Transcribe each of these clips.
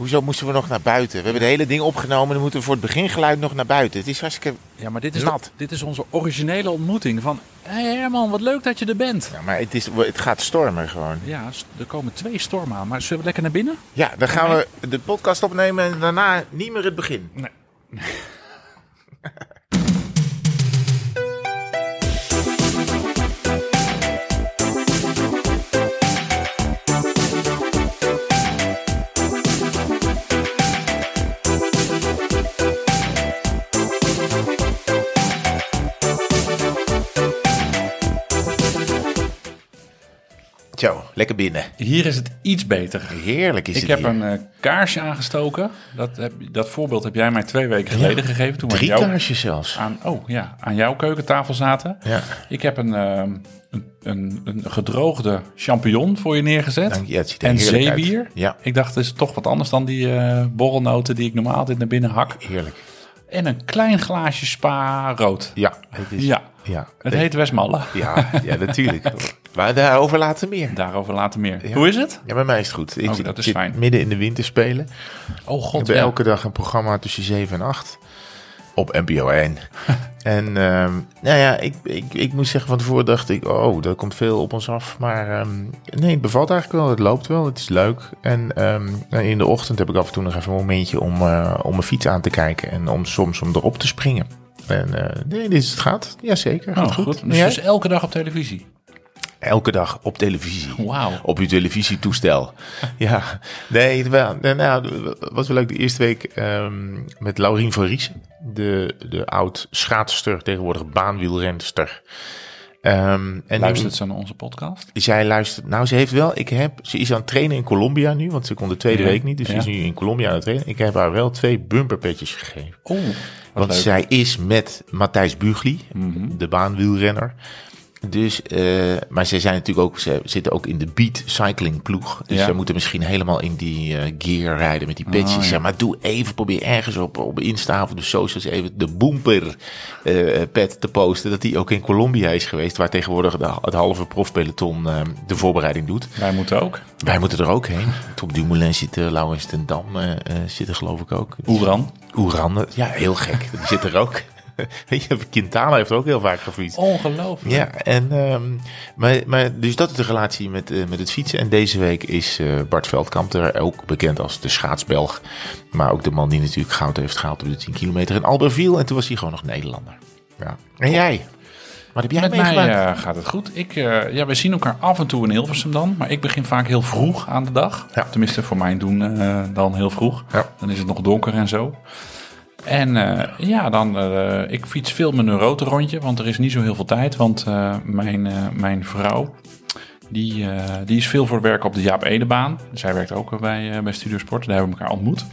Hoezo moesten we nog naar buiten? We hebben de hele ding opgenomen. Dan moeten we voor het begingeluid nog naar buiten. Het is hartstikke... Ja, maar dit is, Nat. dit is onze originele ontmoeting. Van, hé hey Herman, wat leuk dat je er bent. Ja, maar het, is, het gaat stormen gewoon. Ja, er komen twee stormen aan. Maar zullen we lekker naar binnen? Ja, dan gaan we de podcast opnemen en daarna niet meer het begin. Nee. lekker binnen. Hier is het iets beter. Heerlijk is Ik het heb hier. een eh, kaarsje aangestoken. Dat, heb, dat voorbeeld heb jij mij twee weken geleden gegeven. Toen Drie jou kaarsjes zelfs. aan, oh, ja, aan jouw keukentafel zaten. Ja. Ik heb een, ehm, een, een, een gedroogde champignon voor je neergezet. Dank je, het ziet er en uit. zeewier. Ja. Ik dacht, het is toch wat anders dan die eh, borrelnoten die ik normaal altijd naar binnen hak. Heerlijk. En een klein glaasje spa rood. Ja, het is... Ja, Ja, het heet Westmalle. ja, ja natuurlijk. maar daarover later meer. Daarover later meer. Hoe is het? Ja, bij mij is het goed. Ik Oh, dat is fijn. midden in de winter spelen. Oh god, ja. elke dag een programma tussen 7 en 8 op NPO 1. en ehm, nou ja, ik, ik, ik moet zeggen, van tevoren dacht ik, oh, er komt veel op ons af. Maar ehm, nee, het bevalt eigenlijk wel. Het loopt wel, het is leuk. En ehm, nou, in de ochtend heb ik af en toe nog even een momentje om, eh, om mijn fiets aan te kijken. En om soms om erop te springen. En eh, nee, dit is het gaat. Jazeker, gaat Oh, goed. Dus, dus elke dag op televisie. Elke dag op televisie. Wauw. Op uw televisietoestel. ja, nee, wel, nou, was wel leuk de eerste week met Laurien van Riesen. De, de oud schaatster, tegenwoordig baanwielrenster. Ehm en Luistert ze naar onze podcast? zij luistert, nou ze heeft wel, ik heb, ze is aan het trainen in Colombia nu, want ze kon de tweede Ja, week niet. Dus ze is nu in Colombia aan het trainen. Ik heb haar wel twee bumperpetjes gegeven. Wat Want leuk. zij is met Matthijs Bugli, Mhm. de baanwielrenner. Dus, eh, maar zij zijn natuurlijk ook, ze zitten ook in de beat cycling ploeg. Dus Ja. zij moeten misschien helemaal in die eh, gear rijden met die petjes. Oh, ja. Zeg maar doe even, probeer ergens op, op Insta of de socials even de boomper eh, pet te posten. Dat die ook in Colombia is geweest, waar tegenwoordig de, het halve profpeloton de voorbereiding doet. Wij moeten ook. Wij moeten er ook heen. Tom Dumoulin zit er, Laurens ten Dam zit er geloof ik ook. Oeran. Oeran, ja, heel gek. Die zit er ook. Weet je, Quintana heeft er ook heel vaak gefietst. Ongelooflijk. Ja, en, ehm, maar, maar dus dat is de relatie met, eh, met het fietsen. En deze week is eh, Bart Veldkamp er ook bekend als de schaatsbelg. Maar ook de man die natuurlijk goud heeft gehaald op de 10 kilometer in Albertville. En toen was hij gewoon nog Nederlander. Ja. En jij? Wat heb jij Met mij eh, gaat het goed. Ik, ja, we zien elkaar af en toe in Hilversum dan. Maar ik begin vaak heel vroeg aan de dag. Ja. Tenminste, voor mijn doen dan heel vroeg. Ja. Dan is het nog donker en zo. En eh, ja, dan, eh, ik fiets veel mijn neurote rondje. Want er is niet zo heel veel tijd. Want eh, mijn, mijn vrouw, die, die is veel voor werk op de Jaap Edebaan. Zij werkt ook bij, bij Studiosport. Daar hebben we elkaar ontmoet.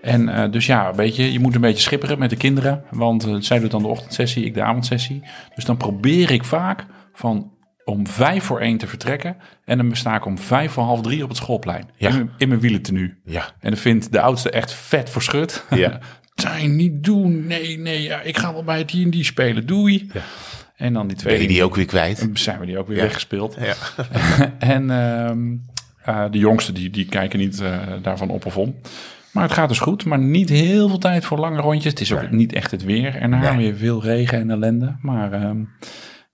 En dus ja, weet je, je moet een beetje schipperen met de kinderen. Want zij doet dan de ochtendsessie, ik de avondsessie. Dus dan probeer ik vaak van om vijf voor één te vertrekken. En dan sta ik om vijf voor half drie op het schoolplein. Ja. In, mijn- in mijn wielentenu. Ja. En dan vindt de oudste echt vet verschut. Ja. Tijn, niet doen. Nee, nee, ja, ik ga wel bij het die spelen. Doei. Ja. En dan die Ben tweede. je die ook weer kwijt? Zijn we die ook weer Ja. weggespeeld. Ja. En ehm, eh, de jongsten die, die kijken niet eh, daarvan op of om. Maar het gaat dus goed, maar niet heel veel tijd voor lange rondjes. Het is ook Nee. niet echt het weer. Erna Nee. weer veel regen en ellende. Maar ehm,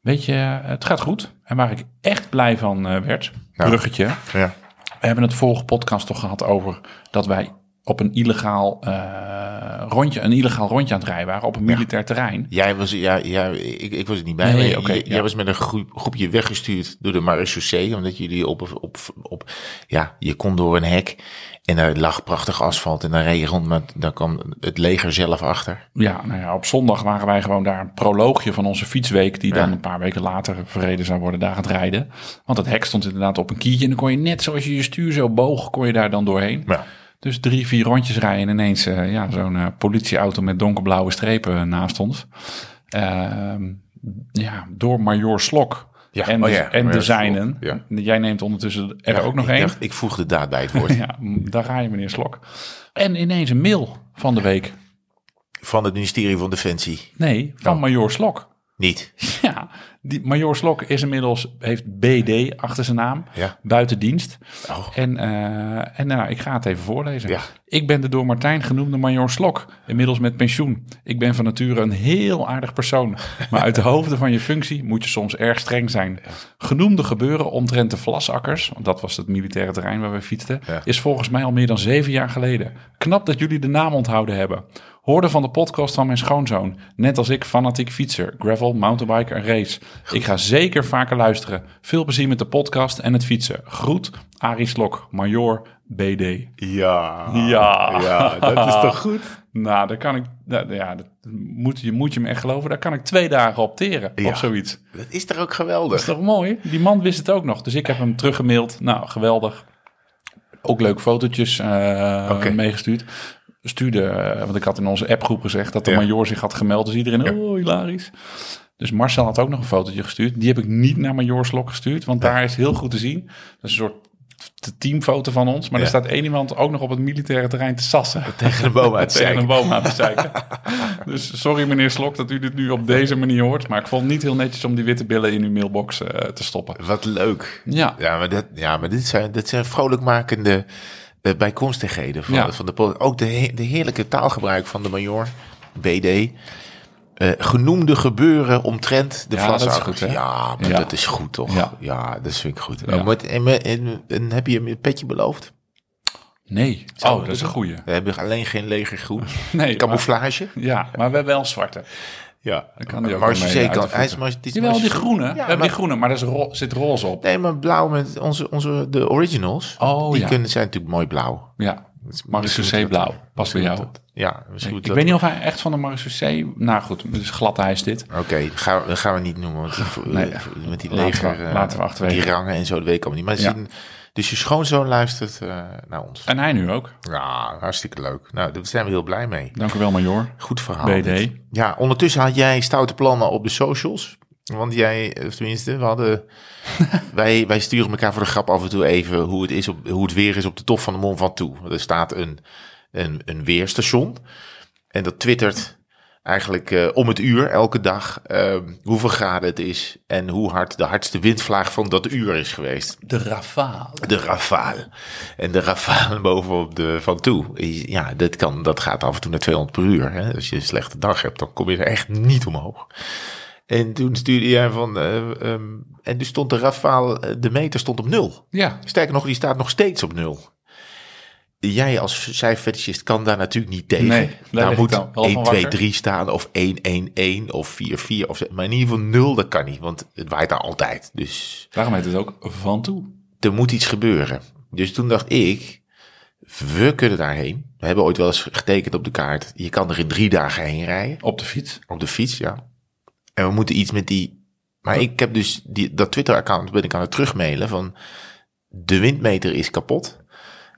weet je, het gaat goed. En waar ik echt blij van eh, werd, Nou. bruggetje. Ja. We hebben het vorige podcast toch gehad over dat wij op een illegaal eh, rondje, een illegaal rondje aan het rijden waren op een militair terrein. Jij was, ja, ja ik, ik was er niet bij. Nee, jij- oké, jij, ja. jij was met een groep, groepje weggestuurd door de marechaussee. Omdat jullie op, op, op, ja, je kon door een hek. En daar lag prachtig asfalt. En daar reed je rond, maar daar kwam het leger zelf achter. Ja, nou ja, op zondag waren wij gewoon daar een proloogje van onze fietsweek, die dan Ja. een paar weken later verreden zou worden, daar aan het rijden. Want het hek stond inderdaad op een kietje en dan kon je net zoals je je stuur zo boog, kon je daar dan doorheen. Ja. Dus drie, vier rondjes rijden en ineens eh, ja, zo'n eh, politieauto met donkerblauwe strepen naast ons. Ehm, ja, door Major Slok Ja, en, oh ja, en de Major zijnen. Slok, Jij neemt ondertussen er Ja, ook nog één. ik voeg de daad bij het woord. Ja, daar ga je meneer Slok. En ineens een mail van de week. Van het ministerie van Defensie. Nee, van Oh. Major Slok. Niet. Ja, Die Major Slok is inmiddels, heeft BD achter zijn naam, Ja. buiten dienst. Oh. En, eh, en nou, ik ga het even voorlezen. Ja. Ik ben de door Martijn genoemde Major Slok, inmiddels met pensioen. Ik ben van nature een heel aardig persoon. Maar uit de hoofden van je functie moet je soms erg streng zijn. Genoemde gebeuren omtrent de vlasakkers, want dat was het militaire terrein waar we fietsten, Ja. is volgens mij al meer dan zeven jaar geleden. Knap dat jullie de naam onthouden hebben. Hoorde van de podcast van mijn schoonzoon. Net als ik fanatiek fietser, gravel, mountainbike en race. Ik ga zeker vaker luisteren. Veel plezier met de podcast en het fietsen. Groet, Arie Slok, Major, BD. Ja. Ja. Ja, dat is toch goed? Nou, daar kan ik, ja, dat moet, je, moet je me echt geloven. Daar kan ik twee dagen op teren Ja. of zoiets. Dat is toch ook Dat is geweldig? toch mooi? Die man wist het ook nog. Dus ik heb hem teruggemaild. Nou, geweldig. Ook leuke fotootjes eh, meegestuurd. Stuurde, eh, want ik had in onze appgroep gezegd dat de Ja. major zich had gemeld. Dus iedereen, oh, hilarisch. Dus Marcel had ook nog een fotootje gestuurd. Die heb ik niet naar Major Slok gestuurd, want daar is heel goed te zien. Dat is een soort teamfoto van ons. Maar Ja. er staat één iemand ook nog op het militaire terrein te sassen. Tegen de boom uit Tegen een zeiken. boom aan te zeiken. dus sorry meneer Slok dat u dit nu op deze manier hoort. Maar ik vond het niet heel netjes om die witte billen in uw mailbox eh, te stoppen. Wat leuk. Ja, Ja, maar, dat, ja, maar dit zijn, dit zijn vrolijkmakende eh, bijkomstigheden van, Ja. van de Ook de, de heerlijke taalgebruik van de major, BD. Eh, genoemde gebeuren omtrent de Ja, dat is goed? Ja, maar Ja. dat is goed toch? Ja. Ja, dat vind ik goed. Ja. Maar- en, en, en heb je een petje beloofd? nee. Zou Oh, dat is een goeie. We hebben alleen geen legergroen. Nee, Camouflage? maar- ja, maar we hebben wel zwarte. Ja. Dan kan die ook Marche mee kan, de hij is maar, het is Jawel, die groene. we hebben maar- die groene, maar er ro- zit roze op. Nee, maar blauw met onze, onze de originals. Oh, die ja. kunnen, zijn natuurlijk mooi blauw. Ja, Dus dat- blauw. Past bij jou. dat- Ja, misschien Ik dat- weet niet of hij echt van de Marseillais... Nou goed, het is glad ijs dit. Oké, gaan, we- dat gaan we niet noemen. Want die- Nee. met die Laten we- leger, eh, laten we achterwege. die rangen en zo, dat weet ik allemaal niet. Maar Ja. zien- dus je schoonzoon luistert eh, naar ons. En hij nu ook. Ja, hartstikke leuk. Nou, daar zijn we heel blij mee. Dank u wel, major. Goed verhaal. BD. dit. Ja, ondertussen had jij stoute plannen op de socials. Want jij, of tenminste, we hadden... wij, wij sturen elkaar voor de grap af en toe even hoe het, is op, hoe het weer is op de top van de Mont Ventoux. Er staat een, een, een weerstation. En dat twittert eigenlijk eh, om het uur elke dag eh, hoeveel graden het is. En hoe hard de hardste windvlaag van dat uur is geweest. De Rafale. De Rafale. En de Rafale bovenop de Van Toe. Ja, dat, kan, dat gaat af en toe naar 200 per uur. Hè? Als je een slechte dag hebt, dan kom je er echt niet omhoog. En toen stuurde jij van... eh, ehm, en dus stond de Rafale, eh, de meter stond op nul. Ja, Sterker nog, die staat nog steeds op nul. Jij als cijferfetischist kan daar natuurlijk niet tegen. Nee, daar moet dan wel 1, van 2, wakker. 3 staan of 1, 1, 1 of 4, 4. Of, maar in ieder geval 0, dat kan niet. Want het waait daar altijd. Dus daarom heet het ook Van Toe. er moet iets gebeuren. Dus toen dacht ik, we kunnen daarheen. We hebben ooit wel eens getekend op de kaart. Je kan er in drie dagen heen rijden. Op de fiets. Op de fiets, ja. En we moeten iets met die... Maar ik heb dus die, dat Twitter-account ben ik aan het terugmailen van... De windmeter is kapot.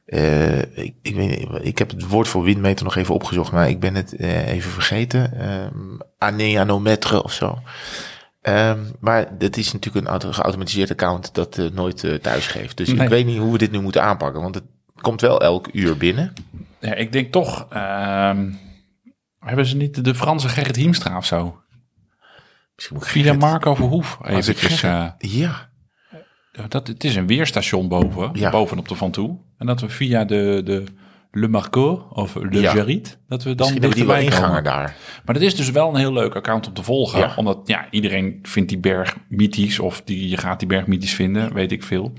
Eh, ik, ik, weet, ik heb het woord voor windmeter nog even opgezocht, maar ik ben het eh, even vergeten. Um, aneanometre of zo. Ehm, maar het is natuurlijk een auto, geautomatiseerd account dat eh, nooit thuis geeft. Dus Nee. ik weet niet hoe we dit nu moeten aanpakken, want het komt wel elk uur binnen. Ja, ik denk toch... ehm, hebben ze niet de Franse Gerrit Hiemstra of zo? Misschien moet ik Via Marco Verhoef. eh, Ja, dat, het is een weerstation boven, Ja. bovenop de Van Toe. En dat we via de, de Le Marco of Le Ja. Gerrit, dat we dan hebben die inganger daar. Maar dat is dus wel een heel leuk account om te volgen. Ja. Omdat ja, iedereen vindt die berg mythisch. Of die, je gaat die berg mythisch vinden, weet ik veel.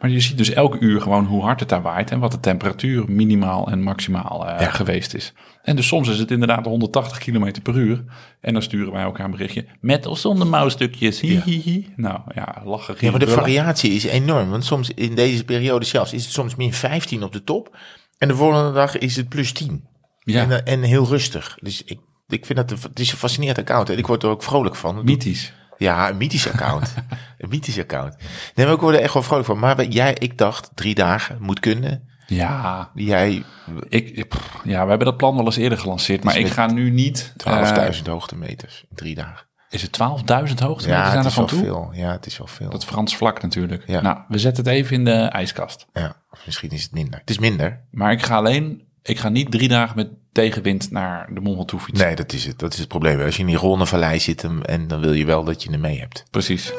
Maar je ziet dus elke uur gewoon hoe hard het daar waait. En wat de temperatuur minimaal en maximaal Ja. geweest is. En dus soms is het inderdaad 180 km per uur. En dan sturen wij elkaar een berichtje. Met of zonder mouwstukjes. Hi, hi, hi. Nou ja, lachen. Ja, maar de variatie is enorm. Want soms in deze periode zelfs is het soms min 15 op de top. En de volgende dag is het plus 10. Ja, En, eh, en heel rustig. Dus ik, ik vind dat het is een fascinerend account. En ik word er ook vrolijk van. mythisch. Ja, een mythisch account. een mythisch account. Nee, maar ik word er echt wel vrolijk van. Maar jij, ik dacht, drie dagen moet kunnen. Ja, Jij, ik, pff, ja, we hebben dat plan wel eens eerder gelanceerd. Maar ik ga nu niet... 12.000 eh, hoogtemeters in drie dagen. is het 12.000 hoogtemeters Ja, er is toe? veel. Ja, het is wel veel. Dat Frans vlak natuurlijk. Ja. Nou, we zetten het even in de ijskast. Ja, of misschien is het minder. Het is minder. Maar ik ga alleen, ik ga niet drie dagen met tegenwind naar de Mont toe fietsen. Nee, dat is het. Dat is het probleem. Als je in die Rhônevallei zit en, dan wil je wel dat je hem mee hebt. Precies.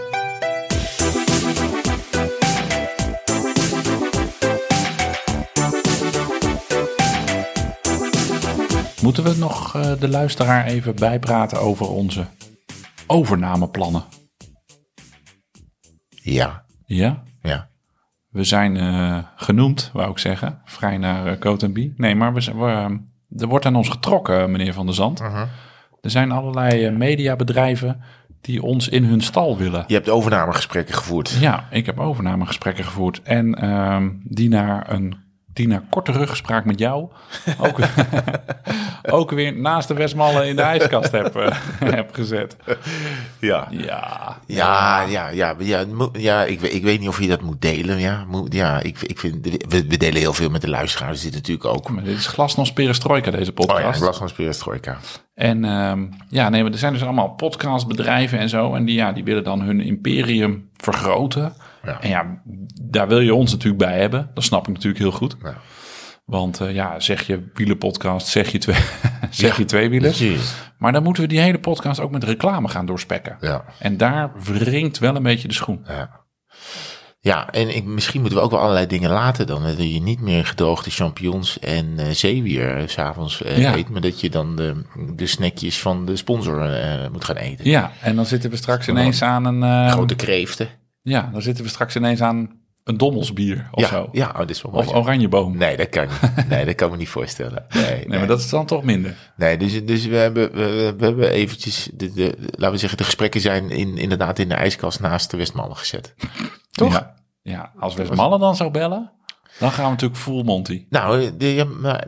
Moeten we nog eh, de luisteraar even bijpraten over onze overnameplannen? Ja, Ja? ja. We zijn eh, genoemd, wou ik zeggen. Vrij naar uh. Nee, maar we, zijn- we, eh, er wordt aan ons getrokken, meneer Van der Zand. Er zijn allerlei eh, mediabedrijven die ons in hun stal willen. Je hebt overnamegesprekken gevoerd. Ja, ik heb overnamegesprekken gevoerd. En ehm, die naar een die naar korte ruggespraak met jou ook, ook weer naast de Westmallen in de ijskast heb, eh, heb gezet. Ja. Ja, Ja, ja, ja, ik, weet- ik weet niet of je dat moet delen. Ja, moet, ja ik, ik vind, we, we delen heel veel met de luisteraars. Dit natuurlijk ook. maar dit is glasnost perestroika, deze Oh ja, podcast. Last van Perestroika. En ehm, ja, nee, maar er zijn dus allemaal podcastbedrijven en zo. En die, ja, die willen dan hun imperium vergroten. Ja. En ja, daar wil je ons natuurlijk bij hebben. Dat snap ik natuurlijk heel goed. Want eh, ja, zeg je wielenpodcast, zeg je, twee, zeg je tweewielers. Precies. Maar dan moeten we die hele podcast ook met reclame gaan doorspekken. Ja. En daar wringt wel een beetje de schoen. Ja. Ja, en ik, misschien moeten we ook wel allerlei dingen laten dan. Dat je niet meer gedroogde champignons en eh zeewier eh, s'avonds Ja. eet. Maar dat je dan de, de snackjes van de sponsor moet gaan eten. Ja, en dan zitten we straks ineens aan een... eh, Grote kreeften. Ja, dan zitten we straks ineens aan een dommelsbier of ja, zo. ja oh, is wel mooi. Of oranjeboom. Nee, dat kan niet. Nee, dat kan ik me niet voorstellen. Nee, nee. Nee, maar dat is dan toch minder. nee dus, dus we, hebben, we, we hebben eventjes, de, de, laten we zeggen, de gesprekken zijn in, inderdaad in de ijskast naast de Westmannen gezet. Toch? Ja, ja als Westmalle dan zou bellen, dan gaan we natuurlijk full Monty. Nou,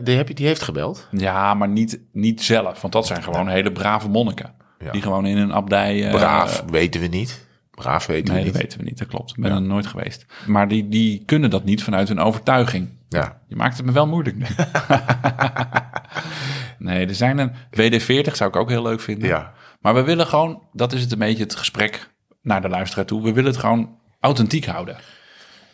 heb je, die heeft gebeld. Ja, maar niet, niet zelf, want dat zijn gewoon hele brave monniken. Die gewoon in een abdij... eh, Braaf, weten we niet. Braaf weten Nee, we dat weten we niet, dat klopt. Ik ben er nooit geweest. Maar die, die kunnen dat niet vanuit hun overtuiging. Ja, Je maakt het me wel moeilijk nu. nee, er zijn een... WD-40 zou ik ook heel leuk vinden. ja. Maar we willen gewoon, dat is het een beetje het gesprek naar de luisteraar toe. We willen het gewoon authentiek houden.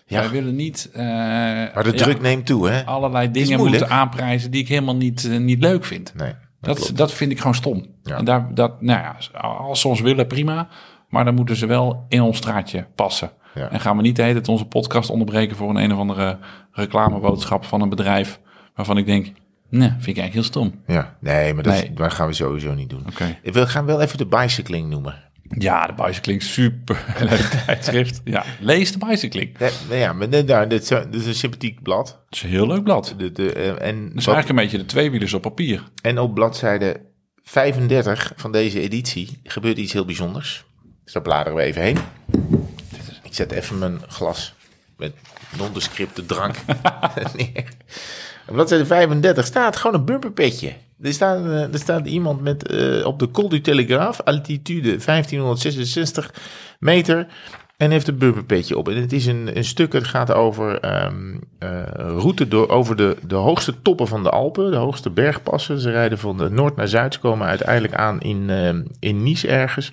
Ja. Wij willen niet eh, Maar de ja, druk neemt toe, hè? allerlei dingen moeten aanprijzen die ik helemaal niet, eh, niet leuk vind. Nee. Dat, dat, vind ik gewoon stom. Ja. En daar, dat, nou ja, als ze ons willen, prima. Maar dan moeten ze wel in ons straatje passen. Ja. En gaan we niet de hele tijd onze podcast onderbreken voor een een of andere reclameboodschap van een bedrijf. Waarvan ik denk, nee, vind ik eigenlijk heel stom. Ja, nee, maar dat, Nee. dat gaan we sowieso niet doen. Oké. We gaan wel even de bicycling noemen. Ja, de Bicycling, super leuk tijdschrift. Ja, lees de Bicycling. Nee, nou ja, maar nou, dit, is, dit is een sympathiek blad. Het is een heel leuk blad. De, de, eh, en, Het is wat- eigenlijk een beetje de tweewielers op papier. en op bladzijde 35 van deze editie gebeurt iets heel bijzonders. Dus daar bladeren we even heen. Ik zet even mijn glas met nondescripte drank neer. Op bladzijde 35 staat gewoon een bumperpetje. Er staat, eh, er staat iemand met eh, op de Col du Telegraaf, altitude 1566 meter. En heeft een bumperpetje op. En het is een, een stuk, het gaat over ehm, eh, route door, over de, de hoogste toppen van de Alpen, de hoogste bergpassen. Ze rijden van de noord naar zuid, komen uiteindelijk aan in, ehm, in Nice ergens.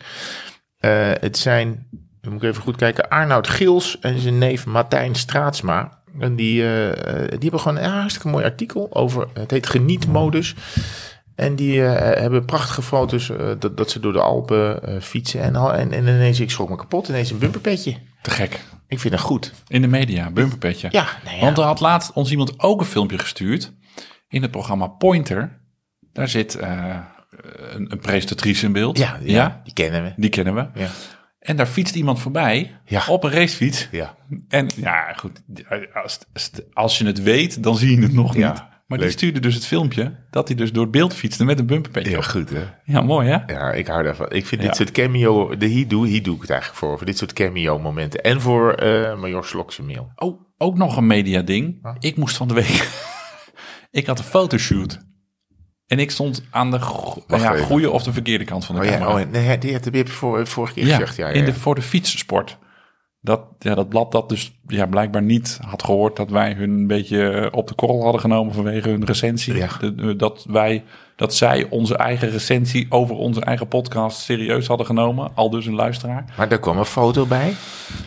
Eh, het zijn, dan moet ik even goed kijken, Arnoud Gils en zijn neef Martijn Straatsma. En die, eh, eh, die hebben gewoon een hartstikke mooi artikel over, het heet genietmodus. En die hebben prachtige foto's dat, dat ze door de Alpen fietsen. En, en, en ineens, ik schrok me kapot, ineens een bumperpetje. Te gek. Ik vind dat goed. In de media, bumperpetje. Ja, nou ja. Want er had laatst ons iemand ook een filmpje gestuurd. In het programma Pointer. Daar zit een, een presentatrice in beeld. ja, ja, die kennen we. Die kennen we. Ja. En daar fietst iemand voorbij Ja. op een racefiets. Ja. En ja, goed. Als, als je het weet, dan zie je het nog Ja, niet. Maar die stuurde dus het filmpje dat hij dus door het beeld fietste met een bumperpetje. Ja, goed hè. Ja, mooi hè? Ja, ik hou daarvan. Ik vind Ja. dit soort cameo, de hier doe, hier doe ik het eigenlijk voor. Voor dit soort cameo momenten. En voor eh Major Slokse mail. Oh, ook nog een media ding. Ik moest van de week... ik had een fotoshoot. En ik stond aan de go- ja, goede of de verkeerde kant van de Oh ja, camera. oh, nee, die heb je voor, vorige keer ja, gezegd. Ja, ja, in de, voor de fietssport. Dat, ja, dat blad dat dus ja, blijkbaar niet had gehoord dat wij hun een beetje eh, op de korrel hadden genomen vanwege hun recensie. Ja. De- dat, wij, dat zij onze eigen recensie over onze eigen podcast serieus hadden genomen. Al dus een luisteraar. Maar daar kwam een foto bij.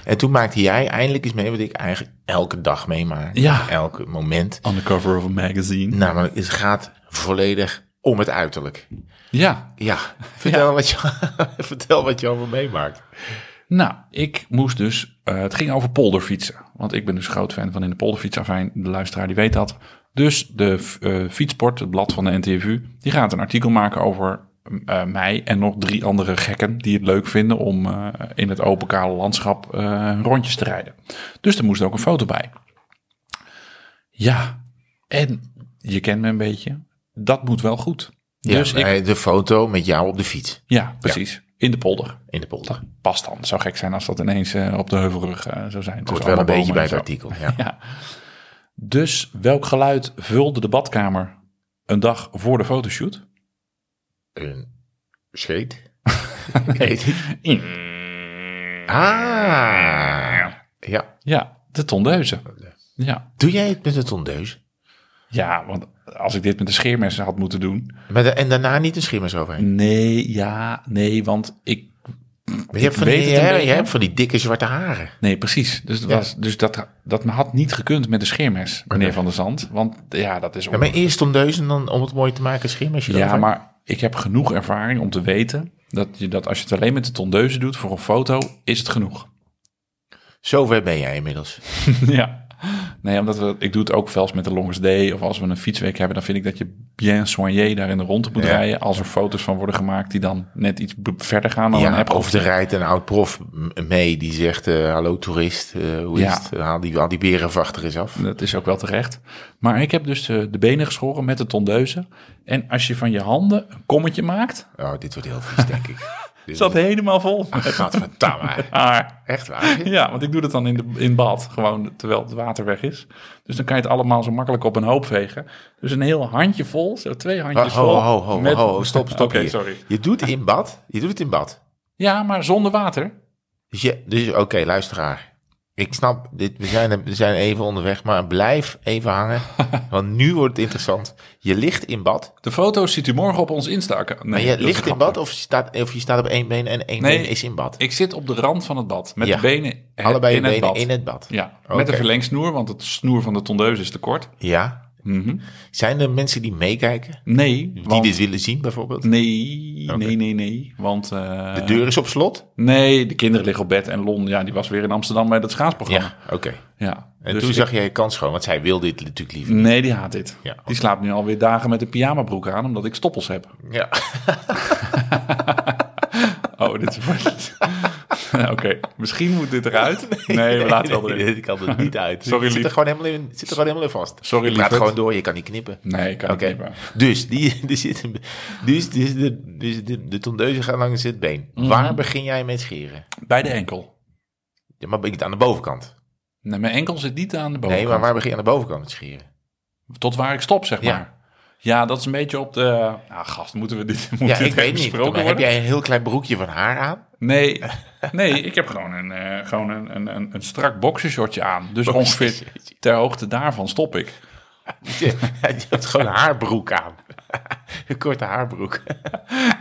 En toen maakte jij eindelijk eens mee wat ik eigenlijk elke dag meemaak. Ja. Elke moment. On the cover of a magazine. Namelijk, het gaat volledig om het uiterlijk. Ja, Ja, vertel, Wat, je, vertel wat je allemaal meemaakt. Nou, ik moest dus. eh, het ging over polderfietsen. Want ik ben dus groot fan van in de polderfietsafijn. De luisteraar die weet dat. Dus de eh, Fietsport, het blad van de NTFU, die gaat een artikel maken over eh, mij en nog drie andere gekken die het leuk vinden om in het open kale landschap rondjes te rijden. Dus er moest ook een foto bij. Ja, en je kent me een beetje. Dat moet wel goed. Ja, dus ik, de foto met jou op de fiets ja, precies. In de polder. in de polder. past dan. Het zou gek zijn als dat ineens eh, op de heuvelrug eh, zou zijn. Hoort Tussen wel een beetje bij het artikel. Ja. Ja. Dus welk geluid vulde de badkamer een dag voor de fotoshoot? Een scheet? Ah. Ja. Ja, de tondeuze. Ja. Doe jij het met een tondeus? Ja, want als ik dit met de scheermessen had moeten doen. De- en daarna niet een schimmers overheen. Nee, ja, nee, want ik... Maar je hebt, van die, het een je, beetje. je hebt van die dikke zwarte haren. Nee, precies. Dus, het Ja. was, dus dat, dat had niet gekund met de scheermes, meneer Van der Zand. Want ja, dat is... Ja, maar eerst tondeus en dan om het mooi te maken schimmesje Ja, eroverheen. maar ik heb genoeg ervaring om te weten dat, je dat als je het alleen met de tondeuze doet voor een foto, is het genoeg. Zover ben jij inmiddels. ja. Nee, omdat we, ik doe het ook eens met de longest day. Of als we een fietsweek hebben, dan vind ik dat je bien soigné daar in de rondte moet Ja. rijden. Als er foto's van worden gemaakt die dan net iets verder gaan dan een Ja, app. of er rijdt een oud prof mee die zegt, eh, hallo toerist, eh, hoe is het? Haal die, haal die berenvachter eens af. Dat is ook wel terecht. Maar ik heb dus eh, de benen geschoren met de tondeuze. En als je van je handen een kommetje maakt, Oh, dit wordt heel vies, denk ik. Zat helemaal vol. Gadverdamme. haar. Echt waar? Ja, want ik doe dat dan in, de, in bad, gewoon terwijl het water weg is. Dus dan kan je het allemaal zo makkelijk op een hoop vegen. Dus een heel handje vol, zo twee handjes ho, vol. ho, ho, met- ho, stop, stop hier. sorry. Je doet in bad, je doet het in bad. Ja, maar zonder water. Dus, je, dus oké, luisteraar. Ik snap, dit, we, zijn, we zijn even onderweg, maar blijf even hangen. Want nu wordt het interessant. Je ligt in bad, De foto's ziet u morgen op ons Insta-account. Nee, maar je ligt in bad of je, staat, of je staat op één been en één Nee. been is in bad. Ik zit op de rand van het bad, met Ja. de benen Allebei in je het benen bad. in het bad. Ja, met een verlengsnoer, want het snoer van de tondeuse is te kort. Ja. Mhm. Zijn er mensen die meekijken? Nee, Die want... dit willen zien bijvoorbeeld? Nee, nee, nee, nee. Want eh, De deur is op slot? nee, de kinderen liggen op bed en Lon, ja, die was weer in Amsterdam bij dat schaatsprogramma. Ja, oké. Ja. En Dus toen ik- zag jij je kans schoon, want zij wil dit natuurlijk liever. Nee, die haat dit. Ja. Die slaapt nu alweer dagen met een pyjamabroek aan, omdat ik stoppels heb. Ja. Oh, dit is... Oké, misschien moet dit eruit. Nee, we laten wel erin. Ik kan er niet uit. Sorry, zit lief. er gewoon helemaal in, zit er gewoon helemaal in vast. Sorry, praat lieverd. gewoon door, je kan niet knippen. Nee, kan niet. dus, die, er zit dus, dus, de, dus de, de tondeuze gaat langs het been. Mhm. Waar begin jij met scheren? Bij de enkel. Ja, maar ben ik aan de bovenkant? Nee, mijn enkel zit niet aan de bovenkant. Nee, maar waar begin je aan de bovenkant met scheren? Tot waar ik stop, zeg maar. Ja, dat is een beetje op de... Nou, gast, moeten we dit moet Ja, dit ik weet niet. Maar heb jij een heel klein broekje van haar aan? Nee, nee, ik heb gewoon een, eh, gewoon een, een, een, een strak boxershortje aan. Dus ongeveer ter hoogte daarvan stop ik. Je, je hebt gewoon een haarbroek aan. Een korte haarbroek.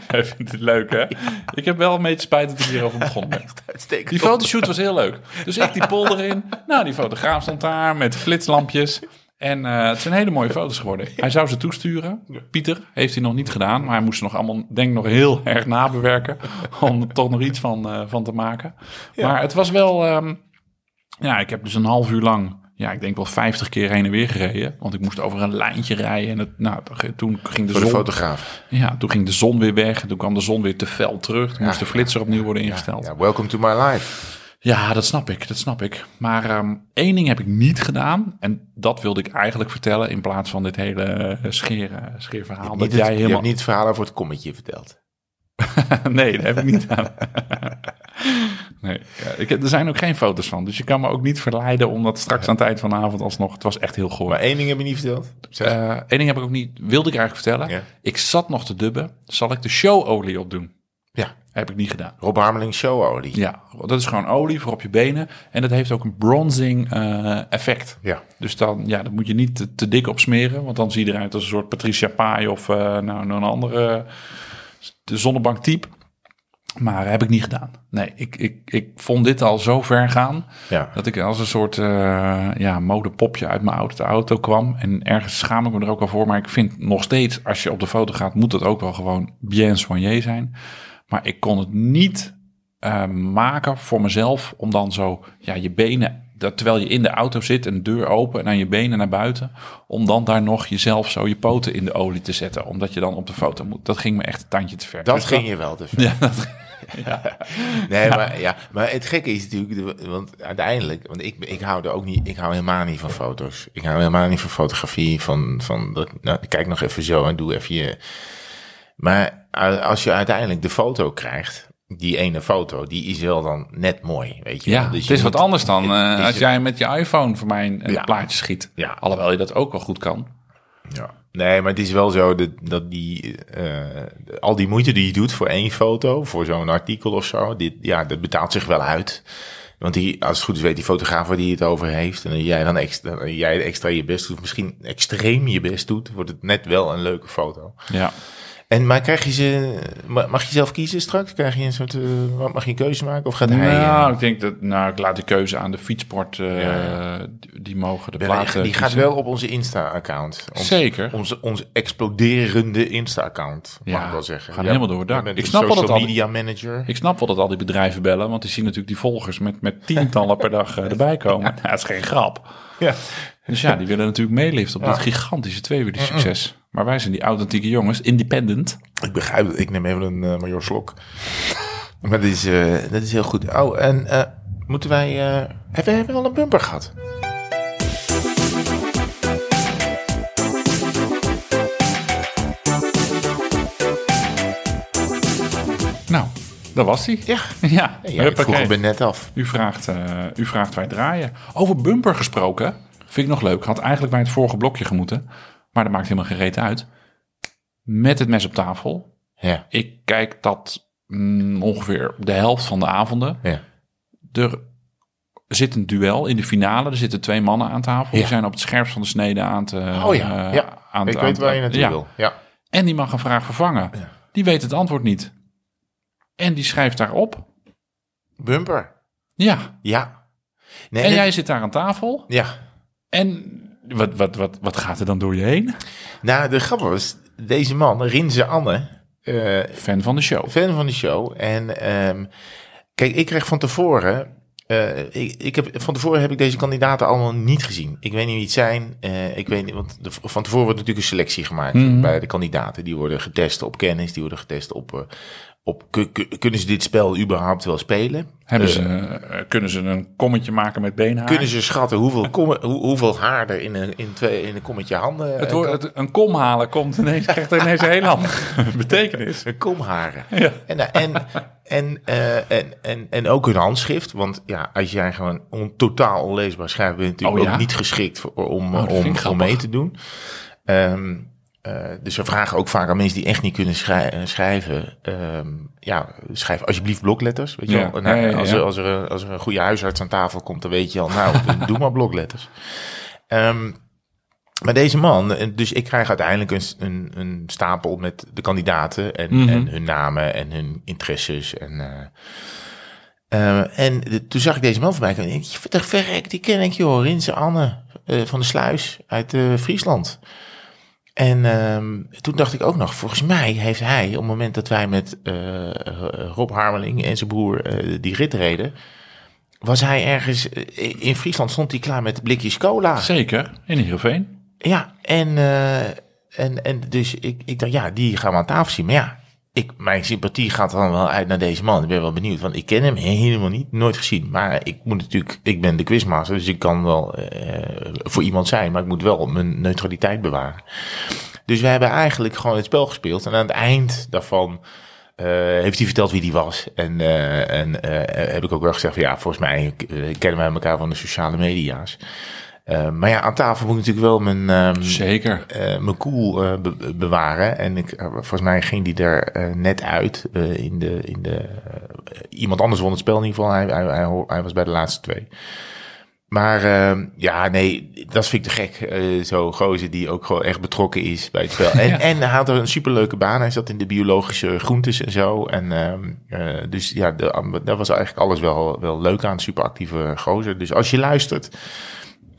Jij vindt het leuk, hè? Ik heb wel een beetje spijt dat ik hierover begonnen ben. Uitstekend. Die fotoshoot was heel leuk. Dus ik die polder in. Nou, die fotograaf stond daar met flitslampjes. En eh, het zijn hele mooie foto's geworden. Hij zou ze toesturen. Pieter heeft hij nog niet gedaan. Maar hij moest ze nog allemaal, denk ik, nog heel erg nabewerken. Om er toch nog iets van, eh, van te maken. Maar het was wel... ehm, ja, ik heb dus een half uur lang... Ja, ik denk wel 50 keer heen en weer gereden. Want ik moest over een lijntje rijden. En het, nou, toen ging de Voor de zon... fotograaf. Ja, toen ging de zon weer weg. En toen kwam de zon weer te fel terug. Toen moest de flitser opnieuw worden ingesteld. Ja, welcome to my life. Ja, dat snap ik, dat snap ik. Maar ehm, één ding heb ik niet gedaan. En dat wilde ik eigenlijk vertellen in plaats van dit hele eh, scheer, eh, scheerverhaal. Dat het- jij Je helemaal... hebt niet het verhaal over het kommetje verteld. nee, dat heb ik niet gedaan. nee, ja, ik, heb- er zijn ook geen foto's van. Dus je kan me ook niet verleiden om dat straks aan het eind van de avond alsnog... Het was echt heel goor. Maar één ding heb je niet verteld. Zeg. Eh Eén ding heb ik ook niet, wilde ik eigenlijk vertellen. Ja. Ik zat nog te dubben. Zal ik de showolie opdoen? Heb ik niet gedaan. Rob Harmeling showolie. Ja, dat is gewoon olie voor op je benen. En dat heeft ook een bronzing eh, effect. Ja. Dus dan, ja, dat moet je niet te, te dik op smeren. Want dan zie je eruit als een soort Patricia Pai of eh, nou, een andere de zonnebank type. Maar heb ik niet gedaan. Nee, ik, ik, ik vond dit al zo ver gaan. Ja. Dat ik als een soort eh, ja, modepopje uit mijn auto, auto kwam. En ergens schaam ik me er ook al voor. Maar ik vind nog steeds, als je op de foto gaat, moet het ook wel gewoon bien soigné zijn. Maar ik kon het niet eh, maken voor mezelf om dan zo ja, je benen, dat, terwijl je in de auto zit, een deur open en dan je benen naar buiten, om dan daar nog jezelf zo je poten in de olie te zetten, omdat je dan op de foto moet. Dat ging me echt een tandje te ver. Dat Dus ging je wel te ver. Ja, dat, ja. Nee, maar, ja, maar het gekke is natuurlijk, de- want uiteindelijk, want ik, ik hou er ook niet, ik hou helemaal niet van foto's. Ik hou helemaal niet van fotografie, van, van dat, nou, kijk nog even zo en doe even je. Maar als je uiteindelijk de foto krijgt, die ene foto, die is wel dan net mooi, weet je. Ja, Dus het je is wat anders dan het eh, is- als jij met je iPhone voor mij een, Ja. plaatje schiet. Ja. Alhoewel je dat ook wel goed kan. Ja. Nee, maar het is wel zo dat, dat die, eh, al die moeite die je doet voor één foto, voor zo'n artikel of zo, dit, ja, dat betaalt zich wel uit. Want die, als het goed is, weet die fotograaf waar die het over heeft. En jij dan extra, jij extra je best doet, misschien extreem je best doet, wordt het net wel een leuke foto. Ja. En maar krijg je ze, ma- mag je zelf kiezen straks? Krijg je een soort, wat mag je een keuze maken? Of gaat hij? Nou, eh, ik denk dat, nou, ik laat de keuze aan de fietsport, eh, Ja, Die, mogen de platen die gaat wel op onze Insta-account. Zeker. Onze, onze exploderende Insta-account, mag Ja, ik wel zeggen. gaan helemaal door dak. Ik snap wel dat al- media manager. Ik snap wel dat al die bedrijven bellen, want die zien natuurlijk die volgers met, met tientallen per dag erbij komen. Nou, dat is geen grap. Ja. Dus ja, die willen natuurlijk meeliften op dit gigantische tweewieler succes. Maar wij zijn die authentieke jongens, independent. Ik begrijp het. Ik neem even een eh major slok. Maar dat is, eh, dat is heel goed. Oh, en eh, moeten wij... hebben, hebben we al een bumper gehad? Nou, dat was die. Ja. Ja, ja ik vroeg hem net af. U vraagt, u vraagt wij draaien. Over bumper gesproken, vind ik nog leuk. Had eigenlijk bij het vorige blokje gemoeten. Maar dat maakt helemaal geen reet uit. Met het mes op tafel. Ja, Ik kijk dat mm, ongeveer de helft van de avonden. ja. Er zit een duel in de finale. Er zitten twee mannen aan tafel. Die zijn op het scherpst van de snede aan te... Oh ja, ja. aan ik te- weet aan- waar je naartoe ja. wil. Ja. En die mag een vraag vervangen. Die weet het antwoord niet. En die schrijft daarop. Bumper. Ja. Ja. Nee, En jij zit daar aan tafel. Ja. En wat, wat, wat, wat gaat er dan door je heen? Nou, de grap was, deze man, Rinze Anne, eh, Fan van de show. fan van de show. En ehm, kijk, ik kreeg van tevoren. eh, ik, ik heb, van tevoren heb ik deze kandidaten allemaal niet gezien. Ik weet niet wie het zijn. eh, ik weet niet, want de- van tevoren wordt natuurlijk een selectie gemaakt Mhm. bij de kandidaten. Die worden getest op kennis, die worden getest op. eh, op ku- ku- kunnen ze dit spel überhaupt wel spelen? Hebben Eh, ze, eh, kunnen ze een kommetje maken met beenhaar? Kunnen ze schatten hoeveel, hoe, hoeveel haar er in een, in twee, in een kommetje handen... het eh, woord, het- een kom halen komt ineens, krijgt ineens een hele andere betekenis. Een komharen. Ja. En, eh, en, en, eh, en, en, en ook een handschrift. Want ja, als jij gewoon on, totaal onleesbaar schrijft, ben je natuurlijk Oh, ja? ook niet geschikt voor, om, Oh, om, om mee te doen. Ehm, eh, dus we vragen ook vaak aan mensen die echt niet kunnen schrij- eh, schrijven. ehm, ja, schrijf alsjeblieft blokletters. Weet je Ja. wel? Nou, Ja, ja, ja, als, er, als, er, een- als er een goede huisarts aan tafel komt, dan weet je al, nou, doe maar blokletters. Ehm, maar deze man, eh, dus ik krijg uiteindelijk een, een, een stapel met de kandidaten en, Mhm. en hun namen en hun interesses. En, en de- toen zag ik deze man voorbij komen. en ik verrek, die ken ik joh, Rinse Anne van de Sluis uit Friesland. En ehm, toen dacht ik ook nog, volgens mij heeft hij, op het moment dat wij met eh, Rob Harmeling en zijn broer eh, die rit reden, was hij ergens, eh, in Friesland stond hij klaar met blikjes cola. Zeker, in Heerenveen. Ja, en, en, en dus ik, ik dacht, ja, die gaan we aan tafel zien. Maar ja, ik, mijn sympathie gaat dan wel uit naar deze man. Ik ben wel benieuwd, want ik ken hem helemaal niet, nooit gezien. Maar ik moet natuurlijk, ik ben de quizmaster, dus ik kan wel eh, voor iemand zijn, maar ik moet wel mijn neutraliteit bewaren. Dus we hebben eigenlijk gewoon het spel gespeeld. En aan het eind daarvan eh, heeft hij verteld wie die was. En, eh, en heb ik ook wel gezegd van ja, volgens mij kennen wij elkaar van de sociale media's. Eh, maar ja, aan tafel moet ik natuurlijk wel mijn, ehm, Zeker. eh, mijn koel eh, be- bewaren. En ik, volgens mij ging die er net uit. in de, in de, iemand anders won het spel in ieder geval. Hij, hij, hij, was bij de laatste twee. Maar ehm, ja, nee, dat vind ik te gek. Zo'n gozer die ook gewoon echt betrokken is bij het spel. En, Ja. en hij had er een superleuke baan. Hij zat in de biologische groentes en zo. En ehm, eh, dus ja, de, dat was eigenlijk alles wel, wel leuk aan. Superactieve gozer. Dus als je luistert,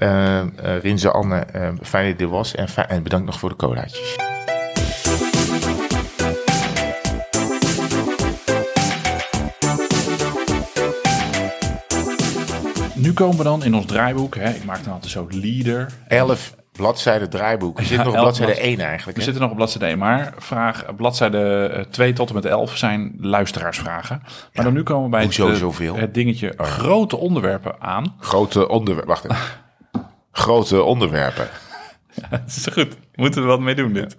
eh, Rinze Anne, eh, fijn dat je er was. En, en bedankt nog voor de colaatjes. Nu komen we dan in ons draaiboek. Hè. Ik maak dan altijd zo leader. 11 bladzijden draaiboek. We zitten nog op 11 bladzijde blad- 1 eigenlijk. We hè? zitten nog op bladzijde 1, maar vraag, bladzijde 2 tot en met 11 zijn luisteraarsvragen. Maar dan nu komen we bij Hoezo het, dingetje grote onderwerpen aan. Grote onderwerpen. Wacht even. Grote onderwerpen. Dat is goed. Moeten we wat mee doen dit.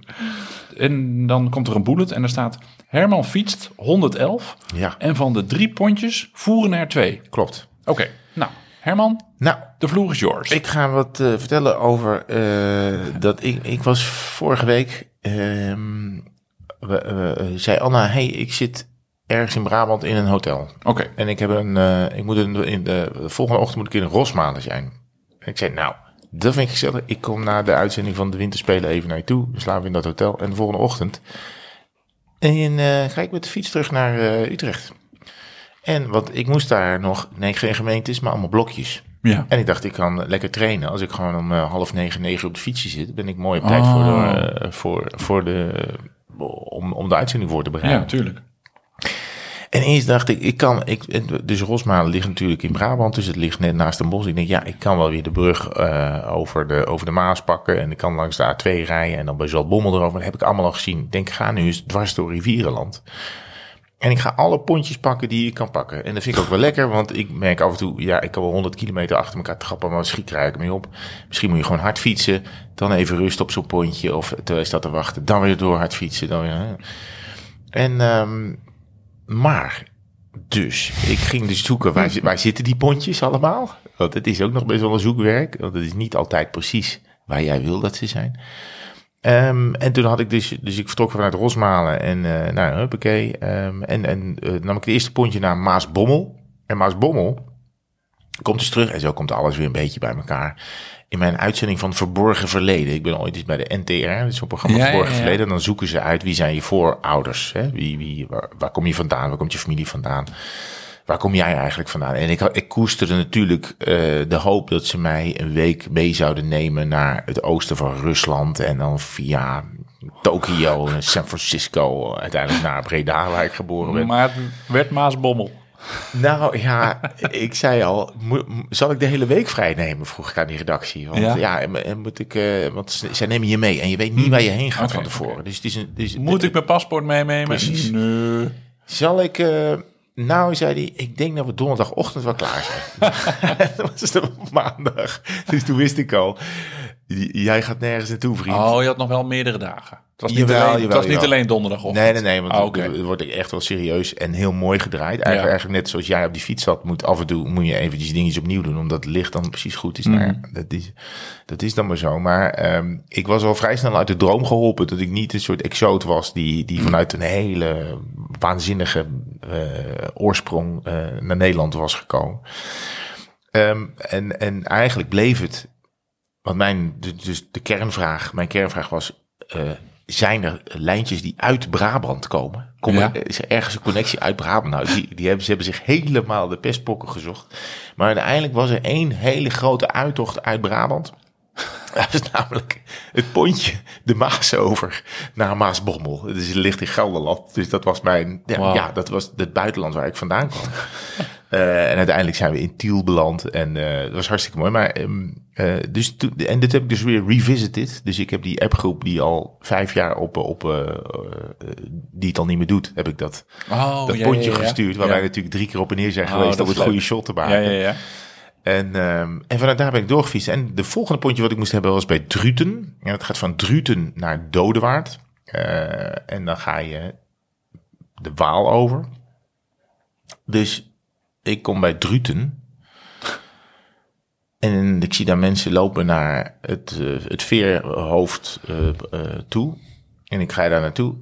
En dan komt er een bullet en er staat... Herman fietst 111 Ja, en van de drie pontjes voeren er twee. klopt. Oké, nou Herman, Nou, de vloer is yours. Ik ga wat eh, vertellen over eh, dat ik, ik was vorige week, ehm, we, we- zei Anna, hey, ik zit ergens in Brabant in een hotel. Oké, En ik heb een, eh, ik moet een, in de, de volgende ochtend moet ik in Rosmalen zijn. Ik zei, nou, dat vind ik gezellig. Ik kom na de uitzending van de Winterspelen even naar je toe. We slapen in dat hotel. En de volgende ochtend en, eh, ga ik met de fiets terug naar eh, Utrecht. En want ik moest daar nog, nee, geen gemeentes, maar allemaal blokjes. ja. En ik dacht, ik kan lekker trainen. Als ik gewoon om eh, half negen, negen op de fietsje zit, ben ik mooi op tijd Oh. voor, de, eh, voor, voor de, om, om de uitzending voor te Ja, bereiden. natuurlijk. En eens dacht ik, ik kan, ik, dus Rosmalen ligt natuurlijk in Brabant, dus het ligt net naast een bos. Ik denk, ja, ik kan wel weer de brug eh, over, de, over de Maas pakken en ik kan langs de A2 rijden en dan bij Zaltbommel erover. Dat heb ik allemaal al gezien. Ik denk, ga nu eens dwars door Rivierenland. En ik ga alle pontjes pakken die ik kan pakken. En dat vind ik ook wel lekker, want ik merk af en toe, ja, ik kan wel 100 kilometer achter elkaar trappen, maar schiet krijg ik mee op. Misschien moet je gewoon hard fietsen, dan even rust op zo'n pontje of terwijl je staat te wachten, dan weer door hard fietsen. Dan weer. En, ehm, maar, dus, ik ging dus zoeken, waar, zi- waar zitten die pontjes allemaal? Want het is ook nog best wel een zoekwerk, want het is niet altijd precies waar jij wil dat ze zijn. Ehm, en toen had ik dus, dus ik vertrok vanuit Rosmalen en eh nou, huppakee. ehm, en en eh, nam ik het eerste pontje naar Maasbommel. En Maasbommel komt dus terug en zo komt alles weer een beetje bij elkaar. In mijn uitzending van Verborgen Verleden. Ik ben ooit eens bij de NTR, dus zo'n programma Ja, Verborgen ja. Verleden. En dan zoeken ze uit wie zijn je voorouders. Hè? Wie, wie, waar, waar kom je vandaan? Waar komt je familie vandaan? Waar kom jij eigenlijk vandaan? En ik, ik koesterde natuurlijk eh, de hoop dat ze mij een week mee zouden nemen naar het oosten van Rusland. En dan via Tokio en San Francisco uiteindelijk naar Breda, waar ik geboren ben. Maar het werd Maasbommel. Nou ja, ik zei al, zal ik de hele week vrij nemen? Vroeg ik aan die redactie. Want Ja. ja, en, en moet ik, eh, want zij nemen je mee en je weet niet waar je heen gaat van tevoren. Dus het is een, dus, Moet ik mijn paspoort meenemen? Precies. Nee. Zal ik, eh, nou zei hij, ik denk dat we donderdagochtend wel klaar zijn. dat was het op maandag. Dus toen wist ik al, jij gaat nergens naartoe vriend. Oh, je had nog wel meerdere dagen. Het was niet, Jawel, alleen, het jawel, was niet alleen donderdagochtend. Nee, nee, nee, want Ah, oké. het wordt echt wel serieus en heel mooi gedraaid. Eigenlijk, Ja. eigenlijk net zoals jij op die fiets zat, moet af en toe moet je eventjes dingetjes opnieuw doen, omdat het licht dan precies goed is. Nou, ja, dat, is dat is dan maar zo. Maar ehm, ik was al vrij snel uit de droom geholpen dat ik niet een soort exoot was die, die vanuit een hele waanzinnige eh, oorsprong eh, naar Nederland was gekomen. Ehm, en, en eigenlijk bleef het, want mijn, dus de kernvraag, mijn kernvraag was, eh, zijn er lijntjes die uit Brabant komen? Kom, Ja. Is er ergens een connectie uit Brabant? Nou, die, die hebben, ze hebben zich helemaal de pestpokken gezocht. Maar uiteindelijk was er één hele grote uittocht uit Brabant. Dat is namelijk het pontje de Maas over naar Maasbommel. Dus het ligt in Gelderland. Dus dat was mijn, ja, ja dat was het buitenland waar ik vandaan kwam. Eh, en uiteindelijk zijn we in Tiel beland. En eh dat was hartstikke mooi. Maar, ehm, eh, dus en dit heb ik dus weer revisited. Dus ik heb die appgroep die al vijf jaar op, op eh, eh, die het al niet meer doet, heb ik dat, Oh, dat ja, pontje ja, ja. gestuurd. Waar Ja. wij natuurlijk drie keer op en neer zijn Oh, geweest om het goede shot te Ja, maken. ja, ja. En, ehm, en vanuit daar ben ik doorgefietst. En de volgende pontje wat ik moest hebben was bij Druten. En dat gaat van Druten naar Dodewaard. Eh, en dan ga je de Waal over. Dus ik kom bij Druten. En ik zie daar mensen lopen naar het, eh, het veerhoofd eh, eh, toe. En ik ga daar naartoe.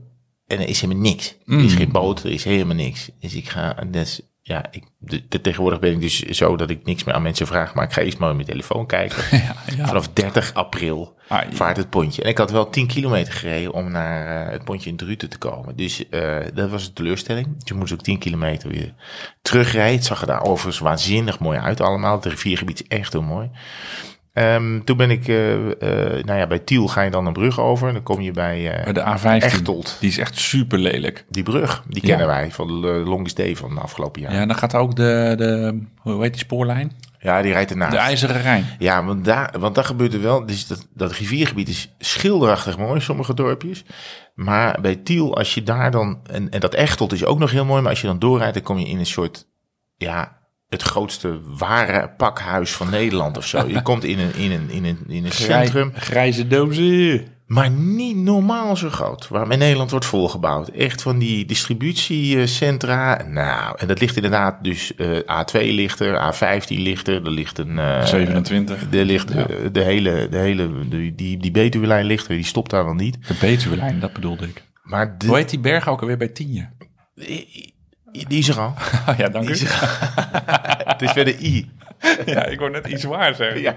En er is helemaal niks. Er is geen boot, er is helemaal niks. Dus ik ga, dus, ja, ik, de, de- tegenwoordig ben ik dus zo dat ik niks meer aan mensen vraag. Maar ik ga eerst maar op mijn telefoon kijken. Ja, ja. Vanaf 30 april Ah, ja. vaart het pontje. En ik had wel 10 kilometer gereden om naar eh, het pontje in Druten te komen. Dus eh, dat was een teleurstelling. Dus je moest ook 10 kilometer weer terugrijden. Het zag er daar overigens waanzinnig mooi uit allemaal. Het riviergebied is echt heel mooi. Ehm, toen ben ik, eh, eh, nou ja, bij Tiel ga je dan een brug over. Dan kom je bij eh, de A15. Echteld. Die is echt super lelijk. Die brug, die Ja. kennen wij van de Longest Day van de afgelopen jaar. Ja, Ja, en dan gaat ook de, de hoe heet die spoorlijn? die rijdt ernaast. De IJzeren Rijn. Ja, want daar, want daar gebeurt er wel. Dus dat, dat riviergebied is schilderachtig mooi, sommige dorpjes. Maar bij Tiel, als je daar dan. En, en dat Echtelt is ook nog heel mooi. Maar als je dan doorrijdt, dan kom je in een soort. Ja, het grootste ware pakhuis van Nederland of zo. Je komt in een, in een, in een, in een centrum. Grij- grijze dozen. Maar niet normaal zo groot. Waar in Nederland wordt volgebouwd. Echt van die distributiecentra. Nou, en dat ligt inderdaad dus eh, A2 ligt er, A15 ligt er. Er ligt een... eh, 27. er ligt eh, de hele, de hele, de- die, die Betuwe-lijn ligt er, die stopt daar dan niet. De Betuwe-lijn, dat bedoelde ik. Maar de, Hoe heet die berg ook alweer bij Tienje? Die is er al. Oh ja, dank Die u. is er al. Het is weer de I. Ja, ik wou net iets waar zeggen. Ja.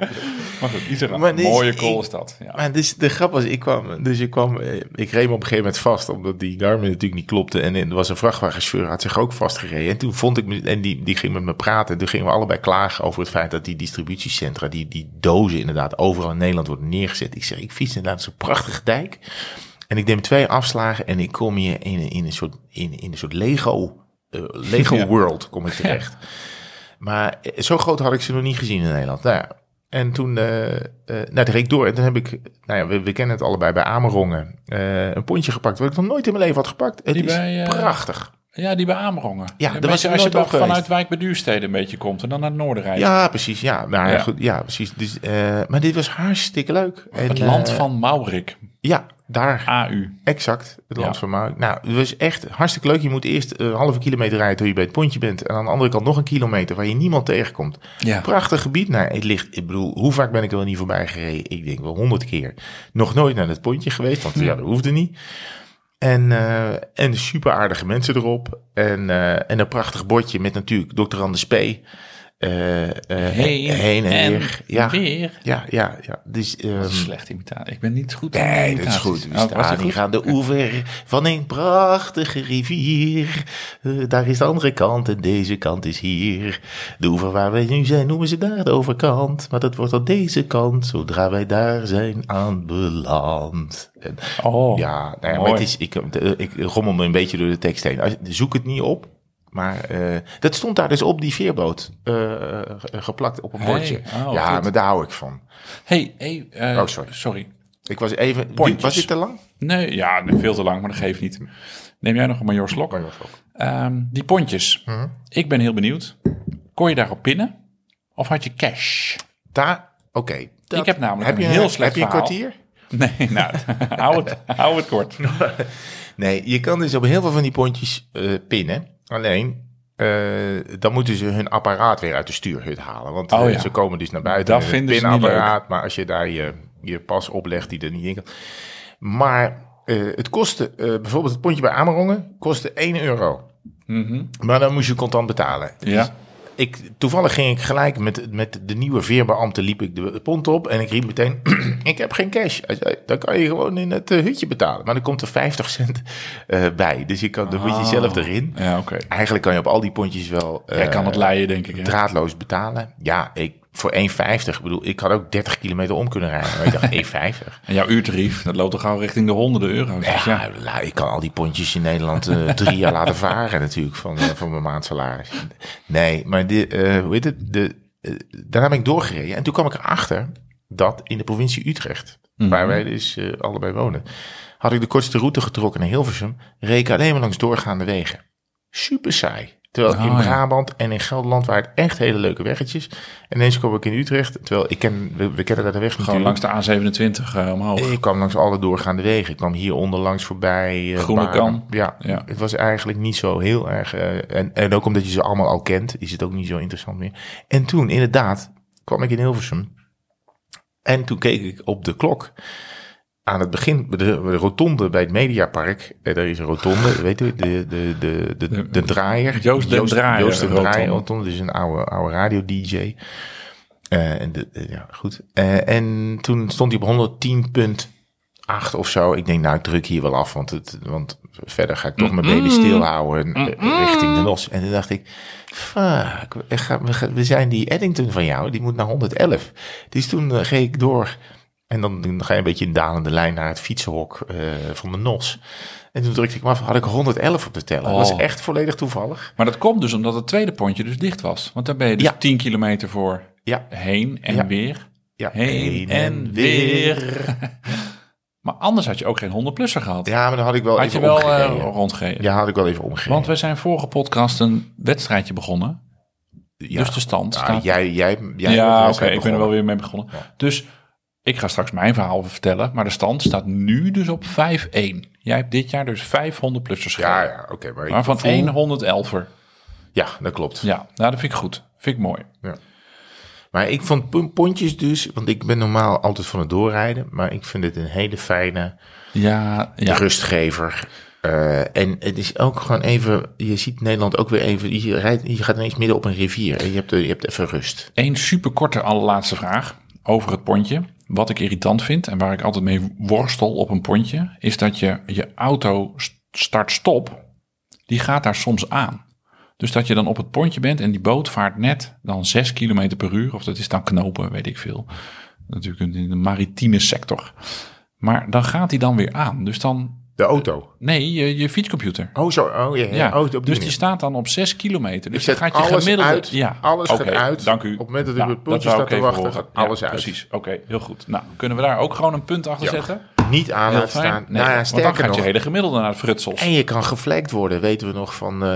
Maar goed, Israël. Maar is- Mooie ik- kool is dat. Ja. Maar dus de grap was, ik kwam, dus ik kwam, eh, ik reed me op een gegeven moment vast, omdat die Garmin natuurlijk niet klopte. En er was een vrachtwagenchauffeur, had zich ook vastgereden. En toen vond ik me, en die, die ging met me praten. Toen gingen we allebei klagen over het feit dat die distributiecentra, die, die dozen inderdaad overal in Nederland worden neergezet. Ik zeg, ik fiets inderdaad zo'n prachtige dijk. En ik neem twee afslagen en ik kom hier in, een- in een soort, in, in een soort Lego, Lego Ja. World kom ik terecht. Maar eh, zo groot had ik ze nog niet gezien in Nederland. Nou ja, en toen, eh eh nou, ik door. En toen heb ik, nou ja, we, we kennen het allebei bij Amerongen, eh, een pontje gepakt. Wat ik nog nooit in mijn leven had gepakt. Het Die is bij, eh, prachtig. ja, die bij Amerongen. Ja, daar was als je op vanuit. Wijk bij Duurstede een beetje komt en dan naar het noorden rijdt. Ja, precies. Ja, maar Ja. Goed, ja precies. Dus, eh, maar dit was hartstikke leuk. En, Het land eh, van Maurik, Ja, daar. AU. Exact, het land Ja. van Maui. Nou, het was echt hartstikke leuk. Je moet eerst een halve kilometer rijden tot je bij het pontje bent. En aan de andere kant nog een kilometer waar je niemand tegenkomt. Ja. Prachtig gebied. Nou, het ligt, ik bedoel, hoe vaak ben ik er wel niet voorbij gereden? Ik denk wel honderd keer. Nog nooit naar het pontje geweest, want ja, dat hoefde niet. En, eh, en super aardige mensen erop. En, eh, en een prachtig bordje met natuurlijk Dr. Anders P. Eh, eh, heen en, weer. Ja, weer. ja, ja, ja. Dus, ehm, Slecht imitatie. Ik ben niet goed in Nee, dat is goed. We Oh, staan hier aan de oever van een prachtige rivier. Eh, daar is de andere kant en deze kant is hier. De oever waar wij nu zijn noemen ze daar de overkant. Maar dat wordt aan deze kant zodra wij daar zijn aanbeland. En, Oh, ja, nou ja maar mooi. het is, ik, ik rommel me een beetje door de tekst heen. Zoek het niet op. Maar eh, dat stond daar dus op die veerboot eh, eh, geplakt op een Hey, bordje. oh, ja, goed. maar daar hou ik van. Hey, hey, Oh, sorry. sorry. Ik was even... Pontjes. Was dit te lang? Nee, ja, nee, veel te lang, maar dat geeft niet. Neem jij nog een Major Slok? Ehm, die pontjes. Mhm. Ik ben heel benieuwd. Kon je daarop pinnen? Of had je cash? Daar, oké. Ik heb namelijk heb een je heel slecht Heb je een kwartier? Nee, nou, hou, het, hou het kort. Nee, je kan dus op heel veel van die pontjes pinnen. Alleen, eh, dan moeten ze hun apparaat weer uit de stuurhut halen. Want Oh, eh, ja. ze komen dus naar buiten Dat met pinapparaat. Maar als je daar je, je pas oplegt die er niet in kan. Maar eh, het kostte, bijvoorbeeld het pontje bij Amerongen, kostte 1 euro. Maar dan moest je contant betalen. Mhm. Ja. Ik, toevallig ging ik gelijk met, met de nieuwe veerbeambte liep ik de pont op en ik riep meteen, ik heb geen cash. Dan kan je gewoon in het eh, hutje betalen. Maar dan komt er 50 cent eh, bij. Dus je kan, dan moet je zelf erin. Ja, oké. Eigenlijk kan je op al die pontjes wel eh, Jij kan het leiden, denk ik. Hè? draadloos betalen. Ja, ik, voor 1,50. Ik bedoel, ik had ook 30 kilometer om kunnen rijden. Maar ik dacht 1,50. En jouw uurtarief, dat loopt toch gauw richting de honderden euro's. Dus Ja, ja. la- ik kan al die pontjes in Nederland eh, drie jaar laten varen natuurlijk van, eh, van mijn maandsalaris. Nee, maar de, eh, hoe heet het? De, daarna ben ik doorgereden en toen kwam ik erachter dat in de provincie Utrecht, waar wij dus allebei wonen, had ik de kortste route getrokken naar Hilversum, reed ik alleen maar langs doorgaande wegen. Super saai. Terwijl Oh, in ja. Brabant en in Gelderland waren het echt hele leuke weggetjes. En ineens kwam ik in Utrecht, terwijl ik ken, we, we kennen daar de weg Gewoon natuurlijk. langs de A27 eh, omhoog. Ik kwam langs alle doorgaande wegen. Ik kwam hier onderlangs voorbij. eh, Groene. Kan. Ja, Ja. het was eigenlijk niet zo heel erg. eh, en, en ook omdat je ze allemaal al kent, is het ook niet zo interessant meer. En toen, inderdaad, kwam ik in Hilversum. En toen keek ik op de klok. Aan het begin, de, de rotonde bij het Mediapark. Eh, Er is een rotonde, weet u, de, de, de, de, de, draaier. Joost den Draaier Joost rotonde. Draaier rotonde. Dus een oude, oude radio-dj. Eh, en de, de- ja, goed. Eh, en toen stond hij op 110.8 of zo. Ik denk, nou, ik druk hier wel af, want, het, want verder ga ik toch mijn baby stilhouden eh, richting de los. En toen dacht ik, fuck, we, zijn die Eddington van jou, die moet naar 111. Dus toen eh, ging ik door en dan, dan ga je een beetje in dalende lijn naar het fietsenhok eh, van de NOS. En toen drukte ik me af, had ik 111 op de teller. Dat was Oh. echt volledig toevallig. Maar dat komt dus omdat het tweede pontje dus dicht was. Want daar ben je dus Ja. 10 kilometer voor Ja, heen en Ja. weer. ja. Heen en weer. Maar anders had je ook geen 100-plusser gehad. Ja, maar dan had ik wel had even je wel eh, rondgereden. Ja, had ik wel even omgegeven. Want we zijn vorige podcast een wedstrijdje begonnen. Dus de stand staat... jij, jij, jij ja, oké, ik ben er wel weer mee begonnen. Dus ik ga straks mijn verhaal vertellen. Maar de stand staat nu dus op 5-1. Jij hebt dit jaar dus 500-plussers Ja, gereden. ja, oké. maar van voel- één 111er. Ja, dat klopt. Ja, nou, dat vind ik goed. Vind ik mooi. Maar ik vond pon- pontjes dus, want ik ben normaal altijd van het doorrijden, maar ik vind het een hele fijne Ja, ja. rustgever. Eh, en het is ook gewoon even, je ziet Nederland ook weer even, je, rijdt, je gaat ineens midden op een rivier en je hebt, je hebt even rust. Eén superkorte allerlaatste vraag over het pontje. Wat ik irritant vind en waar ik altijd mee worstel op een pontje, is dat je je auto start-stop, die gaat daar soms aan. Dus dat je dan op het pontje bent en die boot vaart net dan 6 km per uur, of dat is dan knopen, weet ik veel. Natuurlijk in de maritieme sector. Maar dan gaat hij dan weer aan. Dus dan, De auto. nee, je, je fietscomputer. Oh, zo. Oh, ja. Oh, dus die staat dan op 6 kilometer. Dus Je gaat je alles gemiddelde... uit, ja, alles oké, gaat uit. Dank u. Op het moment dat u Nou, op het puntje staat te wachten, gaat alles Ja, uit. Precies, oké, heel goed. Nou, kunnen we daar ook gewoon een punt achter Ja. zetten? Niet aan laten staan. Nee, nou ja, want dan gaat nog. je hele gemiddelde naar de frutsels. En je kan geflagd worden, weten we nog van eh,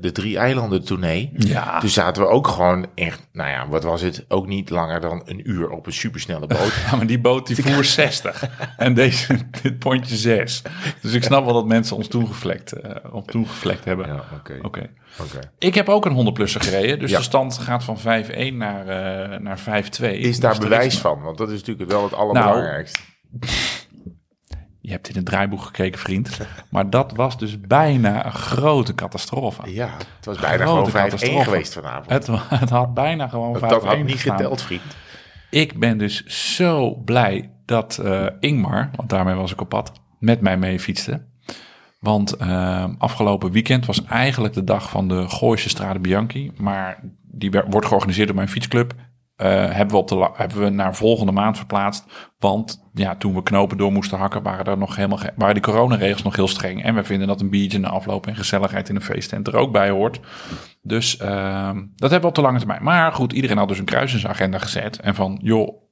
de drie eilanden tournee. Ja. Toen zaten we ook gewoon echt, nou ja, wat was het? Ook niet langer dan een uur op een supersnelle boot. Ja, maar die boot die voer 60 en deze, dit pontje 6. Dus ik snap wel dat mensen ons toegevlekt, eh op toegevlekt hebben. ja, oké. Oké. oké. Ik heb ook een 100-plusser gereden, dus Ja. de stand gaat van 5-1 naar, eh naar 5-2. Is daar bewijs van? Want dat is natuurlijk wel Nou, het allerbelangrijkste. Je hebt in het draaiboek gekeken, vriend. Maar dat was dus bijna een grote catastrofe. ja, het was bijna Grote gewoon 5-1 catastrofe. geweest vanavond. Het, het had bijna gewoon 5-1 dat had niet gestaan. geteld, vriend. Ik ben dus zo blij dat eh, Ingmar, want daarmee was ik op pad, met mij mee fietste. Want eh, afgelopen weekend was eigenlijk de dag van de Gooise Strade Bianchi. Maar die wordt georganiseerd door mijn fietsclub. Eh, hebben, we op de, hebben we naar volgende maand verplaatst. Want ja, toen we knopen door moesten hakken, waren, er nog helemaal waren die coronaregels nog heel streng. En we vinden dat een biertje, een afloop en gezelligheid in een feesttent er ook bij hoort. Dus ehm, dat hebben we op de lange termijn. Maar goed, iedereen had dus een kruis in zijn agenda gezet. En van, joh,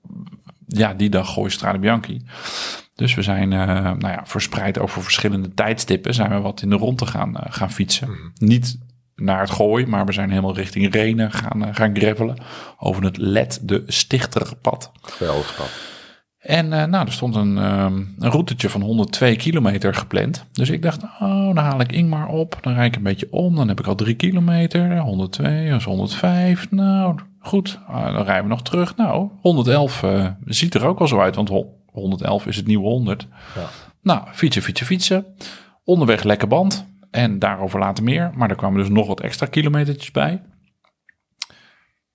ja, die dag gooi Strade Bianchi. Dus we zijn eh, nou ja, verspreid over verschillende tijdstippen. Zijn we wat in de rondte gaan, eh, gaan fietsen. Niet naar het gooi, maar we zijn helemaal richting Renen gaan, eh, gaan gravelen. Over het Let de Stichterpad. Geweldig pad. En eh, nou, er stond een, ehm, een routetje van 102 kilometer gepland. Dus ik dacht, oh, dan haal ik Ingmar op. Dan rijd ik een beetje om. Dan heb ik al 3 kilometer. 102, dat is 105. Nou, goed. Ah, dan rijden we nog terug. Nou, 111 eh, ziet er ook wel zo uit. Want ho- 111 is het nieuwe 100. Ja. Nou, fietsen, fietsen, fietsen. Onderweg lekker band. En daarover later meer. Maar er kwamen dus nog wat extra kilometertjes bij.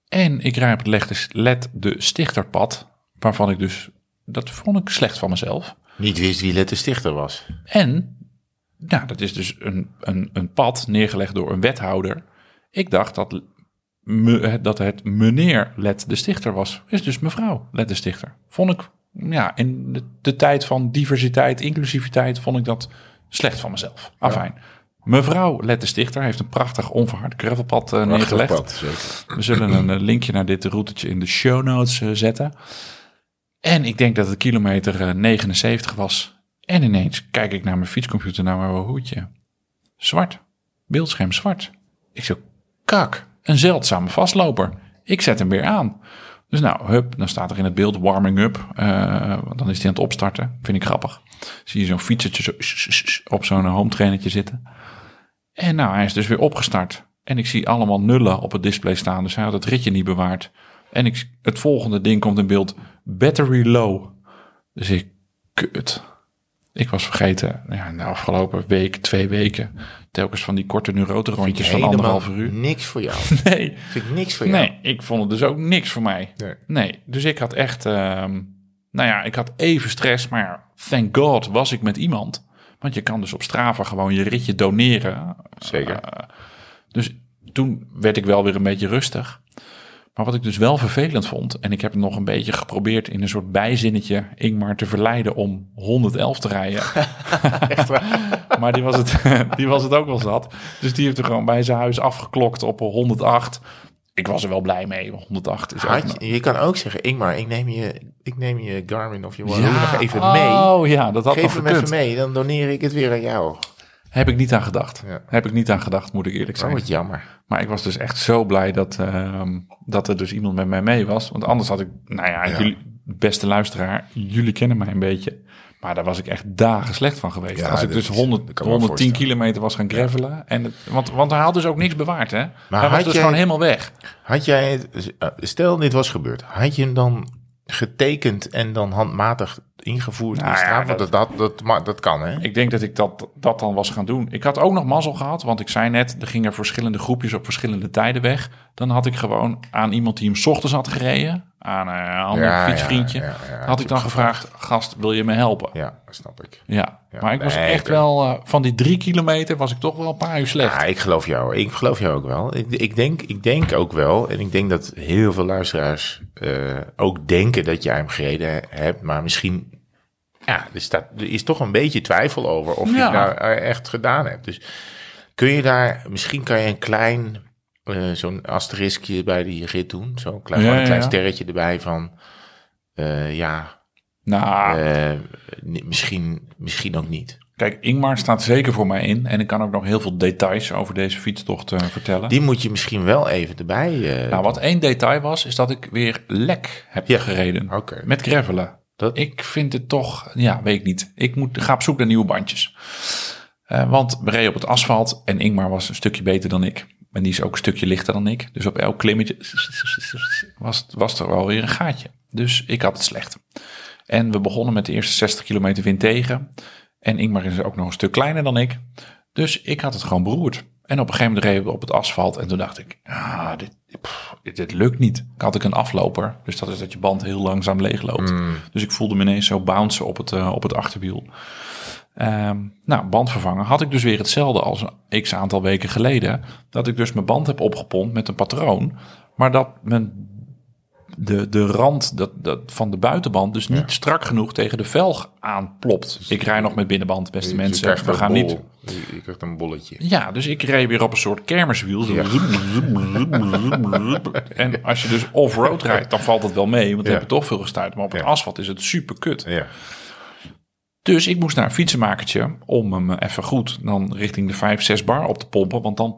En ik rijd op het Let- Let de Stichterpad. Waarvan ik dus dat vond ik slecht van mezelf. Niet wist wie Let de Stichter was. En, nou, dat is dus een, een, een pad neergelegd door een wethouder. Ik dacht dat, me, dat het meneer Let de Stichter was. Is dus mevrouw Let de Stichter. Vond ik, ja, in de, de tijd van diversiteit, inclusiviteit, vond ik dat slecht van mezelf. Afijn. Mevrouw Let de Stichter heeft een prachtig onverhard gravelpad eh, neergelegd. Prachtig pad, zeker. We zullen een eh, linkje naar dit routetje in de show notes eh, zetten. En ik denk dat het kilometer eh, 79 was. En ineens kijk ik naar mijn fietscomputer, naar mijn hoedje. Zwart. Beeldscherm zwart. Ik zo, kak, een zeldzame vastloper. Ik zet hem weer aan. Dus nou, hup, dan staat er in het beeld warming up. want dan is hij aan het opstarten. Vind ik grappig. Zie je zo'n fietsertje zo, op zo'n home trainertje zitten. En nou, hij is dus weer opgestart. En ik zie allemaal nullen op het display staan. Dus hij had het ritje niet bewaard. En ik, het volgende ding komt in beeld. Battery low. Dus ik, kut. Ik was vergeten, ja, de afgelopen week, twee weken, telkens van die korte neurotenrondjes van anderhalf uur. Niks voor jou. Nee, Vind ik niks voor jou. nee, ik vond het dus ook niks voor mij. Nee. Nee, dus ik had echt, ehm, nou ja, ik had even stress, maar thank god was ik met iemand. Want je kan dus op Strava gewoon je ritje doneren. Zeker. Eh, dus toen werd ik wel weer een beetje rustig. Maar wat ik dus wel vervelend vond, en ik heb het nog een beetje geprobeerd in een soort bijzinnetje Ingmar te verleiden om 111 te rijden. Echt waar. maar die was, het, die was het ook wel zat. Dus die heeft er gewoon bij zijn huis afgeklokt op 108. Ik was er wel blij mee. 108 is Had je, je kan ook zeggen, Ingmar, ik neem je, ik neem je Garmin of je Wahoo Ja, nog even oh, mee. ja, dat had nog Geef hem gekund. even mee, dan doneer ik het weer aan jou. Heb ik niet aan gedacht. Ja. Heb ik niet aan gedacht, moet ik eerlijk zijn. wat jammer. Maar ik was dus echt zo blij dat, ehm, dat er dus iemand met mij mee was. Want anders had ik, nou ja, Ja. jullie, beste luisteraar, jullie kennen mij een beetje. Maar daar was ik echt dagen slecht van geweest. Ja, Als ik dus is- 100, dat kan ik me 110 voorstellen. kilometer was gaan gravelen. En het, want, want hij had dus ook niks bewaard, hè? Maar hij was dus jij- gewoon helemaal weg. Had jij, stel dit was gebeurd, had je hem dan getekend en dan handmatig ingevoerd Nou in ja, Strava? dat- dat, dat, dat, maar dat kan, hè? Ik denk dat ik dat, dat dan was gaan doen. Ik had ook nog mazzel gehad, want ik zei net, er gingen verschillende groepjes op verschillende tijden weg. Dan had ik gewoon aan iemand die hem 's ochtends had gereden, aan eh, een ander Ja, fietsvriendje, ja, ja, ja, had ik dan gevraagd, gast, wil je me helpen? Ja, snap ik. Ja, maar ik was echt ik- wel, eh, van die drie kilometer was ik toch wel een paar uur slecht. Ja, ik geloof jou. Ik geloof jou ook wel. Ik, ik, denk, ik denk ook wel, en ik denk dat heel veel luisteraars eh, ook denken dat jij hem gereden hebt, maar misschien, ja, er, staat, er is toch een beetje twijfel over of je het nou echt gedaan hebt. Dus kun je daar, misschien kan je een klein, eh, zo'n asteriskje bij die rit doen, zo'n klein, Ja, gewoon een klein ja. sterretje erbij van, eh, ja, nou, eh, misschien, misschien ook niet. kijk, Ingmar staat zeker voor mij in. En ik kan ook nog heel veel details over deze fietstocht vertellen. Die moet je misschien wel even erbij. nou, wat één detail was, is dat ik weer lek heb Ja. gereden. Met gravelen. Dat- Ik vind het toch, ja, weet ik niet. Ik moet, ga op zoek naar nieuwe bandjes. Want we reden op het asfalt en Ingmar was een stukje beter dan ik. En die is ook een stukje lichter dan ik. Dus op elk klimmetje was, was er wel weer een gaatje. Dus ik had het slecht. En we begonnen met de eerste 60 kilometer wind tegen. En Ingmar is ook nog een stuk kleiner dan ik. Dus ik had het gewoon beroerd. En op een gegeven moment reden we op het asfalt. En toen dacht ik, ah, dit, pff, dit, dit lukt niet. Ik had ik een afloper. Dus dat is dat je band heel langzaam leegloopt. Dus ik voelde me ineens zo bouncen op het, eh, op het achterwiel. Ehm, nou, band vervangen. Had ik dus weer hetzelfde als een x aantal weken geleden. Dat ik dus mijn band heb opgepompt met een patroon. Maar dat mijn, de, de rand dat, dat van de buitenband dus niet strak genoeg tegen de velg aanplopt. Ik rij nog met binnenband, beste Je mensen. We gaan bol. niet Je, je krijgt een bolletje. ja, dus ik reed weer op een soort kermiswiel. En als je dus off-road rijdt, dan valt het wel mee. Want dan Ja. heb je toch veel gestuurd. Maar op het asfalt is het super kut. Ja. Dus ik moest naar een fietsenmakertje om hem even goed dan richting de 5, 6 bar op te pompen. Want dan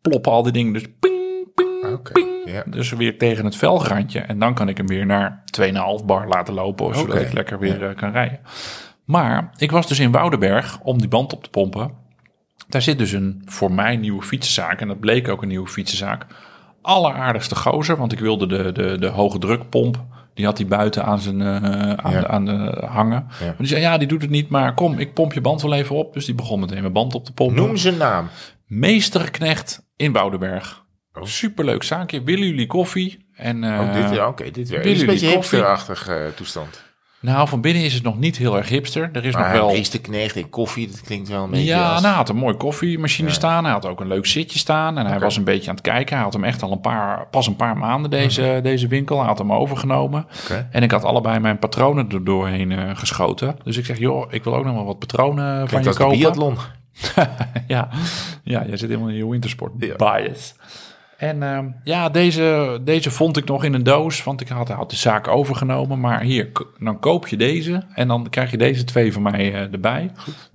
ploppen al die dingen dus ping, ping, Oké, ping. Dus weer tegen het velgrandje. En dan kan ik hem weer naar 2,5 bar laten lopen. Zodat ik lekker weer eh, kan rijden. Maar ik was dus in Woudenberg om die band op te pompen. Daar zit dus een voor mij nieuwe fietsenzaak. En dat bleek ook een nieuwe fietsenzaak. Alleraardigste gozer, want ik wilde de, de, de hoge drukpomp. Die had hij buiten aan zijn eh, aan, Ja. de, aan de hangen. Ja. Maar die zei, ja, die doet het niet, maar kom, ik pomp je band wel even op. Dus die begon meteen mijn band op te pompen. Noem zijn naam. Meesterknecht in Woudenberg. Oh. Superleuk zaakje. Willen jullie koffie? En, eh, Oh, dit, ja, oké, dit Het is een beetje hipsterachtig eh toestand. Nou, van binnen is het nog niet heel erg hipster. Er is nog Maar wel... meesterknecht en koffie, dat klinkt wel een beetje Ja, als... nou, hij had een mooie koffiemachine staan. Hij had ook een leuk zitje staan. En hij was een beetje aan het kijken. Hij had hem echt al een paar, pas een paar maanden, deze, deze winkel. Hij had hem overgenomen. En ik had allebei mijn patronen er doorheen eh, geschoten. Dus ik zeg, joh, ik wil ook nog wel wat patronen van je kopen. biathlon. ja. ja, jij zit helemaal in je wintersport Ja. bias. En ehm, ja, deze, deze vond ik nog in een doos, want ik had, had de zaak overgenomen. Maar hier, dan koop je deze en dan krijg je deze twee van mij eh, erbij.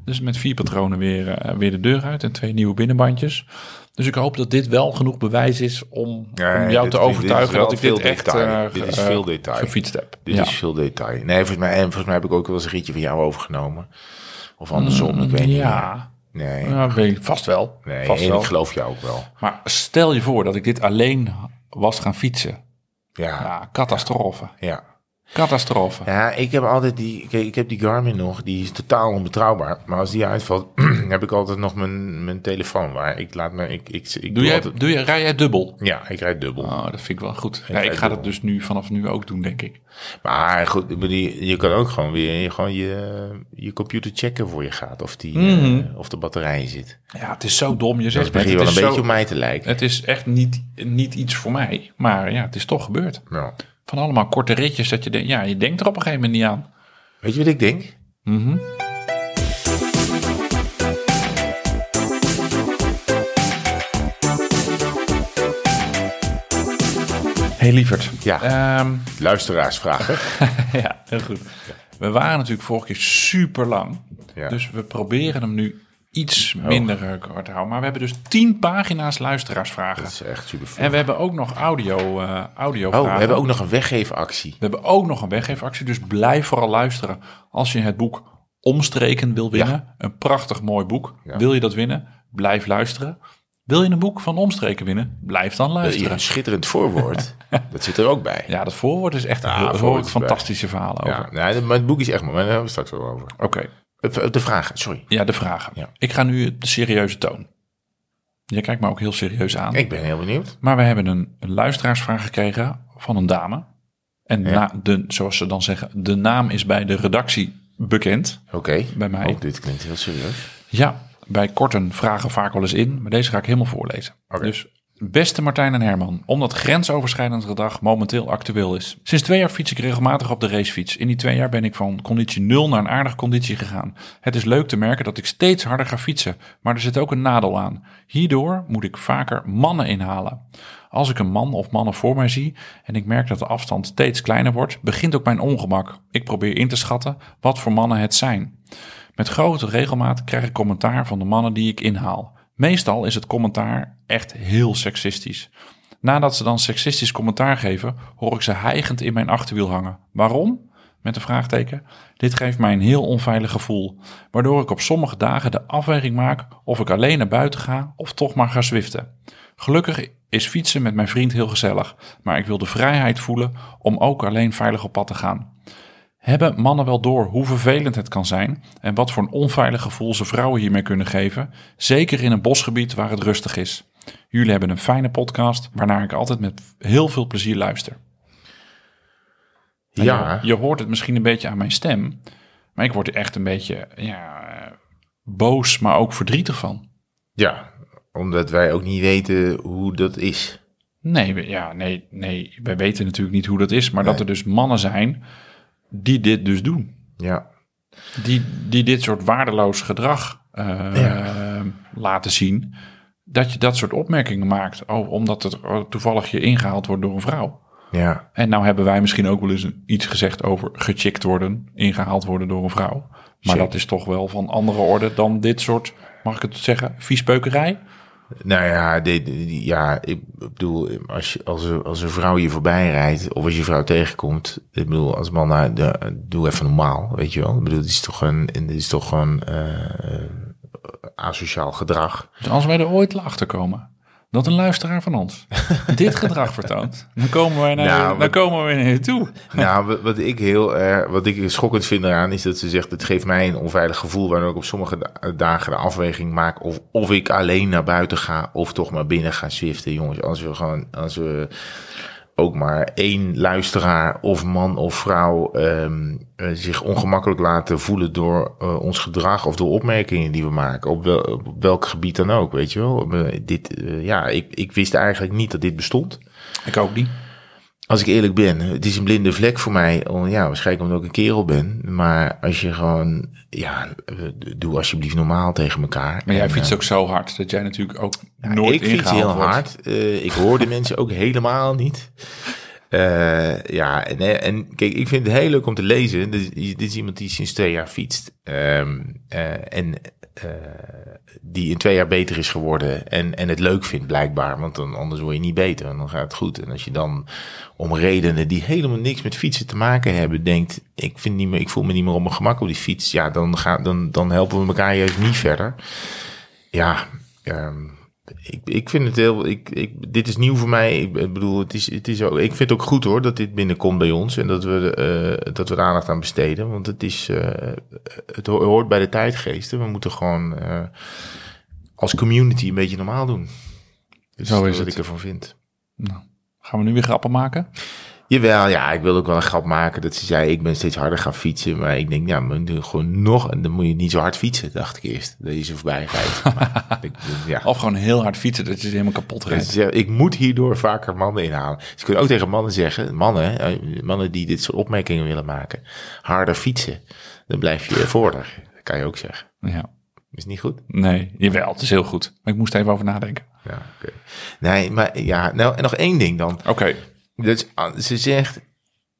Dus met vier patronen weer, eh, weer de deur uit en twee nieuwe binnenbandjes. Dus ik hoop dat dit wel genoeg bewijs is om, Ja, om jou dit- te overtuigen dat ik dit veel echt detail. eh, Dit is eh, veel detail. gefietst heb. Dit ja. is veel detail. Nee, volgens mij, en volgens mij heb ik ook wel eens een ritje van jou overgenomen. Of andersom, ik weet niet meer. Ja, Nee, ja weet ik, vast wel. nee vast en wel. ik geloof jou ook wel. Maar stel je voor dat ik dit alleen was gaan fietsen. Ja, Ja, catastrofe. ja. Catastrofe. Ja, ik heb altijd die, ik heb die Garmin nog, die is totaal onbetrouwbaar. Maar als die uitvalt, heb ik altijd nog mijn, mijn telefoon waar. Ik laat me, ik, ik, ik Doe jij, altijd, doe je, rij jij dubbel? ja, ik rijd dubbel. Oh, dat vind ik wel goed. Ja, rijd ik ga dat dus nu vanaf nu ook doen, denk ik. Maar goed, ik je, je kan ook gewoon weer je, gewoon je, je computer checken voor je gaat of, die, Mhm. eh, of de batterij zit. Ja, het is zo dom. Je Dat zegt begint net, wel het een beetje zo- op mij te lijken. Het is echt niet, niet iets voor mij. Maar ja, het is toch gebeurd. Nou, Van allemaal korte ritjes dat je denkt, ja, je denkt er op een gegeven moment niet aan. weet je wat ik denk? Mhm. Hey lieverd. Ja. Ehm, Luisteraarsvragen. ja, heel goed. We waren natuurlijk vorige keer super lang. Ja. Dus we proberen hem nu iets minder kort houden. Maar we hebben dus 10 pagina's luisteraarsvragen. Dat is echt super En we hebben ook nog audio, eh audio Oh, we hebben ook nog een weggeefactie. We hebben ook nog een weggeefactie, dus blijf vooral luisteren. Als je het boek Omstreken wil winnen, een prachtig mooi boek. Ja. Wil je dat winnen? Blijf luisteren. Wil je een boek van Omstreken winnen? Blijf dan Ja, luisteren. een schitterend voorwoord. dat zit er ook bij. Ja, dat voorwoord is echt een Ja, heel, voorwoord hoor ik is bij. fantastische verhalen over. Ja, nee, maar het boek is echt mooi. maar Daar hebben we straks wel over. Oké, De vragen, sorry. ja, de vragen. Ja. Ik ga nu de serieuze toon. Jij kijkt me ook heel serieus aan. Ik ben heel benieuwd. Maar we hebben een, een luisteraarsvraag gekregen van een dame. En Ja. na, de, zoals ze dan zeggen, de naam is bij de redactie bekend. Oké. Bij mij. Oh, dit klinkt heel serieus. Ja, bij korten vragen vaak wel eens in, maar deze ga ik helemaal voorlezen. Oké. Dus, beste Martijn en Herman, omdat grensoverschrijdend gedrag momenteel actueel is. Sinds twee jaar fiets ik regelmatig op de racefiets. In die twee jaar ben ik van conditie 0 naar een aardige conditie gegaan. Het is leuk te merken dat ik steeds harder ga fietsen, maar er zit ook een nadeel aan. Hierdoor moet ik vaker mannen inhalen. Als ik een man of mannen voor mij zie en ik merk dat de afstand steeds kleiner wordt, begint ook mijn ongemak. Ik probeer in te schatten wat voor mannen het zijn. Met grote regelmaat krijg ik commentaar van de mannen die ik inhaal. Meestal is het commentaar echt heel seksistisch. Nadat ze dan seksistisch commentaar geven, hoor ik ze hijgend in mijn achterwiel hangen. Waarom? Met een vraagteken. Dit geeft mij een heel onveilig gevoel, waardoor ik op sommige dagen de afweging maak of ik alleen naar buiten ga of toch maar ga zwiften. Gelukkig is fietsen met mijn vriend heel gezellig, maar ik wil de vrijheid voelen om ook alleen veilig op pad te gaan. Hebben mannen wel door hoe vervelend het kan zijn en wat voor een onveilig gevoel ze vrouwen hiermee kunnen geven, zeker in een bosgebied waar het rustig is? Jullie hebben een fijne podcast waarnaar ik altijd met heel veel plezier luister. En Ja, Je, je hoort het misschien een beetje aan mijn stem, maar ik word er echt een beetje ja, eh, boos, maar ook verdrietig van. ja, omdat wij ook niet weten hoe dat is. Nee, ja, nee, nee, wij weten natuurlijk niet hoe dat is, maar dat er dus mannen zijn die dit dus doen. Ja, die, die dit soort waardeloos gedrag eh, Ja. laten zien. Dat je dat soort opmerkingen maakt. Oh, omdat het toevallig je ingehaald wordt door een vrouw. ja, En nou hebben wij misschien ook wel eens iets gezegd over gechickt worden, ingehaald worden door een vrouw. Maar dat is toch wel van andere orde dan dit soort, mag ik het zeggen, viespeukerij? Nou ja, ja ik bedoel, als, je, als, een, als een vrouw je voorbij rijdt, of als je vrouw tegenkomt, ik bedoel, als man, nou, doe even normaal, weet je wel. Ik bedoel, het is toch een, is toch gewoon eh, asociaal gedrag. Dus als wij er ooit achter komen dat een luisteraar van ons dit gedrag vertoont, dan komen wij naar, Nou, dan wat- komen we naar je toe. nou, wat, ik heel erg, wat ik schokkend vind eraan, is dat ze zegt, het geeft mij een onveilig gevoel, waardoor ik op sommige da- dagen de afweging maak of, of ik alleen naar buiten ga, of toch maar binnen ga zwiften. Jongens, als we gewoon, als we ook maar één luisteraar of man of vrouw ehm, eh, zich ongemakkelijk laten voelen door eh, ons gedrag of door opmerkingen die we maken, op, wel, op welk gebied dan ook, weet je wel. Eh, dit, ja, ik, ik wist eigenlijk niet dat dit bestond. Ik ook niet. Als ik eerlijk ben, het is een blinde vlek voor mij. Ja, waarschijnlijk omdat ik een kerel ben. Maar als je gewoon, ja, eh, doe alsjeblieft normaal tegen elkaar. Maar jij En, fietst eh, ook zo hard dat jij natuurlijk ook nooit ik fiets heel wordt. hard. Eh, ik hoor de mensen ook helemaal niet. Ja, en, en kijk, ik vind het heel leuk om te lezen. Dit, is- dit is iemand die sinds twee jaar fietst. Ehm, eh, en die in twee jaar beter is geworden. En, en het leuk vindt, blijkbaar. Want dan, anders word je niet beter. En dan gaat het goed. En als je dan om redenen die helemaal niks met fietsen te maken hebben, denkt: ik, vind niet meer, ik voel me niet meer op mijn gemak op die fiets. Ja, dan, ga, dan, dan helpen we elkaar juist niet verder. Ja, ehm, ik, ik vind het heel. Ik, ik, dit is nieuw voor mij. Ik bedoel, het is, het is ook, ik vind het ook goed hoor dat dit binnenkomt bij ons en dat we, eh, dat we er aandacht aan besteden. Want het, is, eh, het ho- hoort bij de tijdgeesten. We moeten gewoon eh, als community een beetje normaal doen. Zo dat is wat het. ik ervan vind. Nou, gaan we nu weer grappen maken? Jawel, ja, ik wil ook wel een grap maken dat ze zei, ik ben steeds harder gaan fietsen. Maar ik denk, ja, maar doe gewoon nog, en dan moet je niet zo hard fietsen, dacht ik eerst. Dat je ze voorbij rijdt. Ik, ja. Of gewoon heel hard fietsen dat je ze helemaal kapot Dus rijdt. ze zeggen, ik moet hierdoor vaker mannen inhalen. Ze kunnen ook tegen mannen zeggen, mannen, mannen die dit soort opmerkingen willen maken, harder fietsen. Dan blijf je voorder. Dat kan je ook zeggen. Ja. Is niet goed? Nee, jawel, het is heel goed. Maar ik moest even over nadenken. Ja, oké. Nee, maar ja, nou, en nog één ding dan. Oké. Dus ze zegt,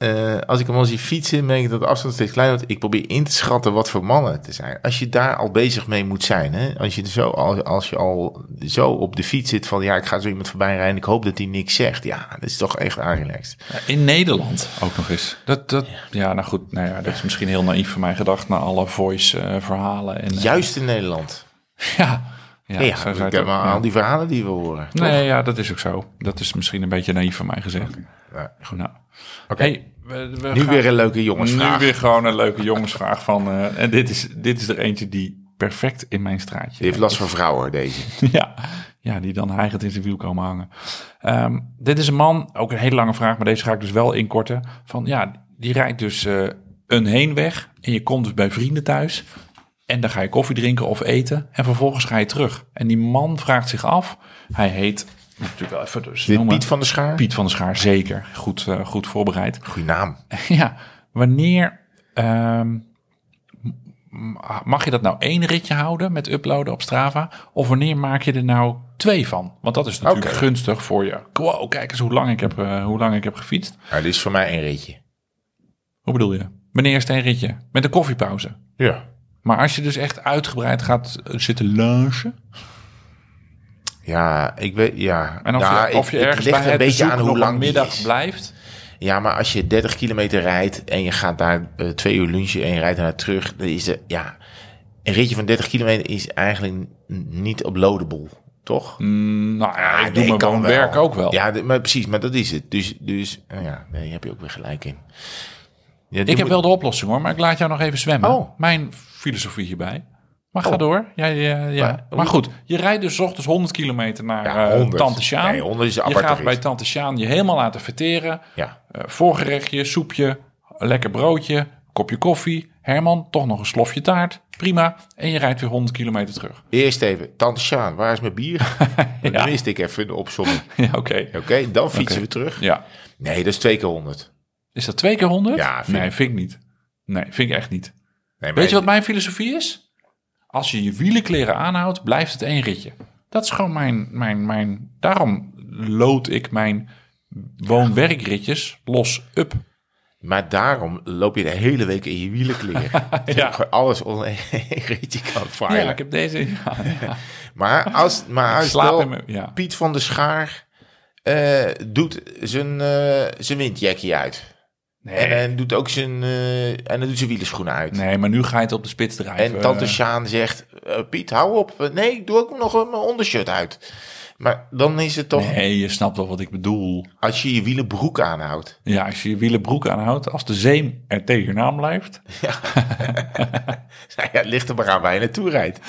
eh, als ik hem al zie fietsen, merk ik dat de afstand steeds kleiner wordt. Ik probeer in te schatten wat voor mannen te zijn. Als je daar al bezig mee moet zijn, hè? Als, je zo, als, als je al zo op de fiets zit van, ja, ik ga zo iemand voorbij rijden, ik hoop dat hij niks zegt. Ja, dat is toch echt aanrelaxed. In Nederland ook nog eens. Dat, dat, ja, nou goed. Nou ja, dat is misschien heel naïef van mij gedacht na alle voice-verhalen. en, eh, Juist in Nederland. Ja. Ja, Ja, ook- maar al die verhalen die we horen. toch? Nee, ja, dat is ook zo. Dat is misschien een beetje naïef van mij gezegd. Ja, goed. Nou. Oké. Hey, we, we Nu gaan- weer een leuke jongensvraag. Nu weer gewoon een leuke jongensvraag van... eh, en dit is, dit is er eentje die perfect in mijn straatje... Die heeft last van vrouwen, deze. ja, ja, die dan hijgend in zijn wiel komen hangen. Ehm, dit is een man, ook een hele lange vraag, maar deze ga ik dus wel inkorten. Van ja, die rijdt dus eh, een heenweg en je komt dus bij vrienden thuis. En dan ga je koffie drinken of eten en vervolgens ga je terug. En die man vraagt zich af, hij heet, natuurlijk wel even dus Dit. Piet van der Schaar? Piet van der Schaar, zeker. Goed, eh, goed voorbereid. Goeie naam. Ja, wanneer ehm, mag je dat nou één ritje houden met uploaden op Strava? Of wanneer maak je er nou twee van? Want dat is natuurlijk gunstig voor je. Wow, kijk eens hoe lang ik heb, eh, hoe lang ik heb gefietst. Dit is voor mij één ritje. Hoe bedoel je? Wanneer is het één ritje? Met een koffiepauze. Ja. Maar als je dus echt uitgebreid gaat zitten lunchen. Ja, ik weet, ja. En of Ja, je, of ik- je het ergens ligt bij een het beetje aan hoe lang middag is. blijft. Ja, maar als je 30 kilometer rijdt en je gaat daar eh, twee uur lunchen en je rijdt daarna terug, dan is er, ja, een ritje van 30 kilometer is eigenlijk niet uploadable, toch? Mm, nou ja, ik doe Nee, mijn ook wel. Ja, maar precies, maar dat is het. Dus, dus oh ja, daar heb je ook weer gelijk in. Ja, Ik heb wel de oplossing hoor, maar ik laat jou nog even zwemmen. Oh. Mijn filosofie hierbij. Maar ga Oh. door. Ja, ja, ja. Maar- Maar, goed, je rijdt dus ochtends 100 kilometer naar Ja, eh, 100. Tante Sjaan. Nee, 100 is je gaat bij Tante Sjaan je helemaal laten verteren. Ja, Eh, voorgerechtje, soepje, lekker broodje, kopje koffie. Herman, toch nog een slofje taart. Prima. En je rijdt weer 100 kilometer terug. eerst even, Tante Sjaan, waar is mijn bier? Ja. Dan miste ik even de opzomming. Ja, oké. Oké, dan fietsen we terug. Ja. Nee, dat is twee keer 100. Is dat twee keer 100? Ja, vind nee, ik. vind ik niet. Nee, vind ik echt niet. Nee, Weet je wat mijn filosofie is? Als je je wielenkleren aanhoudt, blijft het één ritje. Dat is gewoon mijn... mijn, mijn daarom lood ik mijn woon-werkritjes los up. Maar daarom loop je de hele week in je wielenkleren. Ja. ja. Alles onder ritje kan Ja, varen. ik heb deze... Ja, ja. Maar als, maar als slaap mijn- ja. Piet van der Schaar eh, doet zijn, eh zijn windjackie uit. En, en doet ook zijn, eh, en dan doet zijn wielerschoenen uit. Nee, maar nu ga je het op de spits drijven. En tante Eh, Sjaan zegt, eh, Piet, hou op. Nee, ik doe ook nog een mijn ondershirt uit. Maar dan is het toch, Nee, je snapt wel wat ik bedoel. als je je wielenbroek aanhoudt. Ja, als je je wielenbroek aanhoudt, als de zeem er tegenaan blijft. Nou ja, het ligt er maar aan waar je naartoe rijdt.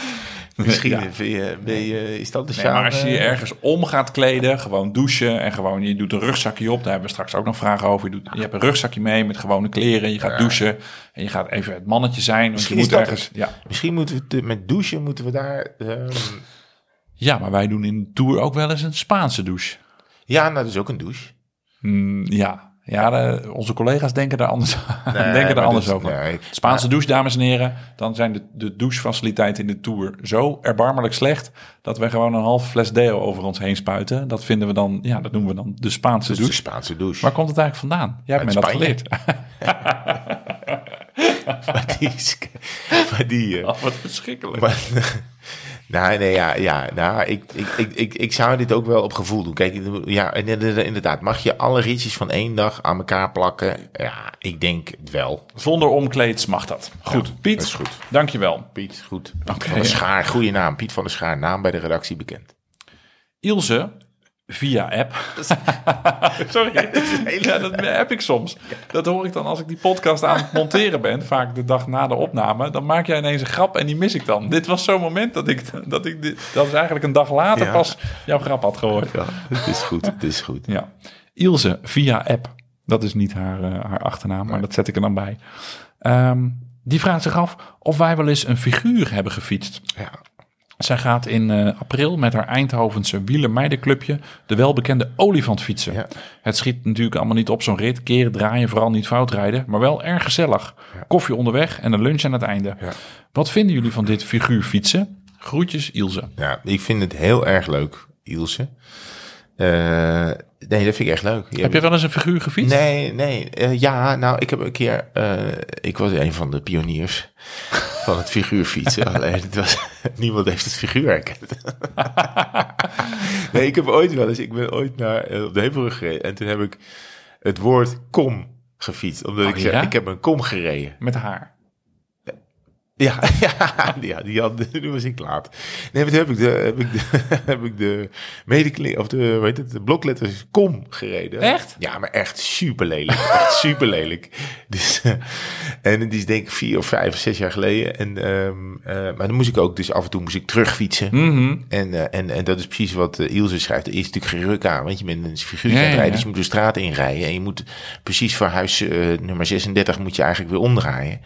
Misschien Ja. vind je, ben je, is tante Nee, Sjaan... maar als je je ergens om gaat kleden, gewoon douchen en gewoon je doet een rugzakje op. Daar hebben we straks ook nog vragen over. Je, doet, je hebt een rugzakje mee met gewone kleren. Je gaat douchen en je gaat even het mannetje zijn. Misschien je moet dat ergens. Ja. Misschien moeten we met douchen moeten we daar... ehm, ja, maar wij doen in de tour ook wel eens een Spaanse douche. ja, nou, dat is ook een douche. Mm, ja, ja de- onze collega's denken daar anders, denken daar anders over. nee. Spaanse douche, dames en heren. Dan zijn de, de douchefaciliteiten in de tour zo erbarmelijk slecht. dat wij gewoon een halve fles deo over ons heen spuiten. Dat vinden we dan, ja, dat noemen we dan de Spaanse is de douche. Spaanse douche. Waar komt het eigenlijk vandaan? Jij hebt mij dat geleerd. Maar die, is- maar die, eh, Oh, wat verschrikkelijk. Maar, nou, nee, ja, ja nou, ik, ik, ik, ik, ik zou dit ook wel op gevoel doen. Kijk, ja, inderdaad, mag je alle ritjes van één dag aan elkaar plakken? Ja, ik denk het wel. Zonder omkleeds mag dat. Goed, Piet, dat is goed. dankjewel. Piet, goed. Piet van der ja. Schaar, goede naam. Piet van der Schaar, naam bij de redactie bekend. Ilse via app. Sorry, ja, dat heb ik soms. Dat hoor ik dan als ik die podcast aan het monteren ben, vaak de dag na de opname. Dan maak jij ineens een grap en die mis ik dan. Dit was zo'n moment dat ik, dat ik dit, dat is eigenlijk een dag later Ja. pas jouw grap had gehoord. Ja, het is goed, het is goed. Ja. Ilse via app. Dat is niet haar, eh, haar achternaam, maar dat zet ik er dan bij. Ehm, die vraagt zich af of wij wel eens een figuur hebben gefietst. Ja. Zij gaat in eh, april met haar Eindhovense wielermeidenclubje de welbekende olifant fietsen. Ja. Het schiet natuurlijk allemaal niet op zo'n rit. Keren, draaien, vooral niet fout rijden. Maar wel erg gezellig. Koffie onderweg en een lunch aan het einde. Ja. Wat vinden jullie van dit figuur fietsen? Groetjes Ilse. Ja, ik vind het heel erg leuk, Ilse. Eh, nee, dat vind ik echt leuk. Je Heb je wel eens een figuur gefietst? Nee, nee. eh, ja, nou, ik heb een keer... eh, ik was een van de pioniers van het figuurfietsen. Alleen, het was, niemand heeft het figuur herkend. nee, ik heb ooit wel eens... Ik ben ooit naar op de Hevelrug gereden. En toen heb ik het woord kom gefietst. Omdat Oh, ik zei, ja? ik heb een kom gereden. Met haar. Ja, ja, ja, die had, nu was ik laat. Nee, maar toen heb ik de, heb ik de, heb ik de medekling, of de, het, de blokletters kom gereden. Echt? Ja, maar echt super lelijk. Echt super lelijk. Dus, eh, en die is denk ik vier of vijf of zes jaar geleden. En, ehm, eh, maar dan moest ik ook, dus af en toe moest ik terugfietsen. Mhm. En, eh, en, en dat is precies wat uh, Ilse schrijft. Er is natuurlijk geen ruk aan, want je bent een aan ja, rijden. ja. Dus je moet de straat inrijden. En je moet precies voor huis eh, nummer 36 moet je eigenlijk weer omdraaien.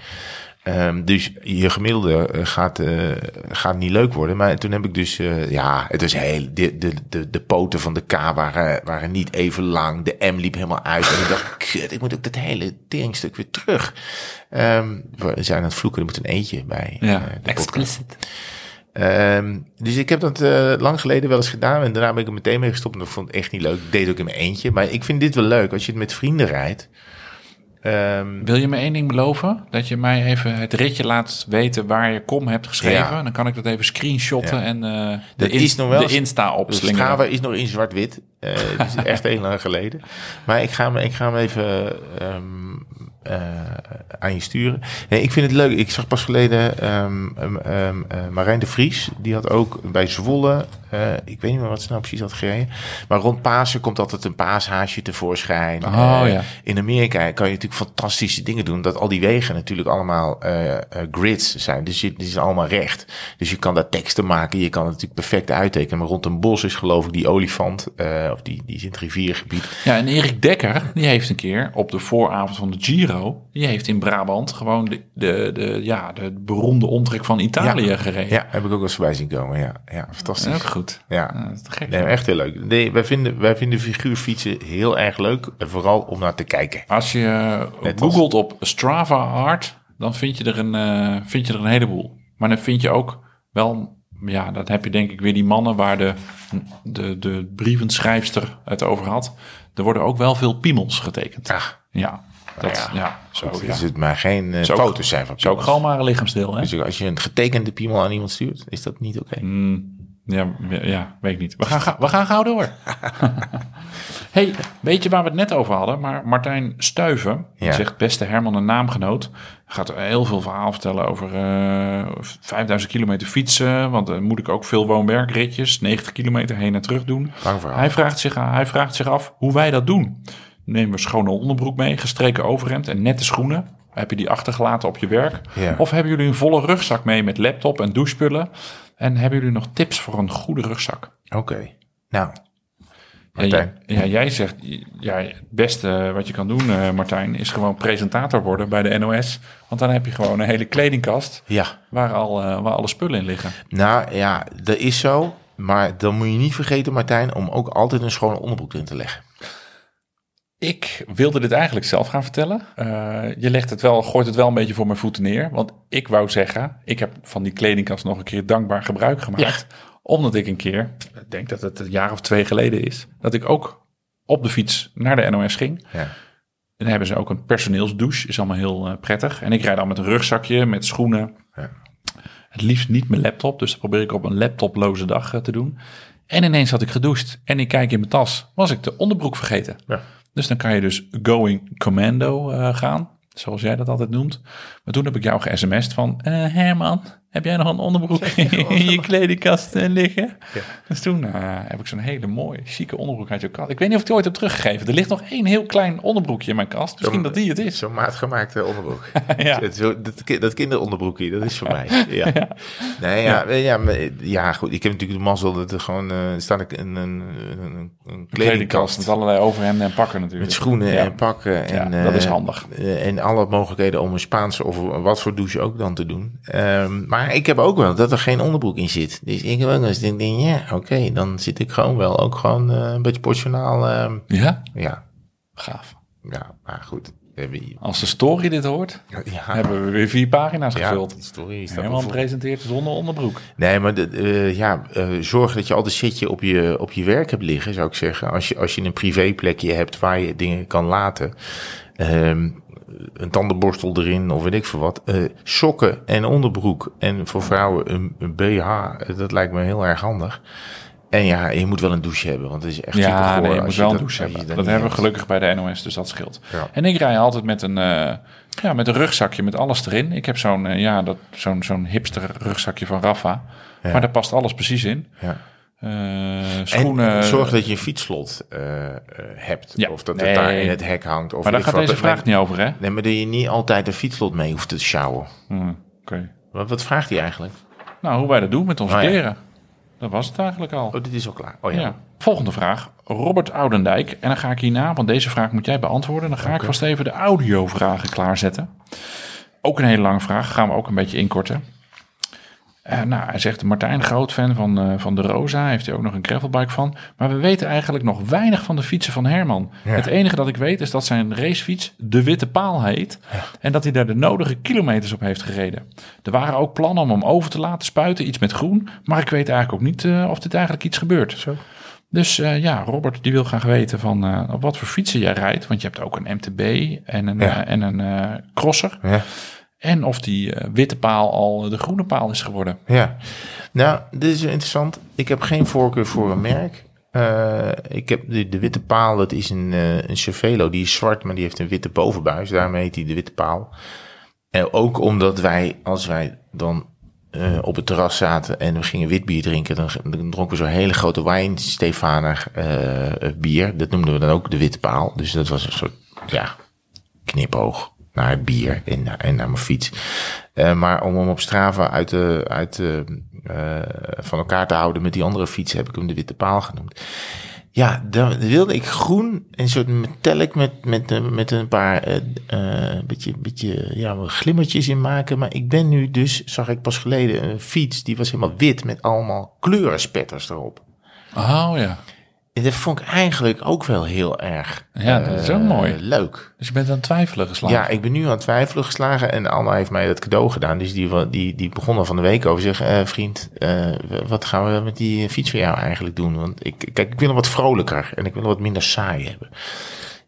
Ehm, dus je gemiddelde eh, gaat, eh, gaat niet leuk worden. Maar toen heb ik dus, eh, ja, het was heel, de, de, de, de poten van de K waren, waren niet even lang. De M liep helemaal uit. En ik dacht, kut, ik moet ook dat hele teringstuk weer terug. Ehm, we zijn aan het vloeken, er moet een eentje bij. Ja, explicit. Ehm, dus ik heb dat lang geleden wel eens gedaan. En daarna ben ik er meteen mee gestopt. En dat vond ik echt niet leuk. Ik deed ook in mijn eentje. Maar ik vind dit wel leuk. Als je het met vrienden rijdt. Ehm, Wil je me één ding beloven? Dat je mij even het ritje laat weten waar je kom hebt geschreven. Ja. Dan kan ik dat even screenshotten Ja. en eh, de, in- is nog wel de Insta. Strava is nog in zwart-wit. Eh het is echt heel lang geleden. Maar ik ga hem, ik ga hem even ehm, eh, aan je sturen. Nee, ik vind het leuk. Ik zag pas geleden eh, Marijn de Vries. Die had ook bij Zwolle... eh, ik weet niet meer wat ze nou precies had gereden. Maar rond Pasen komt altijd een paashaasje tevoorschijn. Oh, Eh, ja. In Amerika kan je natuurlijk fantastische dingen doen. Dat al die wegen natuurlijk allemaal eh, eh, grids zijn. Dus die zijn allemaal recht. Dus je kan daar teksten maken. Je kan het natuurlijk perfect uittekenen. Maar rond een bos is geloof ik die olifant. eh, of die, die is in het riviergebied. Ja, en Erik Dekker, die heeft een keer op de vooravond van de Giro, die heeft in Brabant gewoon de, de, de, ja, de beroemde omtrek van Italië Ja. gereden. Ja, heb ik ook wel eens voorbij zien komen. Ja, ja fantastisch. Ook goed. Ja. Ja, dat is te gek. Nee, echt heel leuk. Nee, wij vinden, wij vinden figuurfietsen heel erg leuk. En vooral om naar te kijken. Als je eh, als- googelt op Strava Art, dan vind je, er een, eh, vind je er een heleboel. Maar dan vind je ook wel, ja, dat heb je denk ik weer die mannen waar de, de, de brievenschrijfster het over had. Er worden ook wel veel piemels getekend. Ja, dat, ja. ja. zo, ja. Dus het maar geen eh, ook- foto's zijn van Zou ook piemels. gewoon maar een lichaamsdeel, hè? Dus als je een getekende piemel aan iemand stuurt, is dat niet oké. Mm, ja, ja, weet ik niet. We gaan, ga- we gaan gauw door. hey, weet je waar we het net over hadden? Maar Martijn Stuiven, zegt beste Herman een naamgenoot, gaat heel veel verhaal vertellen over eh 5000 kilometer fietsen. Want dan moet ik ook veel woon-werkritjes, 90 kilometer heen en terug doen. Hij vraagt, zich, hij vraagt zich af hoe wij dat doen. Nemen we schone onderbroek mee, gestreken overhemd en nette schoenen? Heb je die achtergelaten op je werk? Ja. Of hebben jullie een volle rugzak mee met laptop en douchespullen? En hebben jullie nog tips voor een goede rugzak? Oké. Nou, Martijn. ja, jij zegt, ja, het beste wat je kan doen, eh, Martijn, is gewoon presentator worden bij de NOS. Want dan heb je gewoon een hele kledingkast ja. waar, al, eh, waar alle spullen in liggen. Nou ja, dat is zo. Maar dan moet je niet vergeten, Martijn, om ook altijd een schone onderbroek erin te leggen. Ik wilde dit eigenlijk zelf gaan vertellen. Eh, je legt het wel, gooit het wel een beetje voor mijn voeten neer. Want ik wou zeggen, ik heb van die kledingkast nog een keer dankbaar gebruik gemaakt. Omdat ik een keer, ik denk dat het een jaar of twee geleden is, dat ik ook op de fiets naar de NOS ging. Ja. En dan hebben ze ook een personeelsdouche, is allemaal heel eh, prettig. En ik rijd dan met een rugzakje, met schoenen. Ja. Het liefst niet mijn laptop, dus dat probeer ik op een laptoploze dag eh, te doen. En ineens had ik gedoucht en ik kijk in mijn tas, was ik de onderbroek vergeten. Ja. Dus dan kan je dus going commando eh, gaan, zoals jij dat altijd noemt. Maar toen heb ik jou ge-sms'd van... eh, Herman, heb jij nog een onderbroek in je kledingkast eh, liggen? Ja. Dus toen eh, heb ik zo'n hele mooie, chique onderbroek uit je kast. Ik weet niet of ik die ooit heb teruggegeven. Er ligt nog één heel klein onderbroekje in mijn kast. Misschien dat die het is. Zo'n maatgemaakte onderbroek. Ja. Het- Zo, dat, ki- dat kinderonderbroekje, dat is voor mij. Ja. Nee, ja, ja. Ja, maar, ja, goed. Ik heb natuurlijk de mazzel dat er gewoon eh staat een, een, een, een, een kledingkast met allerlei overhemden en pakken natuurlijk. met schoenen Ja. en pakken. En, Ja, dat is handig. en alle mogelijkheden om een Spaanse of wat voor douche ook dan te doen. Ehm, maar ik heb ook wel dat er geen onderbroek in zit. Dus ik heb ook wel eens denk, denk ja, oké, dan zit ik gewoon wel ook gewoon eh, een beetje portionaal. ehm, Ja, ja, gaaf. ja, maar goed. Als de story dit hoort, Ja, hebben we weer vier pagina's ja, gevuld. de story is presenteert zonder onderbroek. Nee, maar de, eh, ja, eh, zorg dat je al de shitje op je, op je werk hebt liggen, zou ik zeggen. Als je, als je een privéplekje hebt waar je dingen kan laten. Ehm, een tandenborstel erin of weet ik veel wat. Eh, sokken en onderbroek. En voor vrouwen een, een BH. eh, Dat lijkt me heel erg handig. En ja, je moet wel een douche hebben, want het is echt Ja, nee, je moet wel een douche hebben. dat hebben we gelukkig bij de NOS, dus dat scheelt. Ja. En ik rij altijd met een, eh, ja, met een rugzakje met alles erin. Ik heb zo'n eh, ja, dat- zo'n zo'n hipster rugzakje van Rafa. Maar daar past alles precies in. Ja. Eh, schoenen. En zorg dat je een fietsslot eh, eh, hebt. Ja. Of dat Nee. het daar in het hek hangt. Of maar daar gaat wat. deze vraag niet over, hè? Nee, maar dat je niet altijd een fietslot mee hoeft te sjouwen. Hm, Oké. Wat, wat vraagt hij eigenlijk? Nou, hoe wij dat doen met onze Oh, ja. kleren. Dat was het eigenlijk al. Oh, dit is al klaar. Oh ja. Ja. Volgende vraag. Robert Oudendijk. En dan ga ik hierna, want deze vraag moet jij beantwoorden. Dan ga ik vast even de audiovragen klaarzetten. Ook een hele lange vraag. Gaan we ook een beetje inkorten. Eh, nou, hij zegt Martijn, groot fan van, eh, van de Rosa. Heeft hij ook nog een gravelbike van. Maar we weten eigenlijk nog weinig van de fietsen van Herman. Het enige dat ik weet is dat zijn racefiets de Witte Paal heet. En dat hij daar de nodige kilometers op heeft gereden. Er waren ook plannen om hem over te laten spuiten. Iets met groen. Maar ik weet eigenlijk ook niet eh, of dit eigenlijk iets gebeurt. Zo. Dus ja, Robert die wil graag weten van op wat voor fietsen jij rijdt. Want je hebt ook een MTB en een, Ja. en een crosser. Ja. En of die eh, witte paal al de groene paal is geworden. ja. Nou, dit is interessant. Ik heb geen voorkeur voor een merk. Eh, ik heb de, de witte paal, dat is een, eh, een Cervelo. Die is zwart, maar die heeft een witte bovenbuis. Daarmee heet hij de witte paal. En ook omdat wij, als wij dan eh, op het terras zaten en we gingen wit bier drinken, dan, dronken we zo'n hele grote wijn, Stefaner eh, bier. Dat noemden we dan ook de witte paal. Dus dat was een soort, ja, knipoog naar bier en, naar- en naar mijn fiets. Eh, maar om hem op Strava uit, de, uit de, eh, van elkaar te houden met die andere fietsen, heb ik hem de witte paal genoemd. Ja, dan wilde ik groen, een soort metallic met, met, eh, met een paar eh eh, beetje, beetje ja, glimmertjes in maken. Maar ik ben nu dus, zag ik pas geleden, een fiets die was helemaal wit met allemaal kleurenspetters erop. Oh ja. Dat vond ik eigenlijk ook wel heel erg Ja, dat is ook eh, mooi. leuk. Dus je bent aan het twijfelen geslagen. Ja, ik ben nu aan het twijfelen geslagen en Anna heeft mij dat cadeau gedaan. Dus die, die, die begon al van de week over zich. eh, vriend, eh, wat gaan we met die fiets van jou eigenlijk doen? Want ik, kijk, ik wil hem wat vrolijker en ik wil hem wat minder saai hebben.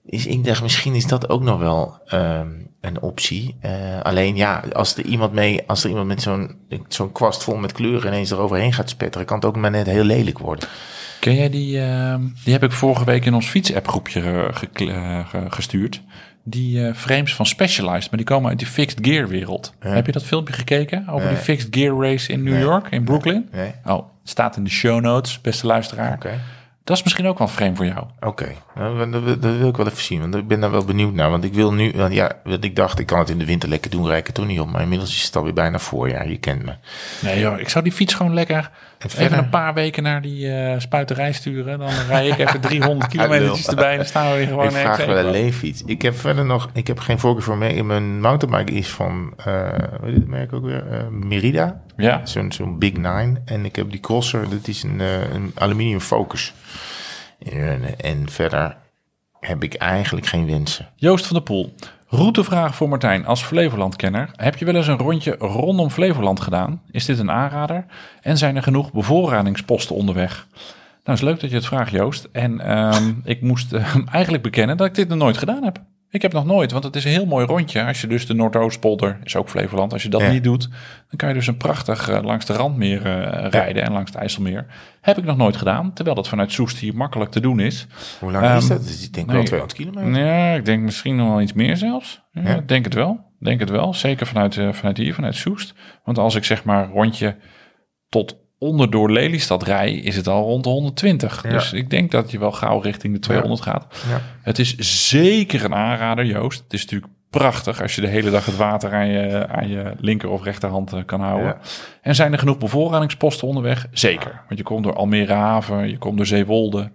Dus ik dacht, misschien is dat ook nog wel ehm, een optie. Alleen ja, als er iemand mee, als er iemand met zo'n zo'n kwast vol met kleuren ineens eroverheen gaat spetteren, kan het ook maar net heel lelijk worden. Ken jij die? ehm, die heb ik vorige week in ons fietsapp groepje eh, ge- gestuurd. Die eh, frames van Specialized, maar die komen uit die fixed gear wereld. Heb je dat filmpje gekeken over die fixed gear race in New York, in Brooklyn? Nee? Oh, het staat in de show notes, beste luisteraar. Oké. Dat is misschien ook wel een frame voor jou. Oké, nou, dat, wil ik wel even zien, want ik ben daar wel benieuwd naar. Want ik wil nu, ja, want ik dacht, ik kan het in de winter lekker doen, rijk het toch niet op. Maar inmiddels is het alweer bijna voorjaar, je kent me. Nee joh, ik zou die fiets gewoon lekker verder? even een paar weken naar die eh, spuiterij sturen. Dan rij ik even 300 kilometer erbij en dan staan we weer gewoon ik vraag wel een leeffiets. Ik heb verder nog, ik heb geen voorkeur voor mee. Mijn mountainbike is van, eh hoe heet het merk ook weer? Eh, Merida. Ja, Zo'n zo'n Big Nine. En ik heb die crosser, dat is een, eh, een aluminium focus. En, en verder heb ik eigenlijk geen wensen. Joost van der Poel. Routevraag voor Martijn als Flevoland-kenner. Heb je wel eens een rondje rondom Flevoland gedaan? Is dit een aanrader? En zijn er genoeg bevoorradingsposten onderweg? Nou, is leuk dat je het vraagt, Joost. En ehm, ik moest eh, eigenlijk bekennen dat ik dit nog nooit gedaan heb. Ik heb nog nooit, want het is een heel mooi rondje. Als je dus de Noordoostpolder, is ook Flevoland, als je dat Ja. niet doet, dan kan je dus een prachtig eh, langs de Randmeer eh, rijden en langs het IJsselmeer. Heb ik nog nooit gedaan, terwijl dat vanuit Soest hier makkelijk te doen is. Hoe lang is Ehm, dat? Dus ik denk wel nee. 200 kilometer. Ja, ik denk misschien nog wel iets meer zelfs. Ja, Denk het wel. Denk het wel. Zeker vanuit, eh, vanuit hier, vanuit Soest. Want als ik zeg maar rondje tot onder door Lelystad rij, is het al rond de 120. Ja. Dus ik denk dat je wel gauw richting de 200 gaat. Ja. Het is zeker een aanrader, Joost. Het is natuurlijk prachtig als je de hele dag het water aan je, aan je linker of rechterhand eh, kan houden. En zijn er genoeg bevoorradingsposten onderweg? Zeker. Want je komt door Almere Haven, je komt door Zeewolde.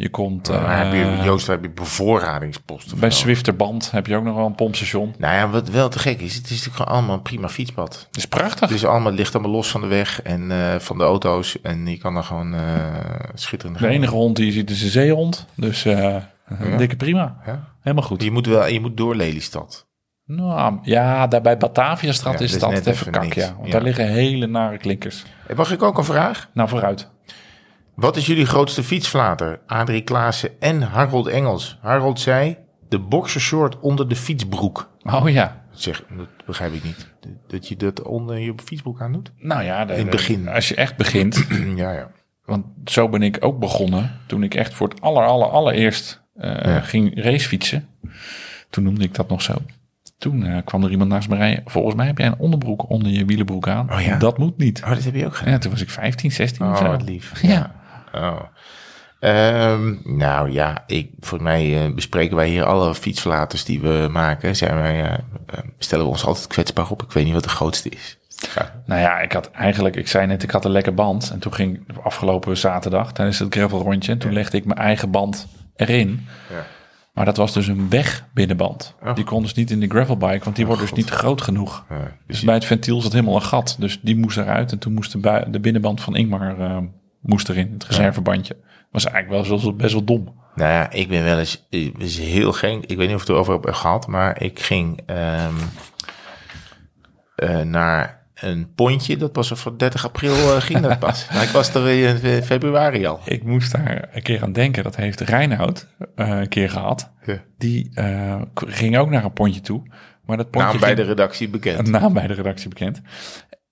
Je komt Maar heb je, eh, Joost, heb je bevoorradingsposten? bij? Zwifterband heb je ook nog wel een pompstation. Nou ja, wat wel te gek is, het is natuurlijk gewoon allemaal een prima fietspad. Het is prachtig. Het is allemaal, het ligt allemaal los van de weg en eh, van de auto's. En je kan er gewoon eh schitterend de enige hond die je ziet is een zeehond. Dus een dikke prima. Ja? Helemaal goed. Je moet wel, je moet door Lelystad. Nou, ja, daar bij Bataviastrand Ja, is het altijd even even kak, ja. Want daar liggen hele nare klinkers. Mag ik ook een vraag? Nou, vooruit. Wat is jullie grootste fietsflater? Adrie Klaassen en Harold Engels. Harold zei, de boxershort onder de fietsbroek. Oh ja. Zeg, dat begrijp ik niet. Dat je dat onder je fietsbroek aan doet? Nou ja, de- In het begin. als je echt begint. ja, ja. want zo ben ik ook begonnen. Toen ik echt voor het aller, aller, allereerst eh, ging racefietsen. Toen noemde ik dat nog zo. Toen eh, kwam er iemand naast me rijden. Volgens mij heb jij een onderbroek onder je wielenbroek aan. Oh ja? Dat moet niet. Oh, dat heb je ook gedaan. Ja, toen was ik 15, 16 of Oh, zo. wat lief. Ja. Oh. Ehm, nou ja, ik, voor mij eh, bespreken wij hier alle fietsverlaters die we maken. Zijn wij, eh, eh, stellen we ons altijd kwetsbaar op. Ik weet niet wat de grootste is. Ja. Nou ja, ik had eigenlijk, ik zei net, ik had een lekker band. En toen ging afgelopen zaterdag tijdens het gravelrondje. En toen legde ik mijn eigen band erin. Ja. Maar dat was dus een wegbinnenband. Oh. Die kon dus niet in de gravelbike, want die wordt dus niet groot genoeg. Ja, Dus dus bij het ventiel zat helemaal een gat. Dus die moest eruit. En toen moest de, binnenband van Ingmar eh, moest erin, het reservebandje. Was eigenlijk wel zo, best wel dom. Nou ja, ik ben wel eens, is heel geen, ik weet niet of ik het erover heb gehad, maar ik ging ehm, eh, naar een pontje, dat was er voor 30 april eh, ging dat pas. maar ik was er in februari al. Ik moest daar een keer aan denken. Dat heeft Reinoud eh, een keer gehad. Die ging ook naar een pontje toe. Maar dat pontje Naam bij ging- de redactie bekend. naam bij de redactie bekend.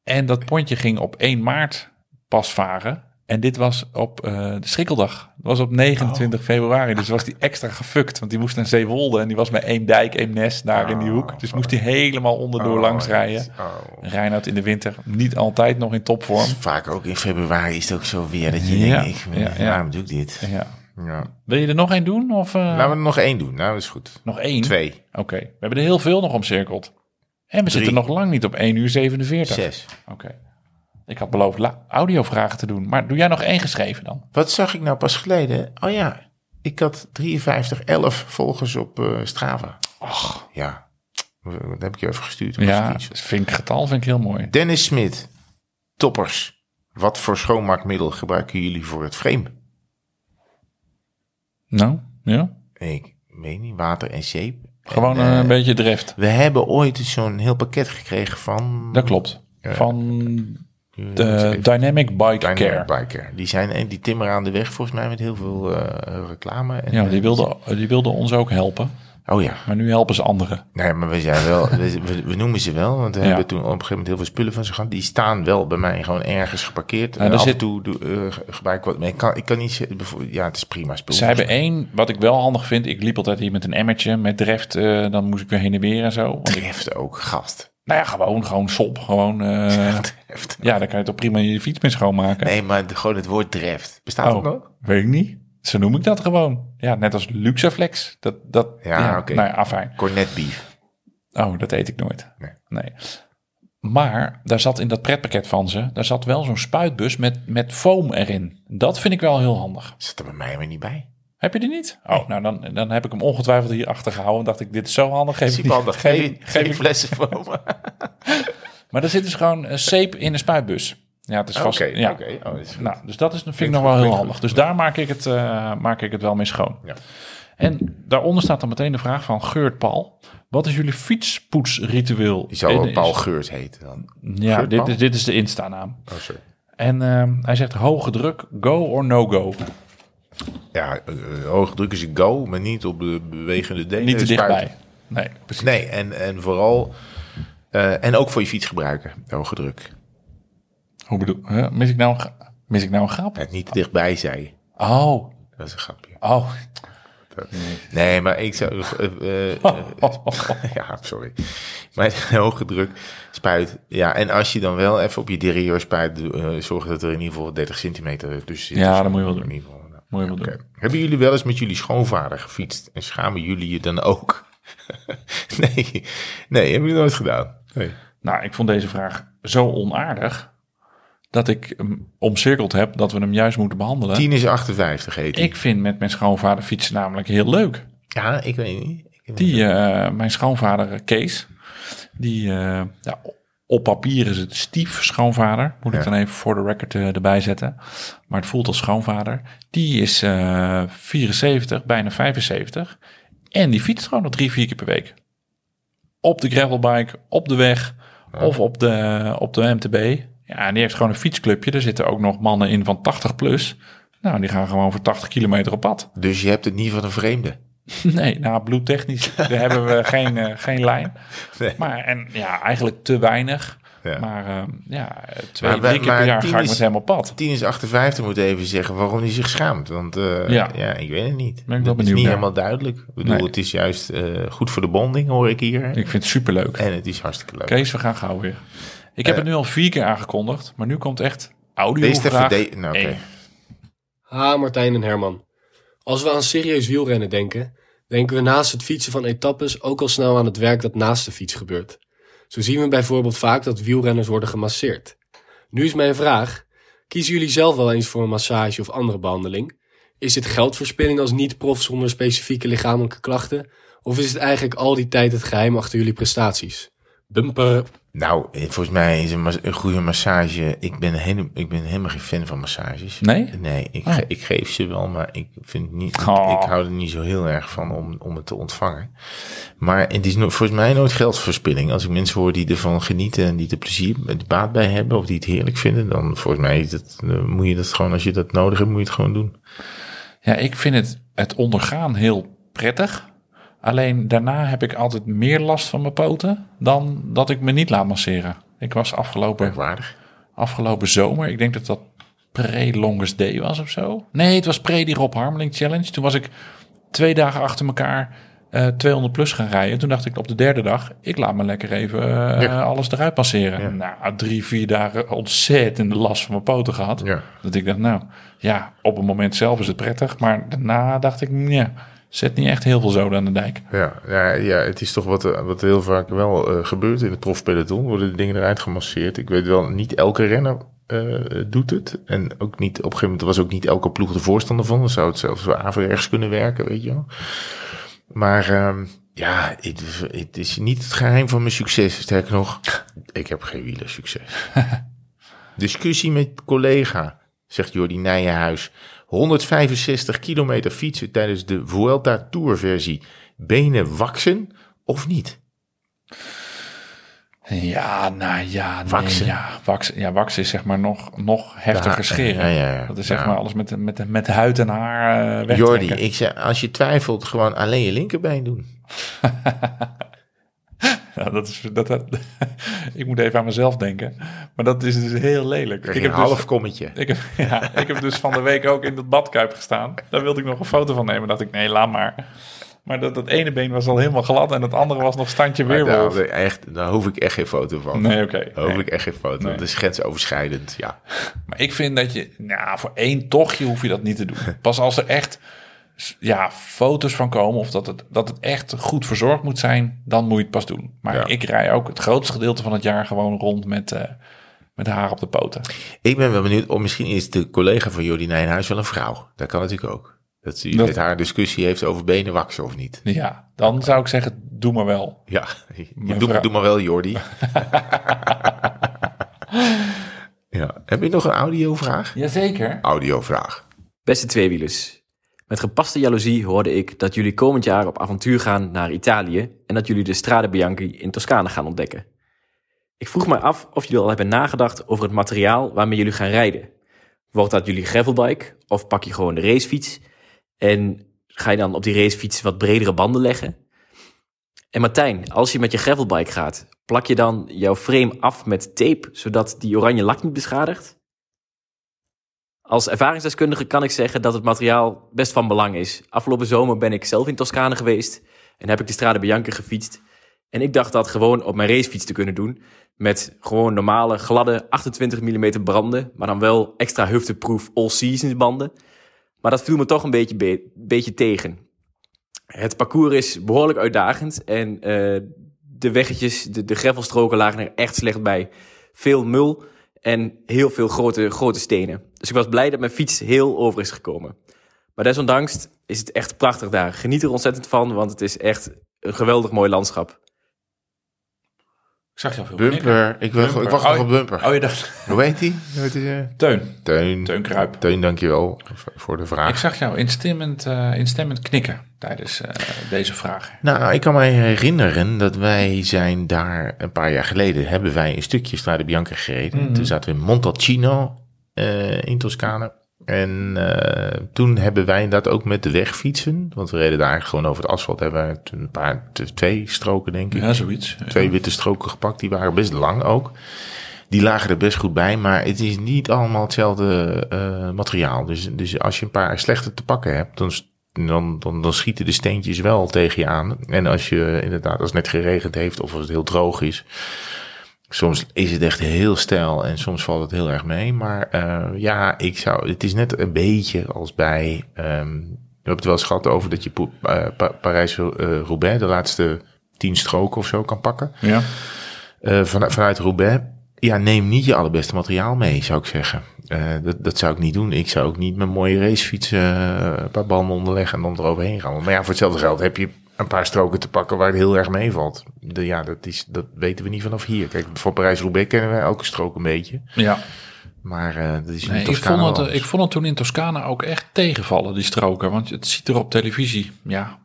En dat pontje ging op 1 maart pas varen. En dit was op eh, de Schrikkeldag. Dat was op 29 februari. Dus was die extra gefukt. Want die moest naar Zeewolde. En die was met één dijk, één nes daar in die hoek. Dus moest hij helemaal onderdoor Oh, langs rijden. Oh. Reinoud in de winter niet altijd nog in topvorm. Vaak ook in februari is het ook zo weer dat je Ja, denkt, ik, ja, ja. waarom doe ik dit? Ja. Ja. Wil je er nog één doen? Of, eh, Laten we er nog één doen. Nou, dat is goed. nog één? Twee. Oké. We hebben er heel veel nog omcirkeld. En we zitten nog lang niet op 1 uur 47. Zes. Oké. Ik had beloofd audiovragen te doen. Maar doe jij nog één geschreven dan? Wat zag ik nou pas geleden? Oh ja, ik had 53, 11 volgers op eh, Strava. Och. Ja, dat heb ik je even gestuurd. Ja, vind ik getal vind ik heel mooi. Dennis Smit, toppers. Wat voor schoonmaakmiddel gebruiken jullie voor het frame? Nou, ja. Ik weet niet, water en zeep. Gewoon En, eh, eh, een beetje drift. We hebben ooit zo'n heel pakket gekregen van... Dat klopt. Van de Dynamic Bike Dynamic Care. Biker. Die zijn en die timmeren aan de weg volgens mij met heel veel eh, reclame. En, Ja, eh, die wilden die wilde ons ook helpen. Oh ja. Maar nu helpen ze anderen. Nee, maar we zijn wel, we, noemen ze wel, want we Ja. hebben toen op een gegeven moment heel veel spullen van ze gehad. Die staan wel bij mij gewoon ergens geparkeerd. Nou, En af zit- en toe doe, eh, ge- gebruik ik wat, maar ik kan, ik kan niet, ja, het is prima spul. Ze hebben één, wat ik wel handig vind. Ik liep altijd hier met een emmertje met drift. eh, dan moest ik weer heen en weer en zo. Want Treft ook, gast. Nou ja, gewoon, gewoon sop. Gewoon, Treft. ja, dan kan je toch prima je fiets mee schoonmaken. Nee, maar gewoon het woord treft. Bestaat Oh, dat nog? weet ik niet. Zo noem ik dat gewoon. Ja, net als Luxaflex. Dat, dat, Ja, oké. Nou ja, afijn. Cornet beef. Oh, dat eet ik nooit. Nee. Nee. Maar daar zat in dat pretpakket van ze, daar zat wel zo'n spuitbus met, met foam erin. Dat vind ik wel heel handig. Zit er bij mij maar niet bij. Heb je die niet? Oh, nou dan, dan heb ik hem ongetwijfeld hier achter gehouden. Dacht ik, dit is zo handig. Geef ik geef, geef ik- flessen voor me. Maar er zit dus gewoon een zeep in de spuitbus. Ja, het is vast. Oké, ja. Oh, is. Nou, dus dat is, vind ik nog wel heel handig. Dus daar maak ik, het, eh, maak ik het wel mee schoon. Ja. En daaronder staat dan meteen de vraag van Geurt Paul. Wat is jullie fietspoetsritueel? Die zou wel Paul Geurt heten dan. Ja, dit is, dit is de Insta-naam. Oh, sorry. En ehm, hij zegt hoge druk, go or no go? Ja, eh, hoge druk is een go, maar niet op de bewegende delen. Niet te dichtbij. Nee, precies. Nee, en, en vooral... eh, en ook voor je fietsgebruiker, hoge druk. Hoe bedoel? Mis ik nou een, mis ik nou een grap? Ja, niet te dichtbij, zei je. Oh, Dat is een grapje. oh. Nee, maar ik zou... eh, eh, ja, sorry. Maar hoge druk spuit. Ja, en als je dan wel even op je derailleur spuit, eh, zorg dat er in ieder geval 30 centimeter tussen zit. Ja, dat moet je wel doen. In ieder geval, doen. Hebben jullie wel eens met jullie schoonvader gefietst? En schamen jullie je dan ook? nee, nee, hebben jullie nooit gedaan. Nee. Nou, ik vond deze vraag zo onaardig dat ik hem omcirkeld heb dat we hem juist moeten behandelen. 10 is 58 heet die. Ik vind met mijn schoonvader fietsen namelijk heel leuk. Ja, ik weet niet. Ik- Die, eh, mijn schoonvader Kees, die eh, ja, op papier is het stief schoonvader. Moet ik dan even voor de record eh, erbij zetten. Maar het voelt als schoonvader. Die is eh 74, bijna 75. En die fietst gewoon nog drie, vier keer per week. Op de gravelbike, op de weg of op de, op de MTB. Ja, en die heeft gewoon een fietsclubje. Er zitten ook nog mannen in van 80 plus. Nou, die gaan gewoon voor 80 kilometer op pad. Dus je hebt het niet van een vreemde. Nee, nou, bloedtechnisch daar hebben we geen, eh, geen lijn. Nee. Maar en ja, eigenlijk te weinig. Ja. Maar eh, ja, twee, Maar drie keer per jaar tien ga ik is- met hem op pad. 10 is 58 moet even zeggen waarom hij zich schaamt. Want eh, Ja. ja. ik weet het niet. Ben ik dat is niet naar. helemaal duidelijk. Ik bedoel, Nee. het is juist eh, goed voor de bonding, hoor ik hier. Ik vind het superleuk. En het is hartstikke leuk. Kees, we gaan gauw weer. Ik heb het nu al vier keer aangekondigd, maar nu komt echt audio Deze vraag. de- nou. Ha, Martijn en Herman. Als we aan serieus wielrennen denken, denken we naast het fietsen van etappes ook al snel aan het werk dat naast de fiets gebeurt. Zo zien we bijvoorbeeld vaak dat wielrenners worden gemasseerd. Nu is mijn vraag, kiezen jullie zelf wel eens voor een massage of andere behandeling? Is dit geldverspilling als niet-prof zonder specifieke lichamelijke klachten? Of is het eigenlijk al die tijd het geheim achter jullie prestaties? Bumper. Nou, volgens mij is een, goede massage. Ik ben, hele, ik ben helemaal geen fan van massages. Nee? Nee, ik, Oh. ge- ik geef ze wel, maar ik vind niet. ik- Oh. Ik, hou er niet zo heel erg van om, om het te ontvangen. Maar het is no- volgens mij nooit geldverspilling. Als ik mensen hoor die ervan genieten en die er plezier en baat bij hebben of die het heerlijk vinden, dan volgens mij is eh, moet je dat gewoon, als je dat nodig hebt, moet je het gewoon doen. Ja, ik vind het, het ondergaan heel prettig. Alleen daarna heb ik altijd meer last van mijn poten dan dat ik me niet laat masseren. Ik was afgelopen, afgelopen zomer, ik denk dat dat pre-longest day was of zo. Nee, het was pre die Rob Harmeling Challenge. Toen was ik twee dagen achter elkaar eh 200 plus gaan rijden. Toen dacht ik op de derde dag, ik laat me lekker even eh, Ja. alles eruit passeren. Ja. Nou, drie, vier dagen ontzettend last van mijn poten gehad. Ja. Dat ik dacht, nou ja, op het moment zelf is het prettig. Maar daarna dacht ik, ja, zet niet echt heel veel zoden aan de dijk. Ja, ja, ja, het is toch wat, eh, wat heel vaak wel eh, gebeurt in het profpeloton. Worden de dingen eruit gemasseerd. Ik weet wel, niet elke renner eh, doet het. En ook niet, op een gegeven moment was ook niet elke ploeg de voorstander van. Dan zou het zelfs zo averechts kunnen werken, weet je wel. Maar ehm, ja, het, het is niet het geheim van mijn succes. Sterker nog, ik heb geen wielersucces. Discussie met collega, zegt Jordi Nijenhuis. 165 kilometer fietsen tijdens de Vuelta Tour versie. Benen waksen of niet? Ja, nou ja, nee, Waksen. ja, waksen. Ja, waksen is zeg maar nog, nog heftiger scheren. ja, ja, ja. Dat is zeg maar alles met, met, met huid en haar wegtrekken. Jordi, ik zeg, als je twijfelt, gewoon alleen je linkerbeen doen. Ja, dat is, dat, dat- ik moet even aan mezelf denken. Maar dat is dus heel lelijk. Ik heb, een half dus, kommetje. ik, heb, ja, ik heb dus van de week ook in dat badkuip gestaan. Daar wilde ik nog een foto van nemen. dacht ik, nee, laat maar. Maar dat, dat ene been was al helemaal glad en het andere was nog standje weerwolf. daar, echt, daar hoef ik echt geen foto van. Nee, oké. Daar hoef nee. ik echt geen foto. Nee. Dat is grensoverschrijdend, ja. Maar ik vind dat je, nou, voor één tochtje hoef je dat niet te doen. Pas als er echt ja, foto's van komen of dat het, dat het echt goed verzorgd moet zijn, dan moet je het pas doen. Maar Ja. ik rij ook het grootste gedeelte van het jaar gewoon rond met, eh, met haar op de poten. Ik ben wel benieuwd, of misschien is de collega van Jordi Nijenhuis wel een vrouw. Dat kan natuurlijk ook. Dat ze Dat- met haar discussie heeft over benen waksen of niet. Ja, dan zou ik zeggen, doe maar wel. Ja, doe, maar wel, Jordi. ja. Heb je nog een audiovraag? Jazeker. Audiovraag. Beste tweewielers, met gepaste jaloezie hoorde ik dat jullie komend jaar op avontuur gaan naar Italië en dat jullie de Strade Bianchi in Toscane gaan ontdekken. Ik vroeg mij af of jullie al hebben nagedacht over het materiaal waarmee jullie gaan rijden. Wordt dat jullie gravelbike of pak je gewoon de racefiets? En ga je dan op die racefiets wat bredere banden leggen. En Martijn, als je met je gravelbike gaat, plak je dan jouw frame af met tape, zodat die oranje lak niet beschadigt? Als ervaringsdeskundige kan ik zeggen dat het materiaal best van belang is. Afgelopen zomer ben ik zelf in Toscane geweest en heb ik de Strade Bianca gefietst. En ik dacht dat gewoon op mijn racefiets te kunnen doen. Met gewoon normale, gladde 28 mm branden. Maar dan wel extra hufteproof all-seasons banden. Maar dat viel me toch een beetje, be beetje tegen. Het parcours is behoorlijk uitdagend. En uh, de weggetjes, de, de lagen er echt slecht bij. Veel mul en heel veel grote, grote stenen. Dus ik was blij dat mijn fiets heel over is gekomen. Maar desondanks is het echt prachtig daar. Geniet er ontzettend van, want het is echt een geweldig mooi landschap. Ik zag jou veel Bumper. Ik, wacht, ik wacht oh, nog op Bumper. Oh, je dacht... Hoe heet die? Hoe heet die? Teun. Teun. Teun Kruip. Teun, dankjewel voor de vraag. Ik zag jou instemmend, uh, instemmend knikken tijdens uh, deze vraag. Nou, ik kan mij herinneren dat wij zijn daar een paar jaar geleden... hebben wij een stukje Strade Bianca gereden. Mm -hmm. Toen zaten we in Montalcino uh, in Toscane. En uh, toen hebben wij inderdaad ook met de weg fietsen. Want we reden daar gewoon over het asfalt. Hebben we een paar, twee stroken denk ik. Ja, zoiets. Ja. Twee witte stroken gepakt. Die waren best lang ook. Die lagen er best goed bij. Maar het is niet allemaal hetzelfde uh, materiaal. Dus, dus als je een paar slechte te pakken hebt. Dan, dan, dan, dan schieten de steentjes wel tegen je aan. En als je inderdaad, als het net geregend heeft. Of als het heel droog is. Soms is het echt heel stijl en soms valt het heel erg mee. Maar uh, ja, ik zou, het is net een beetje als bij, um, we hebben het wel eens gehad over dat je uh, pa Parijs-Roubaix, de laatste tien stroken of zo kan pakken. Ja. Uh, van, vanuit Roubaix. Ja, neem niet je allerbeste materiaal mee, zou ik zeggen. Dat, dat zou ik niet doen. Ik zou ook niet mijn mooie racefiets een paar banden onderleggen en dan eroverheen gaan. Maar ja, voor hetzelfde geld heb je een paar stroken te pakken waar het heel erg meevalt. De, ja, dat, is, dat weten we niet vanaf hier. Kijk, voor Parijs-Roubaix kennen we elke strook een beetje. Ja. Maar uh, dat is nee, ik, vond het, ik vond het toen in Toscane ook echt tegenvallen, die stroken. Want het ziet er op televisie, ja,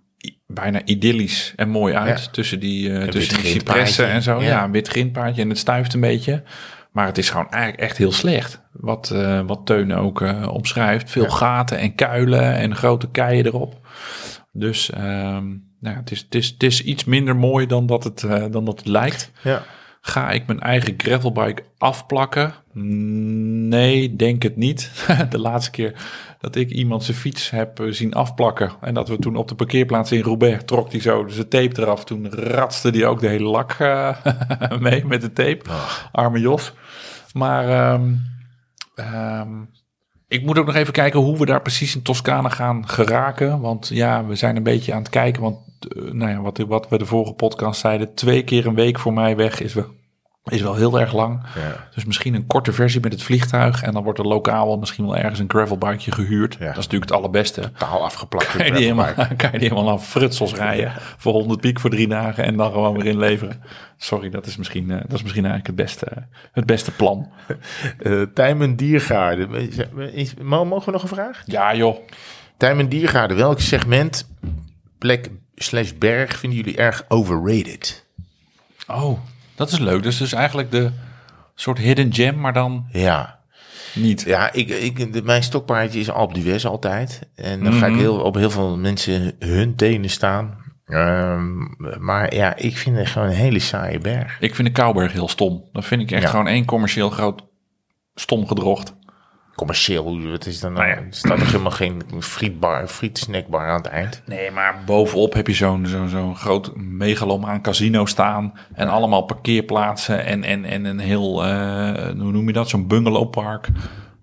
bijna idyllisch en mooi uit. Ja. Tussen die, uh, tussen die cipressen en zo. Ja. ja, een wit grindpaardje en het stuift een beetje. Maar het is gewoon eigenlijk echt heel slecht. Wat, uh, wat Teun ook uh, omschrijft. Veel ja. gaten en kuilen en grote keien erop. Dus um, nou, het, is, het, is, het is iets minder mooi dan dat het, uh, dan dat het lijkt. Ja. Ga ik mijn eigen gravelbike afplakken? Nee, denk het niet. De laatste keer dat ik iemand zijn fiets heb zien afplakken. En dat we toen op de parkeerplaats in Roubaix trok hij zo zijn tape eraf. Toen ratste die ook de hele lak uh, mee met de tape. Arme Jos. Maar um, um, ik moet ook nog even kijken hoe we daar precies in Toscane gaan geraken. Want ja, we zijn een beetje aan het kijken. Want uh, nou ja, wat, wat we de vorige podcast zeiden, twee keer een week voor mij weg is, we, is wel heel erg lang. Ja. Dus misschien een korte versie met het vliegtuig. En dan wordt er lokaal misschien wel ergens een gravelbikeje gehuurd. Ja. Dat is natuurlijk het allerbeste. Taal afgeplakt. Kan je, die helemaal, kan je die helemaal naar Frutsels rijden. Ja. Voor 100 piek voor drie dagen. En dan gewoon weer inleveren. Sorry, dat is misschien, uh, dat is misschien eigenlijk het beste, het beste plan. Uh, Tijmen Diergaarde. Mogen we nog een vraag? Ja joh. Tijmen Diergaarde. Welk segment, plek slash berg vinden jullie erg overrated? Oh, dat is leuk. Dus dus eigenlijk de soort hidden gem, maar dan ja. niet. Ja, ik, ik, de, mijn stokpaardje is d'Huez altijd. En dan mm -hmm. ga ik heel, op heel veel mensen hun tenen staan. Um, maar ja, ik vind het gewoon een hele saaie berg. Ik vind de Kouberg heel stom. Dat vind ik echt ja. gewoon één commercieel groot stom gedrocht. Commercieel, wat is dan? Nou ja. Er staat toch helemaal geen frietbar, frietsnackbar aan het eind? Nee, maar bovenop heb je zo'n zo'n zo'n groot megalomaan casino staan. En allemaal parkeerplaatsen en, en, en een heel, uh, hoe noem je dat? Zo'n bungalowpark.